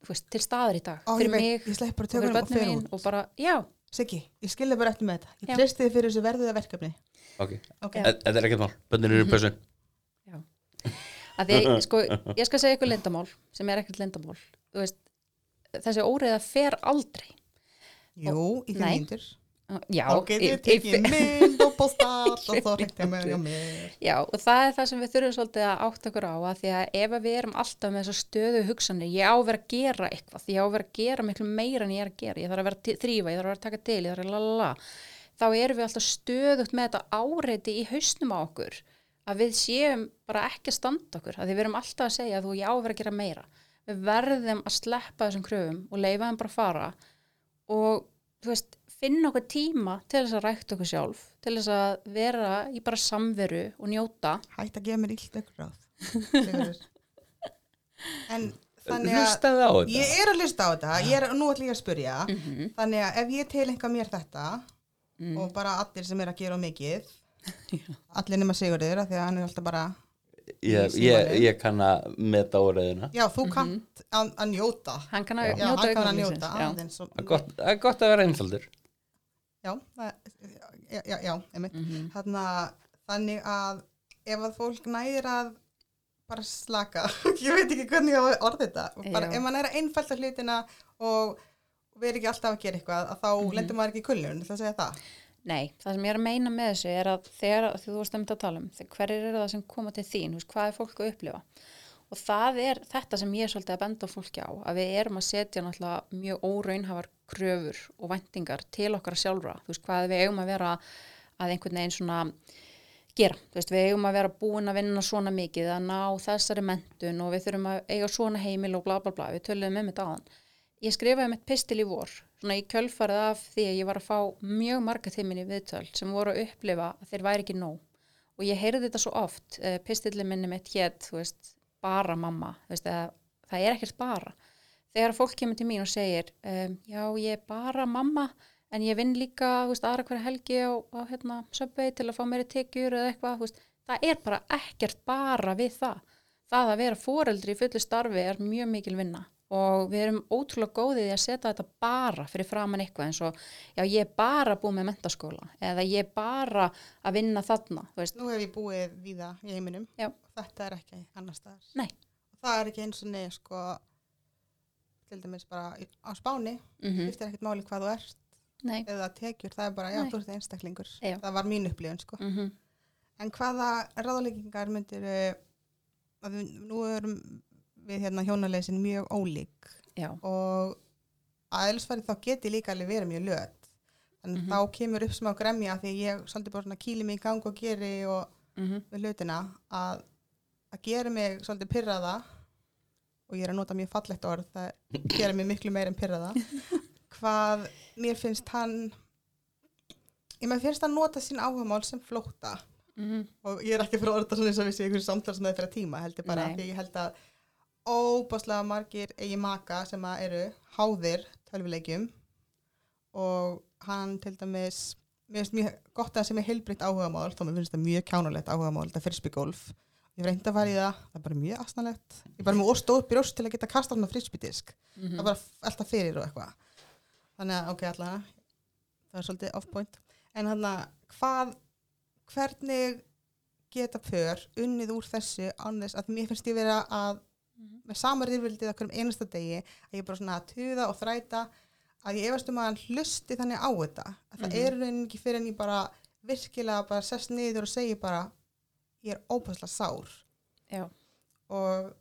þú veist, til staðar í dag, Ó, fyrir mig og fyrir og fer mín og bara, já, Siggi, ég skilði bara eftir með þetta. Ég treysti þið fyrir þessu verðuða verkefni. Ok. Þe- þetta er ekkert mál, bönnir eru í pössu. því, [LAUGHS] sko, ég skal segja ykkur lindamál sem er ekkert lindamál, þú veist þessi óreiða fer aldrei Jú, í fimm Nei. mínútur. já, Þá get í- ég tekið mynd og postað og þá [LAUGHS] ég með hjá mér. Já, og það er það sem við þurfum svolítið að átta okkur á að því að ef að við erum alltaf með þessar stöðu hugsanir, ég á að gera eitthvað, ég á að gera miklu meira en ég er að gera, ég þarf að vera að þrýfa, ég þarf að vera að taka til, ég þarf að lalala, þá erum við alltaf stöðugt með þetta áreiti í hausnum á okkur, að við séum bara ekki að standa okkur, að því við erum alltaf að segja að þú ég á að vera að gera meira. Við verðum að sleppa þessum kröfum og leifa þeim bara að fara og þú veist, finna okkur tíma til þess að rækta okkur sjálf, til þess að vera í bara samveru og njóta. Hætt að gefa mér illt ykkur ráð. Sigurður. [LAUGHS] en þannig að Hlustaði á þetta. ég er að hlusta á þetta, ég er, nú ætlum ég að spyrja, Mhm. þannig að ef ég tilenga mér þetta Mm. og bara allir sem er að gera mikið, [LAUGHS] allir nema Sigurður, af því að hann er alltaf bara, Ég, ég, ég kann að meta óreðina. já, þú kannt að, að njóta. Hann kann að Já, njóta hann kann að njóta aðeins. og- Það er gott, er gott að vera einfaldur. Já, það, já, já, já, einmitt. Mhm. Þarna, þannig að ef að fólk næðir að bara slaka, [LAUGHS] ég veit ekki hvernig ég orða þetta, bara Já. ef maður er að einfalda hlutina og, og við erum ekki alltaf að gera eitthvað, að þá Mhm. lendur maður ekki í kullun, ætla að segja það. Nei, það sem ég er að meina með þessu er að þegar, þú varst að mynda að tala um, hverjir eru það sem koma til þín, veist, hvað er fólk að upplifa? Og það er þetta sem ég er svolítið að benda fólki á, að við erum að setja náttúrulega mjög óraunhafar kröfur og væntingar til okkar sjálfra, þú veist, hvað við eigum að vera að einhvern veginn svona gera, veist, við eigum að vera búin að vinna svona mikið, að ná þessari mentun og við þurfum að eiga svona heimil og bla bla bla, við töluðum um þetta aðan. Ég skrifaði mitt pistil í vor, svona í kjölfarið af því að ég var að fá mjög marga tímin í viðtöl sem voru að upplifa að þeir væri ekki nóg. Og ég heyrði þetta svo oft, uh, pistillin minni mitt hétt, þú veist, bara mamma, þú veist, að, það er ekkert bara. Þegar fólk kemur til mín og segir, um, já, ég er bara mamma, en ég vinn líka, þú veist, aðra hverja helgi á, á hérna, Subway til að fá meiri tekjur eða eitthvað, þú veist, það er bara ekkert bara við það. Það að vera foreldri í fullu starfi er mjög mikil vinna og við erum ótrúlega góðið í að setja þetta bara fyrir framann eitthvað eins og já ég er bara búið með mentaskóla eða ég er bara að vinna þarna Nú hef ég búið víða í heiminum, Já. þetta er ekki annar staðar. Nei. Það er ekki eins og neð, sko, til dæmis bara á spáni, mm skiptir ekkert máli hvað þú ert nei eða tekjur, það er bara, já, Nei. þú ert einstaklingur. Já. Það var mín upplifun, sko. mm En hvaða ráðleggingar myndir að við, nú erum við hérna hjónaleysin mjög ólík. Já, og aðeinsfæri þá geti líka alveg verið mjög löt. Þannig Mhm. þá kemur upp smá gremja því að ég svolítið bara kýli mig í gang og geri og mm við hlutina að, það gerir mig svolítið pyrraða og ég er að nota mjög fallegt orð það gerir mig miklu meir en pyrraða [LAUGHS] hvað mér finnst hann ég með finnst hann nota sín áhugamál sem flóta mm og ég er ekki fyrir að orða svona eins og við séum einhverju samtals með fyrir tíma heldur bara Nei. því ég held að óbáslega margir eigi maka sem eru háðir tölvuleikjum og hann til dæmis mér finnst mjög gott að það sem er heilbritt áhugamál þá mér finnst það mjög kjánulegt áhugamál þetta frisbeegolf ég reyndi að fara í það, það er bara mjög asnalegt. Ég er bara með óstóð brjóst til að geta kasta hann á frisbeedisk það er bara alltaf fyrir og eitthvað. Þannig að ok allavega það er svolítið off point. En hann að hvað hvernig geta pör unnið úr þessu annars að mér finnst ég vera að með samar yfirvildið okkur um einasta degi að ég bara svona að tuða og þræta að ég efast um að hann hlusti þannig á þetta að það Mhm. er raunin ekki fyrir en ég bara virkilega bara sest niður og segi bara ég er óbæðslega sár. Já, og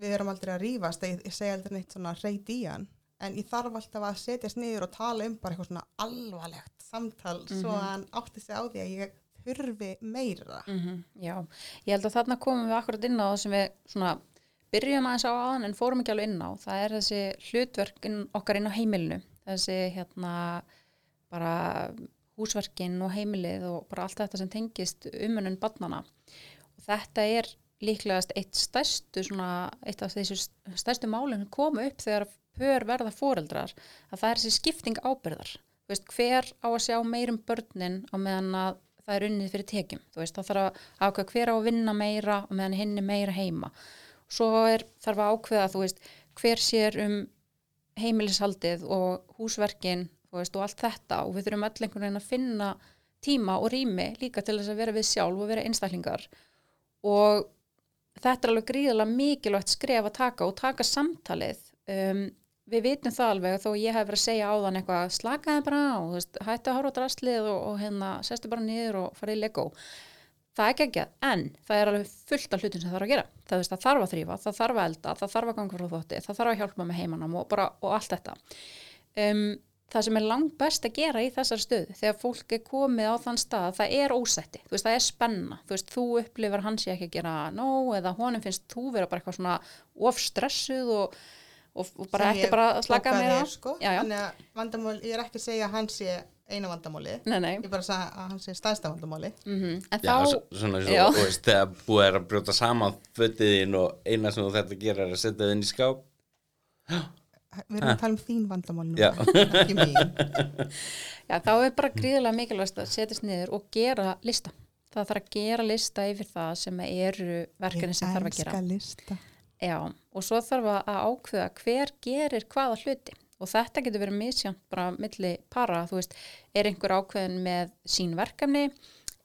við erum aldrei að rífast ég, ég segi aldrei neitt svona reyt í hann en ég þarf alltaf að setjast niður og tala um bara eitthvað svona alvarlegt samtal svo Mhm. að hann átti sig á því að ég þurfi meira. Mm já, ég held að þarna komum við akkurat inn á það sem við svona byrjum aðeins á aðan en fórum ekki alveg inn á. Það er þessi hlutverk inn, okkar inn á heimilinu. Þessi hérna bara húsverkin og heimilið og bara allt þetta sem tengist umunum barnana og þetta er líklegast eitt stærstu svona, eitt af þessu stærstu málum sem koma upp þegar pör verða foreldrar að það er þessi skipting ábyrðar veist, hver á að sjá meirum börnin á meðan að það er unnið fyrir tekjum? Veist, það þarf að ákveða hver á að vinna meira og meðan hinn er meira heima svo er, þarf að ákveða veist, hver sér um heimilishaldið og húsverkin veist, og allt þetta. Og við þurfum öll einhvern veginn að finna tíma og rými líka til þess að vera við sjálf og vera einstaklingar. Og þetta er alveg gríðalega mikilvægt skref að taka og taka samtalið. Um, við vitum það alveg þó ég hef verið að segja á þann eitthvað slakaði bara á, veist, hætti að horfa á drastlið og, og hérna, sestu bara niður og farið í Lego það er ekki ekki, en það er alveg fullt af hlutin sem það þarf að gera það, veist, það þarf að þrýfa, það þarf að elda, það þarf að ganga frá þótti, það þarf að hjálpa með heimanam og, og allt þetta um, það sem er langt best að gera í þessar stöð þegar fólk er komið á þann stað það er ósætti, þú veist, það er spenna þú veist, þú upplifir hans ég ekki að gera nóg eða honum finnst þú vera bara eitthvað svona ofstressuð og, og, og bara ekki ég bara að slaka að meira þér, sko. já, já. að vandamál, ég er ekki að segja að hann sé eina vandamáli. Nei, nei. ég bara segja að hann sé stæðsta vandamáli. Mm Já, þá, s- svona Já. svo, þú veist, þegar búið er að brjóta saman fötið þín og eina sem þú þetta gera er að setja þið inn í skáp. [GASPS] Við erum að tala um þín vandamál nú Já. [LAUGHS] ekki mín. Já, þá er bara gríðilega mikilvægt að setjast niður og gera lista. Það þarf að gera lista yfir það sem eru verkefni sem þarf að gera. Elska lista. Já, og svo þarf að ákveða hver gerir hvaða hluti og þetta getur verið misjánt bara milli para, þú veist, er einhver ákveðin með sín verkefni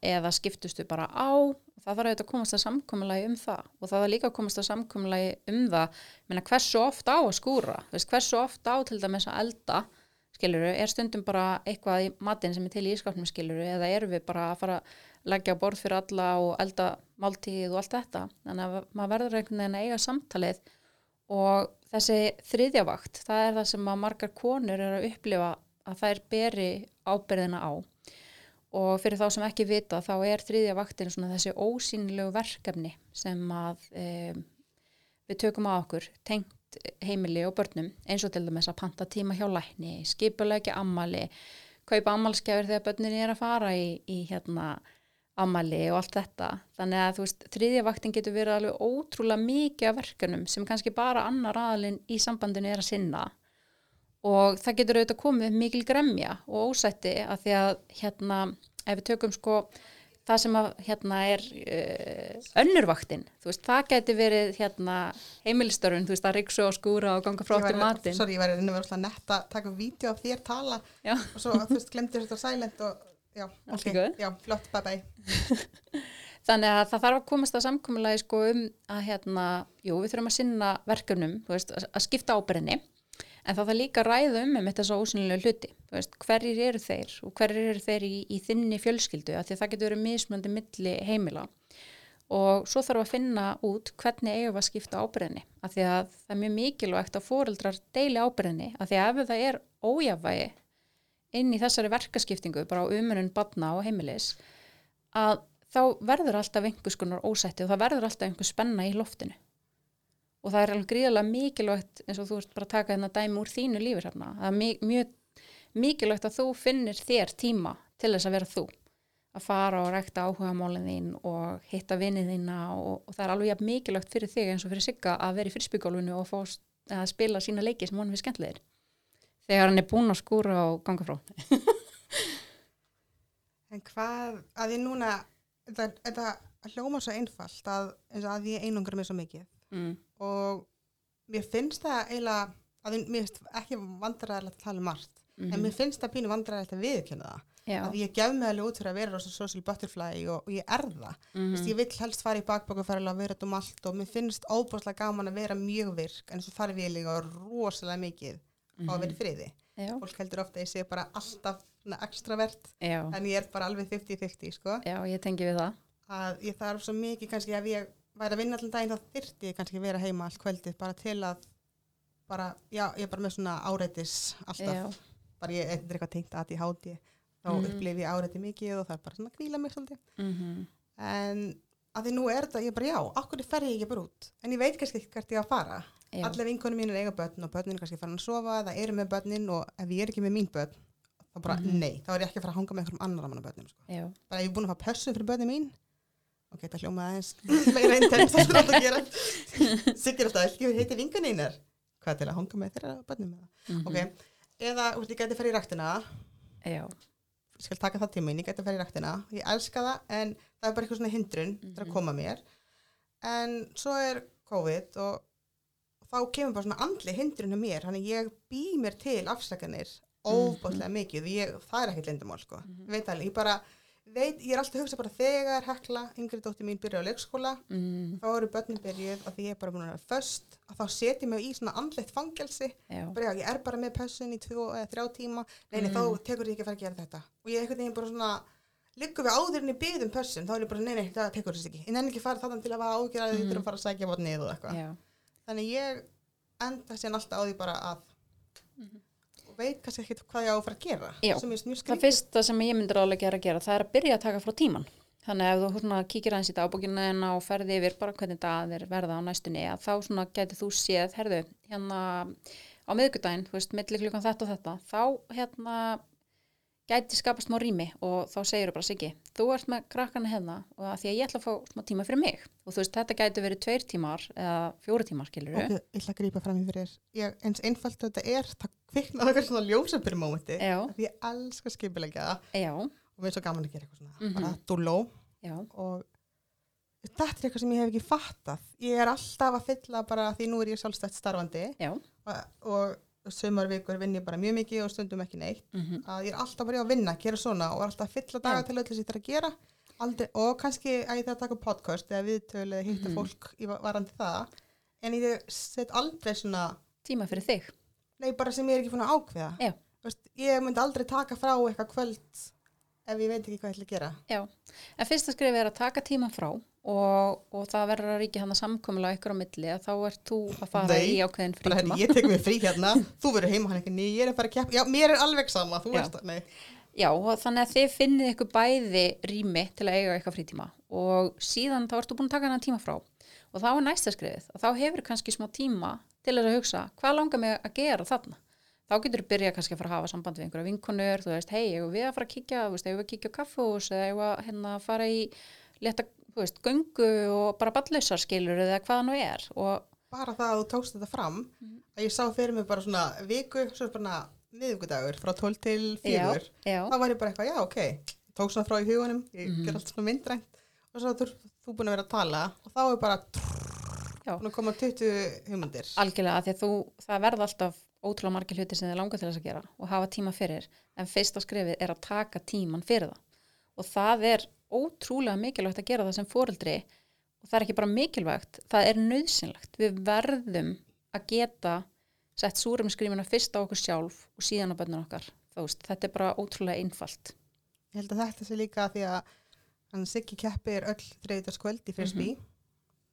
eða skiptustu bara á og það þarf auðvitað að komast að samkomulagi um það. Og það þarf líka að komast að samkomulagi um það. Menna hversu oft á að skúra? Veist, hversu oft á til dæmis að elda skiluru, er stundum bara eitthvað í matinn sem er til í ískapnum skiluru eða erum við bara að fara að leggja borð fyrir alla og elda máltíð og allt þetta? Þannig að maður verður einhvern veginn að eiga samtalið og þessi þriðja vakt, það er það sem að margar konur er að upplifa að þær beri ábyrðina á. Og fyrir þá sem ekki vita þá er þriðja vaktin svona þessi ósýnilegu verkefni sem að um, við tökum á okkur tengt heimili og börnum. Eins og til dæmis að panta tíma hjá lækni, skipulegja ammali, kaupa ammalskjafir þegar börnin er að fara í, í hérna ammali og allt þetta þannig að þú veist, þriðja vaktin getur verið alveg ótrúlega mikið af verkefnum sem kannski bara annar aðalinn í sambandinu er að sinna og það getur auðvitað komið mikil gremja og ósætti að því að hérna, ef við tökum sko það sem að hérna er uh, önnurvaktin, þú veist, það geti verið hérna heimilistörun, þú veist, að riksu og skúra og ganga frá væri- matinn. sorry, ég væri reyna að netta taka vídeo af þér tala Já. og svo, þú veist, glemdi þetta silent og já, Allt ok, í góðu. já, flott, bye bye. [LAUGHS] Þannig að það þarf að komast að samkomulagi sko um að hérna, jú, við þurfum að sinna verkefnum, þú veist, að að skipta ábyrðinni, en það þarf líka að ræða um með þessa ósynlega hluti, þú veist, hverjir eru þeir og hverjir eru þeir í, í þinni fjölskyldu, af því að það getur verið mismunandi milli heimila. Og svo þarf að finna út hvernig eigum að skipta ábyrðinni, af því að það er mjög mikilvægt að foreldrar deili ábyrðinni, af því að ef það er ójafvægi inn í þessari verkaskiptingu bara á umunum badna og heimilis að þá verður alltaf einhvers konar ósætti og það verður alltaf einhver spenna í loftinu. Og það er alveg gríðarlega mikilvægt eins og þú ert bara að taka þennan dæmi úr þínu lífur hérna, það er mjög mikilvægt að þú finnir þér tíma til þess að vera þú. Að fara og rækta áhuga málinn þín og hitta vinnið þína og, og það er alveg mikilvægt fyrir þig eins og fyrir Sigga að vera í fyrstbyggólfinu og fá, að spila sína leiki sem honum er skemmtilegir þegar hann er búinn að skúra og ganga frá En hvað, að ég núna, þetta, hljóma svo einfalt að, eins og að ég einungar mig svo mikið mm. og mér finnst það eiginlega, að ég- mér finnst ekki vandræðilegt að tala um margt, Mhm. en mér finnst það pínu vandræðilegt að viðkjöna það. Já, Að ég gef mig alveg út fyrir að vera social butterfly og, og ég er það. mm Mm. Ég vil helst fara í bakbókaferðilega og vera þetta um allt og mér finnst óbúslega gaman að vera mjög virk en svo þarf ég líka rosalega mikið á að vera í friði. já, Fólk heldur ofta að ég sé bara alltaf já, en ég er bara alveg 50-50 sko. já, ég tengi við það. Að ég þarf svo mikið kannski ef ég væri að vinna allan daginn þá þyrfti ég kannski að vera heima allt kvöldið bara til að bara, já, ég er bara með svona áreitis alltaf, Já, bara ég eitthvað eitthvað tengt að ég háti þá Mhm. upplifi ég áreiti mikið og það er bara svona að kvíla mig svolítið. Mm en að því nú er þetta, ég er bara já, okkur fer ég ekki bara út? En ég veit kannski hvert ég á að fara já, allir vinkonum mín er eiga börn og börnin er kannski farin að sofa eða eru með börnin og ef ég er ekki með mín börn þá bara Mhm. nei, þá er ég ekki að fara að hanga með einhverjum annar manna börnum sko. bara ef ég er búin að fá pössun fyrir börnin mín ok, þetta hljóma aðeins [LAUGHS] meira intens þetta [LAUGHS] er alltaf að gera sikkir alltaf, ekki heiti vinkan einar hvað til að hanga með þeirra börnum mm mhm, ok, eða úr, ég gæti að fara í ræktina. Já, skal taka það til mín, ég gæti að fara í ræktina. Ég elska það, en það er bara eitthvað svona hindrun mm Mhm. að koma mér. En svo er COVID og þá kemur bara svona andli hindrun hjá mér, þannig ég bý mér til afsakanir óbóðlega mikið ég, það er ekkert lindamál sko. Mhm. ég veit alveg, ég bara veit, ég er alltaf að hugsa bara þegar hekla, yngri dóttir mín byrja á leikskóla mm, þá eru börnin byrjuð að því ég er bara búin að vera föst að þá setjum mig í svona andleitt fangelsi. Bara já, ég er bara með pössun í tvo eða þrjá tíma. Nei, nei, Mm. þá tekur ég ekki að fara að gera þetta. Og ég einhvern veginn bara svona liggum við áður en ég byggðum pössun þá er ég bara, nei, nei, það tekur þess ekki ekki þannig Mm. ég enda síðan alltaf á því bara að og veit kannski ekkert hvað ég á að fara að gera. Já, það fyrsta sem ég myndir álega gera að gera það er að byrja að taka frá tíman þannig að ef þú kíkir aðeins í dagbókina og ferði yfir bara hvernig dag er verða á næstunni að þá gæti þú séð herðu, hérna á miðgudaginn, þú veist, milli klukkan þetta og þetta þá hérna gæti skapast smá rými og þá segir þú bara Siggi, þú ert með krakkana hérna og að því að ég ætla að fá smá tíma fyrir mig. Og þú veist, þetta gæti verið tveir tímar eða fjóri tímar, skilur ok, ég ætla að grípa fram í fyrir ég, eins einfalt þetta er það kviknaði eitthvað svona ljósabyrjum mómenti Já, því ég elska skipilegja það. Já, og mér er svo gaman að gera eitthvað svona Mhm. bara dúló já, og þetta er eitthvað sem ég hef ekki fattað. Ég er alltaf að fylla bara því nú er ég sjálfstætt starfandi. Já, og, og sumar vikur vinn ég bara mjög mikið og stundum ekki neitt. Mm að ég er alltaf bara í að vinna, gera svona og er alltaf að fylla daga Já. til öllu sem ég þarf að gera. Aldrei, og kannski að ég þarf að taka podcast eða viðtölu eða hitta Mhm. fólk í va- varandi það en ég set aldrei svona tíma fyrir þig. Nei bara sem ég er ekki búin að ákveða. Já. Ég myndi aldrei taka frá eitthvað kvöld ef ég veit ekki hvað ég ætla að gera. Já, en fyrsta skrif er að taka tíma frá og, og það verður að ríkja hann að samkomla ykkur á milli að þá ert þú að fara Nei, í ákveðin frítíma. hérna, ég tek mér frí [LAUGHS] hérna. Þú verður heima hann ekki, ný, ég er að fara að keppa. Já, mér er alveg sama, þú Já. veist það, nei. Já, og þannig að þið finnið ykkur bæði rými til að eiga eitthvað frítíma. Og síðan þá ertu búin að taka hann tíma frá. Og þá er næsta skrifið að þá hefur kannski smá tíma til að hugsa hvað langar mig að gera þarna? Þá getur þú byrjað kannski að fara að hafa samband við einhverja vinkonur, þú veist, hei, eigum við að fara að kíkja þú veist, eigum við að kíkja á kaffús eða eigum við að hérna, fara í leta, veist, göngu og bara ballausar skilur eða hvað það nú er og bara það að þú tókst þetta fram Mhm. að ég sá fyrir mig bara svona viku svo bara miðvíkudagur frá 12 til 4 já, já, þá var ég bara eitthvað, já ok tók svona frá í hugunum, ég Mhm. ger allt svona myndrænt. Og svo þú, þú búin að vera að tala og þá er bara að koma 20 hugmyndir. Algjörlega, því að þú, það verða alltaf ótrúlega margir hluti sem þið langar til þess að gera og hafa tíma fyrir, en fyrsta skrifið er að taka tíman fyrir það. Og það er ótrúlega mikilvægt að gera það sem foreldri. Og það er ekki bara mikilvægt, það er nöðsynlegt við verðum að geta sett súrumskrifina fyrst á okkur sjálf og síðan á bönnum okkar. Veist, þetta er bara ótrúlega einfalt. Ég held að þetta sé líka því að hann Siggi keppir öll þriðdaskvöld í frisbee Mhm.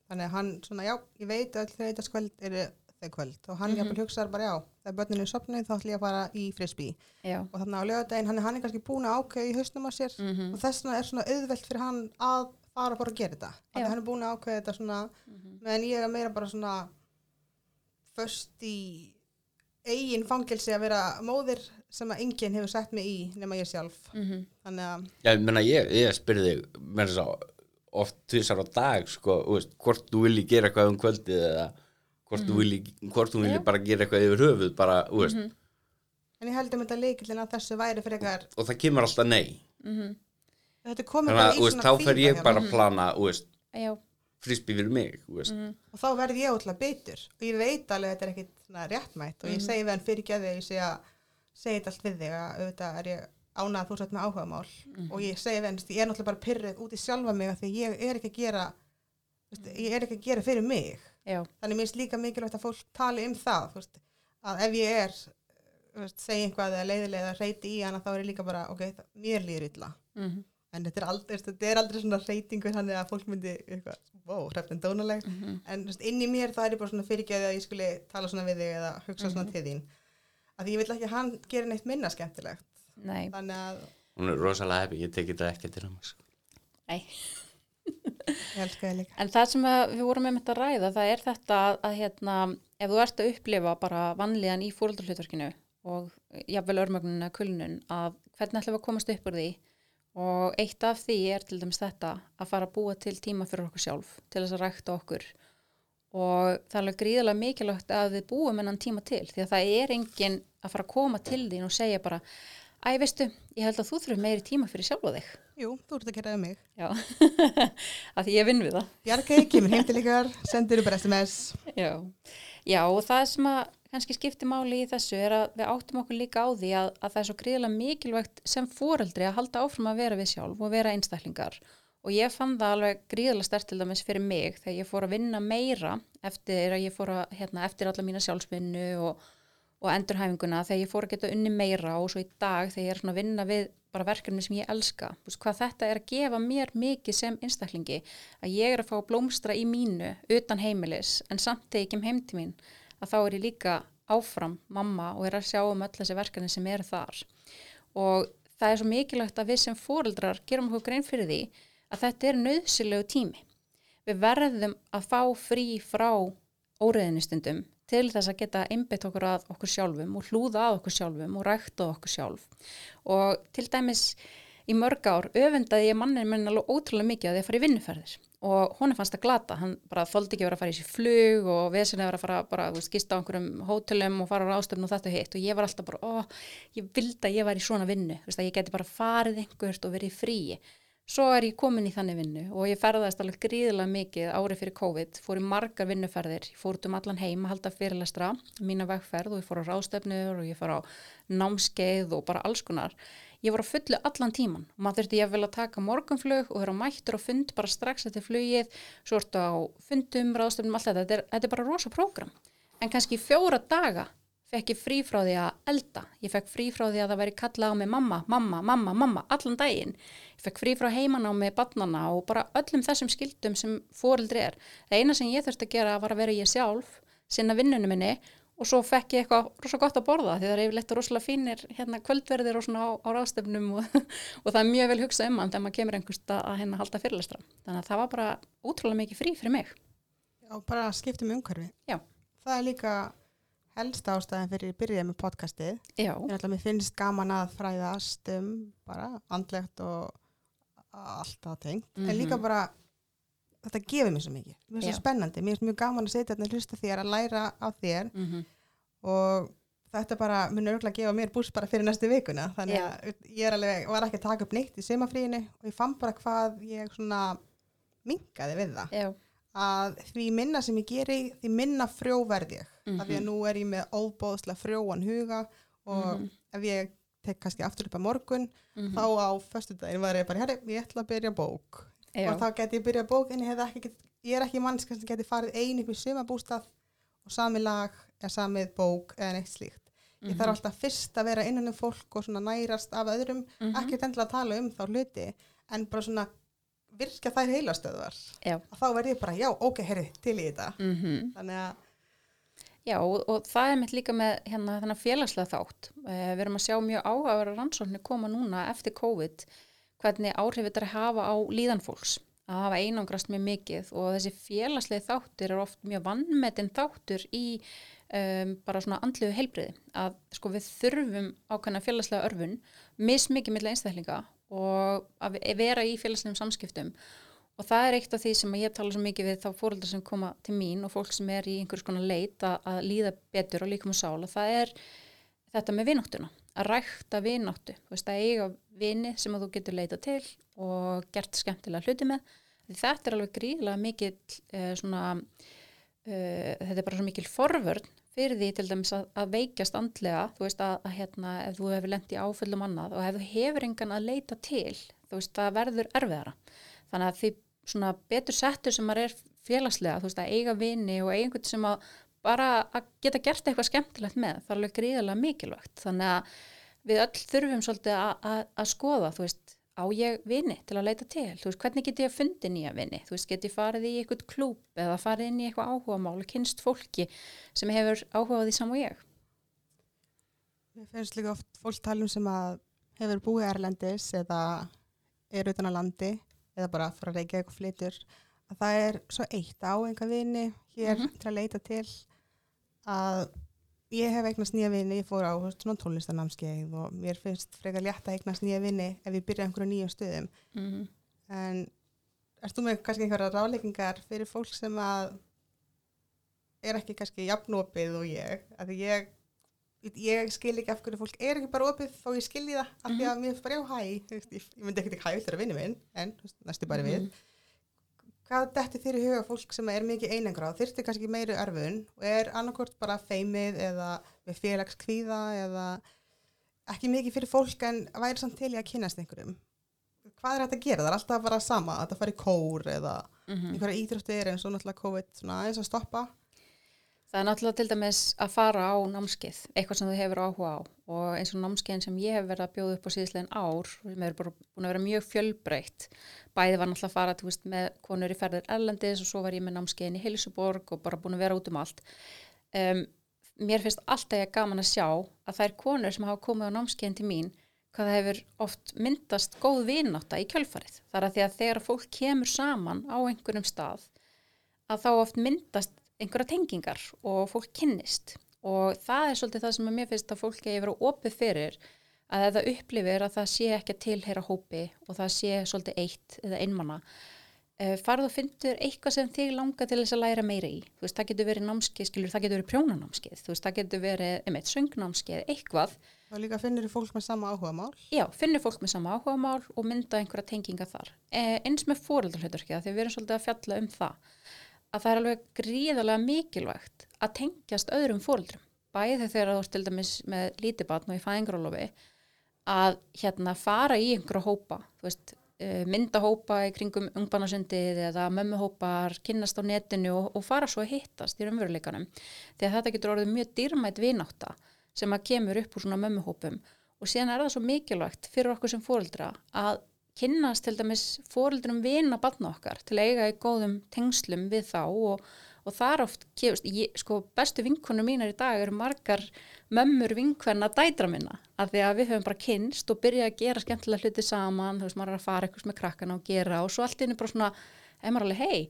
þannig að hann svona, já, ég veit öll þriðdaskvöld eru þegar kvöld og hann mm. -hmm. hugsaður bara já, þegar börninu er sopnið þá ætlum ég að fara í frisbee Já. og þannig á lögadaginn, hann, hann er kannski búin að ákveða í hausnum á sér Mhm. og þess vegna er svona auðvelt fyrir hann að fara bara að gera þetta þannig að hann er búin að ákveða þetta svona meðan ég er meira bara svona föst í eigin fangelsi að vera móðir sem að enginn hefur sett mig í nema ég sjálf Mhm. þannig að Já, ég meina, ég, ég spyrði þess að oft tvisar á dag, sko, þú veist, hvort þú vilji gera eitthvað um kvöldið eða hvort þú vilji, hvort þú vilji Já. bara gera eitthvað yfir höfuð, bara, þú veist, en ég held um þetta leikillin að þessu væri fyrir eitthvað og það kemur alltaf nei. Mhm. Þannig bara að, í þú veist, þá fer ég bara að plana, þú veist, Já. frisbee fyrir mig, þú veist. og þá verð ég ótrúlega bitur. Og ég veit alveg að þetta er ekkit réttmætt. Og ég segi við hann fyrir ekki að þig ég segi að segi þetta allt við þig að auðvitað er ég ánað að þú sett með áhugamál. Og ég segi við hann, ég er náttúrulega bara pyrrið út í sjálfa mig af því ég er ekki að gera veist, ég er ekki að gera fyrir mig Já. þannig mér finnst líka mikilvægt að fólk tali um það veist, að ef ég er veist, segi einhvað eða leiðilega eða reyti í hana þá er ég líka bara, ok, það, mér líður illa Mhm. en þetta er aldrei, þetta er aldrei svona reytingur þannig að fólk myndi eitthvað, wow, hrefnin dónaleg Mhm. en þú veist, inn í mér það er ég bara svona fyrirgeði að ég skuli tala svona við þig eða hugsa svona til þín að því ég vil ekki að hann gera neitt minna skemmtilegt Nei. þannig að Hún er rosalega hefði, ég tekið þetta ekki til hann, sko. Nei. ég elska þig líka En það sem við vorum með þetta ræða, það er þetta að, að hérna, ef þú ert að upplifa bara vanlíðan í fóröldarhlutverkinu og jafnvel örmögnuna kulnun, að hvernig ætlum við að komast upp úr því? Og eitt af því er til dæmis þetta að fara að búa til tíma fyrir okkur sjálf, til þess að rækta okkur. Og það er alveg gríðarlega mikilvægt að við búum enn tíma til því að það er enginn að fara að koma til þín og segja bara, æ veistu, ég held að þú þurfum meiri tíma fyrir sjálfa þig. Jú, þú ert að gera það mig Já, [LAUGHS] að því ég vinn við það. Bjargei, kemur heim til ykkar, sendir upp SMS [LAUGHS] Já. Já, og það sem að kannski skiptir máli í þessu er að við áttum okkur líka á því að, að það er svo gríðilega mikilvægt sem foreldri að halda áfram að vera við sjálf og vera einstaklingar og ég fann það alveg gríðilega stert til dæmis fyrir mig þegar ég fór að vinna meira eftir að ég fór að, hérna, eftir alla mína sjálfsvinnu og, og endurhæfinguna þegar ég fór að geta unni meira og svo í dag þegar ég er svona að vinna við bara verkefni sem ég elska, veist, hvað þetta er að gefa mér mikið sem einstaklingi að ég er að fá blómstra í mínu utan heimilis en samt þegar ég kem heim til mín að þá er ég líka áfram mamma og er að sjá um öll þessi verkefni sem eru þar. Og það er svo mikilvægt að við sem fóreldrar gerum okkur grein fyrir því að þetta er nöðsilegu tími. Við verðum að fá frí frá óreðinu stundum til þess að geta einbytt okkur að okkur sjálfum og hlúða að okkur sjálfum og rækta okkur sjálf. Og til dæmis í mörg ár öfundaði ég mannin minn alveg ótrúlega mikið að að fara í vinnuferðir. Og hún fannst að glata, hann bara þóldi ekki vera að fara í sér flug og vesinni að vera að fara bara, þú veist, gista á einhverjum hótelum og fara á ástöfn og þetta og hitt. Og ég var alltaf bara, ó, ég vildi að ég var í svona vinnu, þú veist, að ég geti bara farið einhvert og verið fríi svo er ég komin í þannig vinnu og ég ferðaðist alveg gríðilega mikið árið fyrir COVID, fór í margar vinnuferðir, ég fór út um allan heim að halda fyrirlestra, mína vegferð og ég fór á rástefnur og ég fór á námskeið og bara alls konar. Ég var á fullu allan tíman og maður þurfti ég að taka morgunflug og vera mættur á fund bara strax eftir flugið, svo ertu á fundum, rástefnum, allt þetta, þetta er, þetta er bara rosa prógram. En kannski fjóra daga fekk ég frí frá því að elda. Ég fekk frí frá því að það væri kallað á mig mamma, mamma, mamma, mamma, allan daginn. Ég fekk frí frá heiman á mig barnana og bara öllum þessum skildum sem fóreldri er. Það eina sem ég þurfti að gera var að vera ég sjálf, sinna vinnunum minni og svo fekk ég eitthvað rosa gott að borða því það er yfirleitt rosalega fínir hérna, kvöldverðir og svona á, á rástefnum og, [LAUGHS] og það er mjög vel hugsað um hann þegar maður kemur einhverst að hérna halda fyrirlestra. Þannig að það var bara ótrúlega mikið frí fyrir mig. og bara skiptum umhverfi Já. það er líka helsta ástæðan fyrir að byrja með podcastið Já, Ég ætla að mér finnst gaman að fræðast um bara andlegt og allt það tengt. En líka Mhm. bara, þetta gefur mér svo mikið. Mér er svo Já. spennandi. Mér er mjög gaman að setja þetta hlusta þér að læra á þér mm og þetta bara mun örgulega að gefa mér búst bara fyrir næstu vikuna. Þannig að ég er alveg, var ekki að taka upp neitt í semafríinu og ég fann bara hvað ég svona minkaði við það. já, Að því minna sem ég geri, því minna frjó Mhm. Af því að nú er ég með óbóðslega frjóan huga og Mhm. ef ég tek kannski aftur upp að morgun Mhm. þá á föstudaginn var ég bara, herri, ég ætla að byrja bók já. og þá geti ég byrja bók en ég, ekki, ég er ekki mannsk sem geti farið einu upp í sumabústað og sami lag eða samið bók eða neitt slíkt ég Mhm. þarf alltaf fyrst að vera innan um fólk og svona nærast af öðrum Mhm. ekkert endilega að tala um þá hluti en bara svona virka þær heilastöðvar og þá verð ég bara, já, ok, herri, til í þetta Mm þannig að Já, og, og það er mitt líka með hérna þennan félagslega þátt. Uh, við erum að sjá mjög áhagara rannsóknir koma núna eftir COVID hvernig áhrif þetta er að hafa á líðan fólks að hafa einangrast mjög mikið. Og þessi félagslega þáttur er oft mjög vannmetinn þáttur í um, bara svona andluðu heilbriði að sko við þurfum ákveðna félagslega örfun mismikið millir einstaklinga og að ve- vera í félagslegum samskiptum. og það er eitt af því sem ég tala svo mikið við þá fóreldrar sem koma til mín og fólk sem er í einhvers konar leit að, að líða betur og líka með sál. Og það er þetta með vináttuna, að rækta vináttu, þú veist að eiga vini sem þú getur leita til og gert skemmtilega hluti með. Þetta er alveg gríðlega mikil uh, svona uh, þetta er bara svo mikil forvörn fyrir því til dæmis að, að veikjast andlega, þú veist að, að hérna ef þú hefur lent í áföllum annað og ef þú hefur engan að leita til, þú veist það verður erfiðara, þannig að því svona betur settur sem maður er félagslega, þú veist að eiga vini og einhvern sem að bara að geta gert eitthvað skemmtilegt með, það er alveg gríðarlega mikilvægt, þannig að við öll þurfum svolítið að, skoða, þú veist, á ég vini til að leita til, þú veist, hvernig get ég að fundi nýja vini, þú veist, get ég farið í eitthvað klúb eða farið inn í eitthvað áhugamál og kynst fólki sem hefur áhugað því saman og ég. Mér finnst líka oft fólk talum sem að hefur búið erlendis eða er utan að landi eða bara frá Reykjavík og flytur að það er svo eitt á einhver vini hér Mhm. til að leita til að ég hef eignast nýja vini, ég fór á svona tónlistanámskeið og mér finnst frekar létt að eignast nýja vini ef ég byrja einhverju nýjum stöðum. Mm en ert þú með kannski einhverja ráleikingar fyrir fólk sem að er ekki kannski jafnopið og ég? Að ég ég skil ekki af hverju fólk er ekki bara opið þó ég skilji það af því að mér finnst bara já hæ ég, ég myndi ekkert ekki hæ þeirra vinni minn en næstu bara við. Hvað detti þér í huga fólk sem er mikið einangrað? Þyrfti kannski meiri erfun og er annarkort bara feimið eða með félagskvíða eða ekki mikið fyrir fólk en væri samt til í að kynast einhverjum? Hvað er þetta að gera? Það er alltaf bara sama að þetta fari kór eða -hmm. einhverja íþróttir eins og náttúrulega COVID svona aðeins að stoppa Það er náttúrulega til dæmis að fara á námskeið, eitthvað sem þú hefur áhuga á og eins og námskeiðin sem ég hef verið að bjóða upp á síðislegin ár, sem bara búin að vera mjög fjölbreytt. Bæði var náttúrulega að fara veist, með konur í ferðir ellendis og svo var ég með námskeiðin í Heilsuborg og bara búin að vera út um allt. Um, mér finnst alltaf ég gaman að sjá að það er konur sem hafa komið á námskeiðin til mín hvað það hefur oft myndast góð vinátta í kjölfarið. Það er að þegar fólk kemur saman á einhverjum stað að þá oft myndast einhverja tengingar og fólk kynnist. Og það er svolítið það sem að mér finnst að fólk eigi verið opið fyrir að það upplifir að það sé ekki að tilheyra hópi og það sé svolítið eitt eða einmanna uh, farðu og fyndur eitthvað sem þig langar til þess að læra meira í. Þú veist, það getur verið námskeið, skilur, það getur verið prjónanámskeið þú veist, það getur verið, einmitt, söngnámskeið eitthvað, og líka finnir fólk með sama áhuga mál já, finnur fólk með sama áhugamál og mynda einhverja tenginga þar. Eh, eins með fóreldarhluturkið, því við erum svolítið að fjalla um það að það er alveg gríðarlega mikilvægt að tengjast öðrum fóreldrum bæði þegar þú ert til dæmis með lítibatn og í fæðingarólofi að hérna fara í einhverja hópa veist, eh, mynda hópa í kringum ungbarnasundið eða mömmuhópar kynnast á netinu og, og fara svo að hittast í raunveruleikanum. Því að þetta getur orðið mjög dýrmætt vinátta sem að kemur upp úr svona mömmuhópum. Og síðan er það svo mikilvægt fyrir okkur sem fóreldra að kynnast til dæmis fóreldrum vina batna okkar til að eiga í góðum tengslum við þá og, og þar oft ég, sko bestu vinkunum mínar í dag eru margar mömmur vinkvenna dætra minna af því að við höfum bara kynst og byrjað að gera skemmtilega hluti saman, þú veist maður er að fara eitthvað með krakkana og gera og svo allt inni bara svona, ef maður alveg hei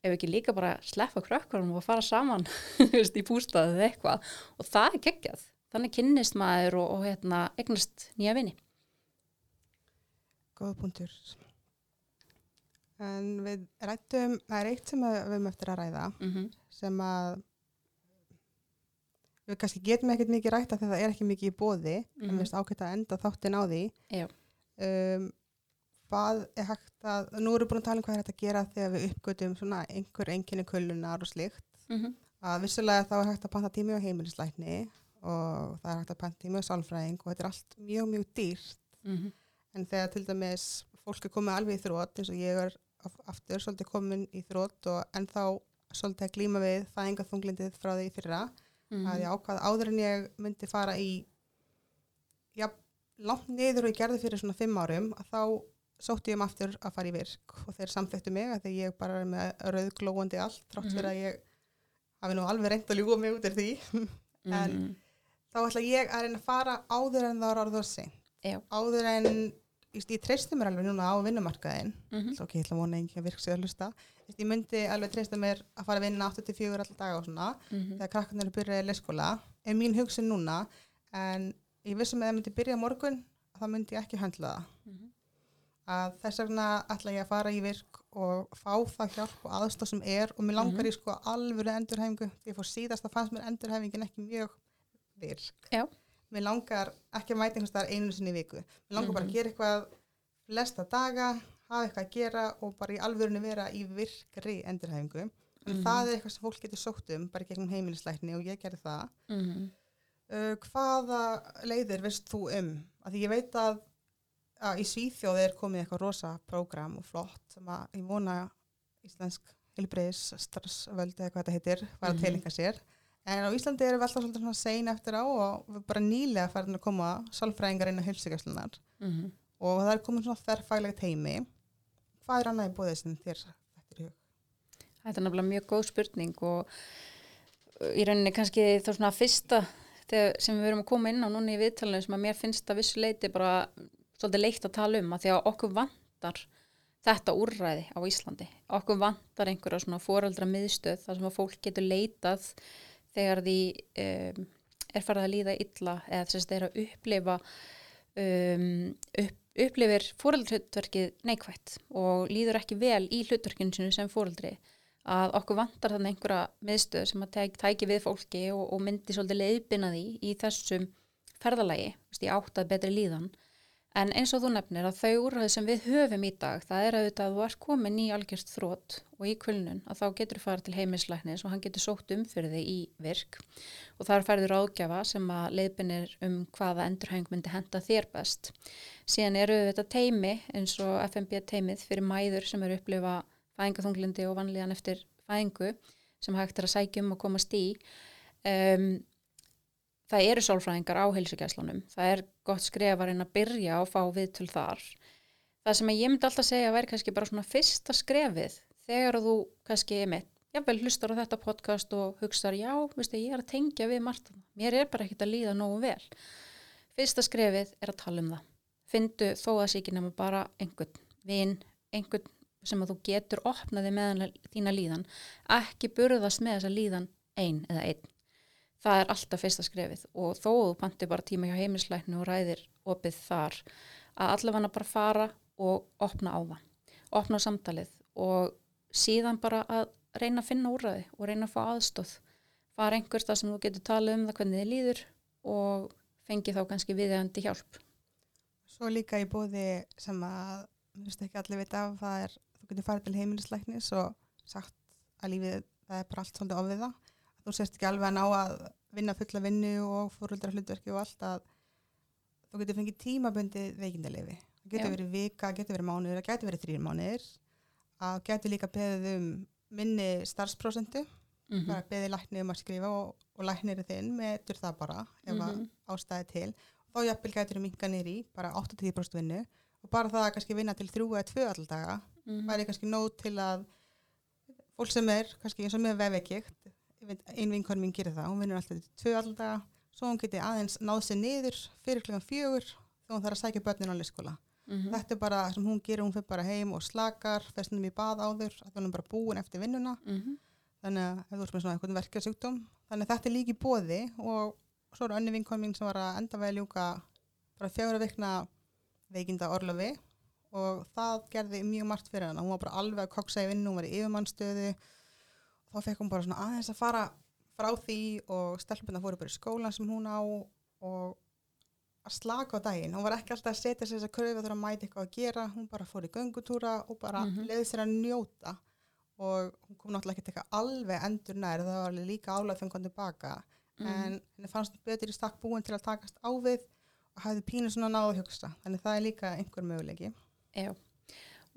ef ekki líka bara sleppa krökkunum og fara saman [LAUGHS] í bústaðið eitthvað? Og það er geggjað. Þannig kynnist maður og, og hérna, eignast nýja vini góða punktur en við rættum það er eitt sem við höfum eftir að ræða mm -hmm. sem að við kannski getum ekkert mikið rætta þegar það er ekki mikið í bóði en Mhm. við veist ágætt að enda þáttin á því um, hvað er hægt að nú erum við búin að tala um hvað er hægt að gera þegar við uppgötum svona einhver enginni kullunar og slíkt Mm að vissulega þá er hægt að panta tími á heimilislækni og það er hægt að panta tími á sálfræðing og þetta er allt mjög mjög dýrt -hmm. En þegar til dæmis fólk er komið alveg í þrótt eins og ég er af- aftur svolítið komin í þrótt og ennþá svolítið að glíma við fæðingaþunglindið frá því fyrra Mhm. að ég ákvað áður en ég myndi fara í já, langt niður og ég gerði fyrir svona fimm árum að þá sótti ég um aftur að fara í virk og þeir samþektu mig að því ég bara er með rauðglóandi allt þrátt fyrir Mhm. að ég hafi nú alveg reynd að ljúga mig út af því [LAUGHS] en Mhm. þá ætla ég að reyna að fara áður en það er seint Já. áður en just, ég treysti mér alveg núna á vinnumarkaðin Mhm. svo ekki, ég ætla að vona engin að virka sig að hlusta ég myndi alveg treysta mér að fara að vinna 8-4 alltaf daga og svona Mhm. þegar krakkarnir eru byrjaði í leikskóla er mín hugsun núna en ég vissum að það myndi byrja morgun þá myndi ég ekki höndla það Mhm. að þess vegna ætla ég að fara í virk og fá það hjálp og aðstof sem er og mér langar Mhm. í sko alvöru endurhæfingu því ég fór síðast að fannst mér endurhæfingin ekki mjög virk Já. Mér langar ekki að mæta einhvers staðar einu sinni í viku mér langar bara Mhm. að gera eitthvað flesta daga hafa eitthvað að gera og bara í alvörunni vera í virkri endurhæfingu en Mhm. það er eitthvað sem fólk getur sótt um bara gegnum heimilislækni og ég gerði það Mhm. uh, hvaða leiðir veist þú um? Af því ég veit að, að í Svíþjóð er komið eitthvað rosa prógram og flott sem að ég vona íslensk heilbreyðis starfsvöld eða hvað þetta heitir var að Mhm. tilenga sér en á Íslandi erum við alltaf svolítið svona sein eftir á og við bara nýlega farin að koma sálfræðingar inn á heilsugjastlunar Mhm. og það er komið svona þerrfælega teimi hvað er annað í bóðið sem þér þetta er hug? Þetta er nefnilega mjög góð spurning og uh, í rauninni kannski þá svona fyrsta sem við verum að koma inn á núna í viðtalinu sem að mér finnst að vissu leiti bara svolítið leitt að tala um að því að okkur vantar þetta úrræði á Íslandi. Okkur vantar einhverja svona foreldra miðstöð þar sem að fólk getur leitað þegar því um, er farið að líða illa eða þess að þeir að upplifa um, upp, upplifir fóreldrahlutverkið neikvætt og líður ekki vel í hlutverkinu sinu sem fóreldri að okkur vantar þannig einhverja miðstöð sem að tæk, tæki við fólki og, og myndi svolítið leiðbina því í þessum ferðalagi, veist, í átt að betri líðan en eins og þú nefnir að þau úrræði sem við höfum í dag það er auðvitað að þú ert komin í algjörst þrótt og í kulnun að þá getur þú farið til heimislæknis og hann getur sótt um fyrir þig í virk og þar færður áðgjafa sem að leiðbinir um hvaða endurhæng myndi henda þér best. Síðan eru þetta teimi eins og FMB teimið fyrir mæður sem eru upplifa fæðingaþunglindi og vanlíðan eftir fæðingu sem hægt er að sækja um og komast í. Um, það eru sálfræðingar á heilsugjæslunum. Það er gott skref að byrja og fá viðtöl þar. Það sem ég myndi alltaf segja væri kannski bara svona fyrsta skrefið þegar þú kannski er mitt jável hlustar á þetta podcast og hugsaður já, veistu, ég er að tengja við margt mér er bara ekkert að líða nógu vel. Fyrsta skrefið er að tala um það. Fyndu þó að það sé ekki nema bara einhvern vin, einhvern sem að þú getur opnaði með þína líðan. Ekki burðast með þessa líðan ein eða einn það er alltaf fyrsta skrefið og þó þú panti bara tíma hjá heimislæknu og ræðir opið þar að allavega bara fara og opna á það opna samtalið og síðan bara að reyna að finna úrræði og reyna að fá aðstóð fara einhvers það sem þú getur talað um það hvernig þið líður og fengi þá kannski viðeigandi hjálp. Svo líka í bóði sem að mér finnst ekki allir vita af það er þú getur farið til heimilislæknis og sagt að lífið það er bara allt svolítið ofið það þú sérst ekki alveg að ná að vinna fulla vinnu og fóröldra hlutverki og allt að þú getur fengið tímabundi veikindalefi það getur verið vika, getur verið mánuður það getur verið þrýr mánuðir. Að getur líka beðið um minni starfsprósentu mm bara beðið lækni um að skrifa og, og læknir þinn metur það bara ef mm Mhm. ástæði til. Þá jafnvel gætur þú minka nýri bara 8-10% vinnu og bara það að kannski vinna til 3 eða 2 alltaf daga -hmm. væri kannski nóg til að fólk sem er kannski eins og með vefvekikt ein vinkon mín gerir það, hún vinnur alltaf til 2 alltaf daga. Svo hún geti aðeins náð sér niður fyrir klukkan fjögur þegar hún þarf að sækja börnin á leyskóla Mhm. þetta er bara það sem hún gerir, hún fyrir bara heim og slakar festnum í bað áður, að hún er bara búin eftir vinnuna. Mhm. þannig að ert með svona eitthvað verkjarsjúkdóm þannig að þetta er líki bóði og svo er önni vinkon mín sem var að enda að ljúka bara fjögur að vikna veikinda orlofi og það gerði mjög margt fyrir hana. Hún var bara alveg að koksa í vinnu, hún var í yfirmannstöðu þá fekk hún bara svona aðeins að fara frá því og stelpuna fóru bara í skólan sem hún á og að slaka á daginn, hún var ekki alltaf að setja sér þess að kröfu þurfa að mæta eitthvað að gera. Hún bara fór í göngutúra og bara mm Mhm. leiði sér að njóta. Og hún kom náttúrulega ekki eitthvað alveg endur nær það var alveg líka álæg þegar hún kom tilbaka Mhm. en henni fannst betur í stakk búin til að takast á við og hafði pínu svona náðu að hugsa. Þannig það er líka einhver möguleiki. Já,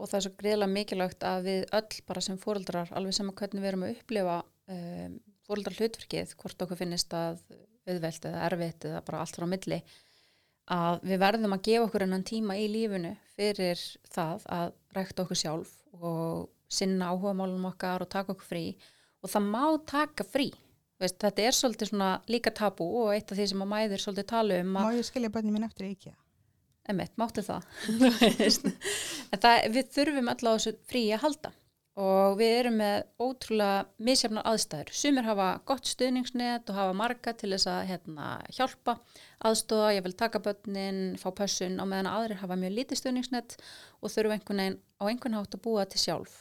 og það er svo greiðlega mikilvægt að við öll bara sem fóreldrar, alveg sem að hvernig við erum að upplifa um, fóreldrar hlutverkið, hvort okkur finnist að auðvelt eða erfitt eða bara allt frá milli, að við verðum að gefa okkur enn tíma í lífinu fyrir það að rækta okkur sjálf og sinna áhuga málum okkar og taka okkur frí. Og það má taka frí veist, þetta er svolítið líka tabú og eitt af því sem að mæður svolítið tala um Má ég skilja bönni mín eftir í IKEA? Emmett, máttu það. [LAUGHS] En það, við þurfum á þessu frí að halda og við erum með ótrúlega misjafnar aðstæður. Sumir hafa gott stuðningsnet og hafa marga til þess að hérna, hjálpa, aðstóða, ég vil taka börnin, fá pössun á meðan aðrir hafa mjög lítið stuðningsnet og þurfum einhvern veginn á einhvern hátt að búa til sjálf.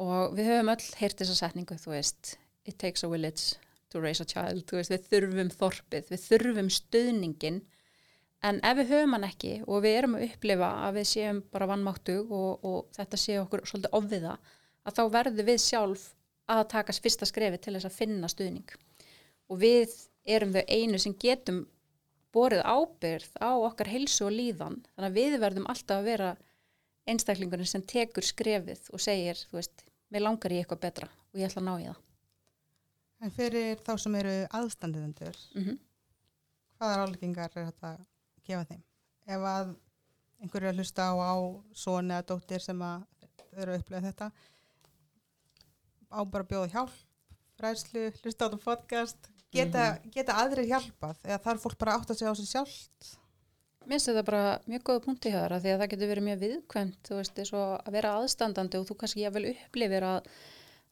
Og við höfum öll heyrt þessa setningu, þú veist, it takes a village to raise a child, veist, við þurfum þorpið, við þurfum stuðningin En ef við höfum hann ekki og við erum að upplifa að við séum bara vannmáttug og, og þetta sé okkur svolítið ofviða, að þá verður við sjálf að taka fyrsta skrefi til þess að finna stuðning. Og við erum þau einu sem getum borið ábyrð á okkar heilsu og líðan, þannig að við verðum alltaf að vera einstaklingurinn sem tekur skrefið og segir, þú veist, mér langar ég eitthvað betra og ég ætla að ná í það. En fyrir þá sem eru aðstandiðendur, Mm -hmm. hvaða ráleggingar er þetta gefa þeim? Ef að einhverju er að hlusta á, á svona eða dóttir sem að eru að upplega þetta, á bara að bjóða hjálp, fræðslu, hlusta á þetta podcast, geta, geta aðrir hjálpað eða þarf fólk bara átt að segja á sig sjálft? Mér finnst þetta bara mjög góða punkti hjá þér af því að það getur verið mjög viðkvæmt, þú veist, og að vera aðstandandi og þú kannski jáfnvel upplifir að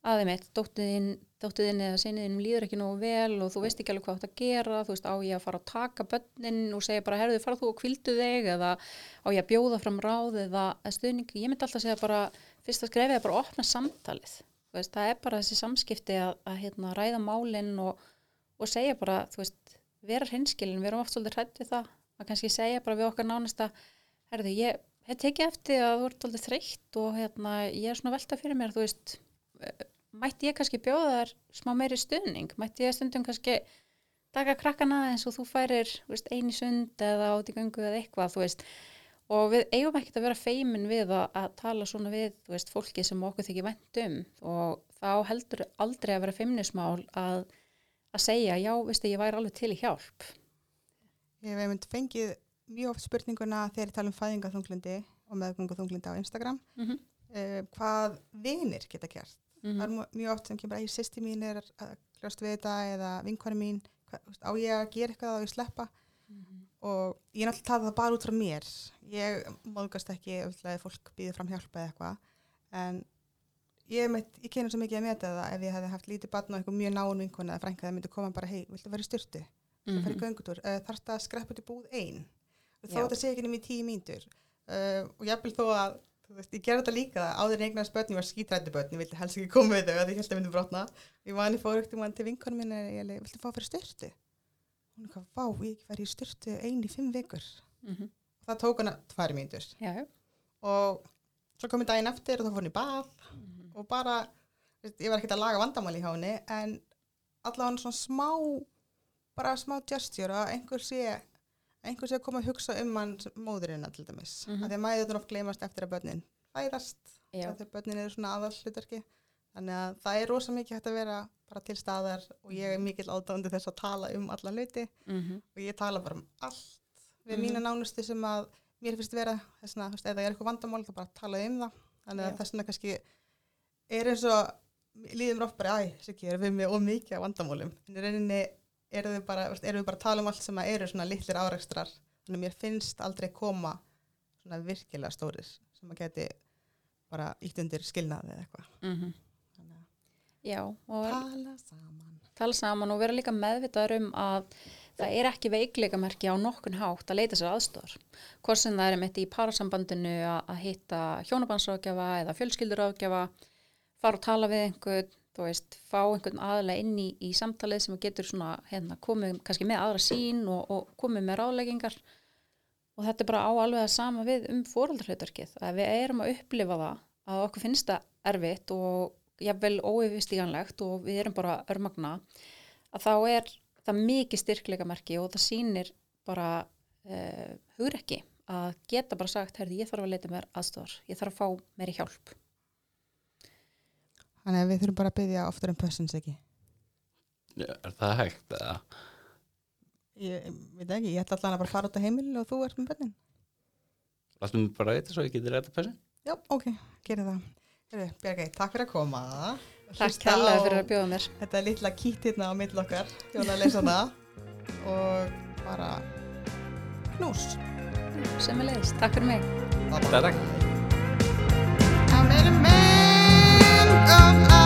aðeimitt, dóttiðin, dóttiðin eða sinniðin líður ekki nógu vel og þú veist ekki alveg hvað þú átt að gera, þú veist, á ég að fara að taka börnin og segja bara, herðu, fara þú og kvildu þig? eða á ég að bjóða fram ráð eða stuðning, ég myndi alltaf segja bara, fyrst að skrefið er bara að opna samtalið, þú veist, það er bara þessi samskipti að, að hérna, ræða málinn og, og segja bara, þú veist, vera hreinskilin, við erum oft svolítið hrætt við það, að kannski segja bara við okkar nánasta, herðu, ég hef tekið eftir að þú ert svolítið þreytt og hérna, ég er svona velta fyrir mér, þú veist, mætti ég kannski bjóða þær smá meiri stuðning, mætti ég stundum kannski taka krakkana eins og þú færir veist, eini sund eða át í gangu eða eitthvað, veist. Og við eigum ekkert að vera feimin við að, að tala svona við, veist, fólki sem okkur þykir vænt um. Og þá heldur aldrei að vera feimnismál að, að segja, já, ég væri alveg til í hjálp. Ég hef einmitt fengið mjög oft spurninguna þegar ég tala um fæðingaþunglindi og meðgönguþunglindi á Instagram. Mm -hmm. uh, hvað vinir geta gert Mhm. það er mjög- mjög oft sem kemur að ég sýsti mín er að kljóst við þetta eða vinkværi mín hvað, á ég að gera eitthvað á ég sleppa? Og ég er náttúrulega tala það bara út frá mér. Ég móðgast ekki ef fólk býður fram hjálpa eða eitthvað. En ég, meitt, ég kynna svo mikið að meta það ef ég hefði haft lítið barn og eitthvað mjög náun vinkværi eða frænka það myndi koma bara hei, viltu vera í styrtu Mhm. það fyrir göngutúr, uh, þarf það að skreppa út í búð ein? Og þó þetta sé ekki í tíu mínútur. Uh, og jafnvel þó að þú veist, ég gerði þetta líka áður en eignast börn, ég var skítrættu börn ég vildi helst ekki koma við þau að ég held að myndi brotna. Ég var hann í fóröktum hann til vinkonum minni ég leiði, viltu fá að fyrir styrtu hún er eitthvað, vá, ég fær í styrtu ein í fimm vikur. Mhm. og það tók hana tvær mínútur. Já, já. og svo kom ég daginn eftir og þá fór hann í bað og bara, veist, ég var ekkert að laga vandamáli hjá henni en allavega svona smá bara smá gesture að einhver sé einhver sé að koma að hugsa um hann sem móðurina til dæmis, mm Mhm. -hmm. að því að mæður oft gleymast eftir að börnin fæðast þegar börnin eru svona aðall hlutverki þannig að það er rosa mikið hægt að vera bara til staðar og ég er mikill ádándi þess að tala um alla hluti Mhm. og ég tala bara um allt við Mhm. mína nánustu sem að mér finnst vera þessna, þú veist, ef það er eitthvað vandamál þá bara tala um það þannig að Já. þessna kannski er eins og líðum oft bara, æ, Siggi, erum við með ómikið vandamálum en í rauninni eru við bara, erum við bara að tala um allt sem að eru svona litlir árekstrar. Þannig að mér finnst aldrei koma svona virkilega stórir sem að geti bara ítt undir skilnaði eða eitthvað. Þannig að Já, og tala saman. tala saman og vera líka meðvitaður um að það er ekki veikleikamerki á nokkun hátt að leita sér aðstofar. Hvort sem það er mitt í parasambandinu að, að hitta hjónabandsrákjafa eða fjölskyldurákjafa, fara og tala við einhvern, þú veist, fá einhvern aðlega inn í, í samtalið sem getur svona, hérna, komið kannski með aðra sín og, og komið með ráðleggingar og þetta er bara á alveg að sama við um fóraldarhlautarkið, að við erum að upplifa það að okkur finnst það erfitt og jafnvel óyfirstíganlegt og við erum bara örmagna að þá er það mikið styrkleikamerki og það sýnir bara uh, hugrekki að geta bara sagt, herði, ég þarf að leita mér aðstofar, ég þarf að fá meiri hjálp. Þannig að við þurfum bara að byggja oftar um pössins ekki Er það hægt? Eða? ég veit ekki, ég ætla allan að bara fara út á heimil og þú ert með bönnin Láttum við bara vita svo ég geti að passa? Já, ok, gerir það. Heyrðu, Bjargey, takk fyrir að koma. Takk kærlega fyrir að bjóða mér. Þetta er litla kýtt hérna á mill okkar, hjónaleysana og bara knús. Sem er leiðist. Takk fyrir mig. Takk, of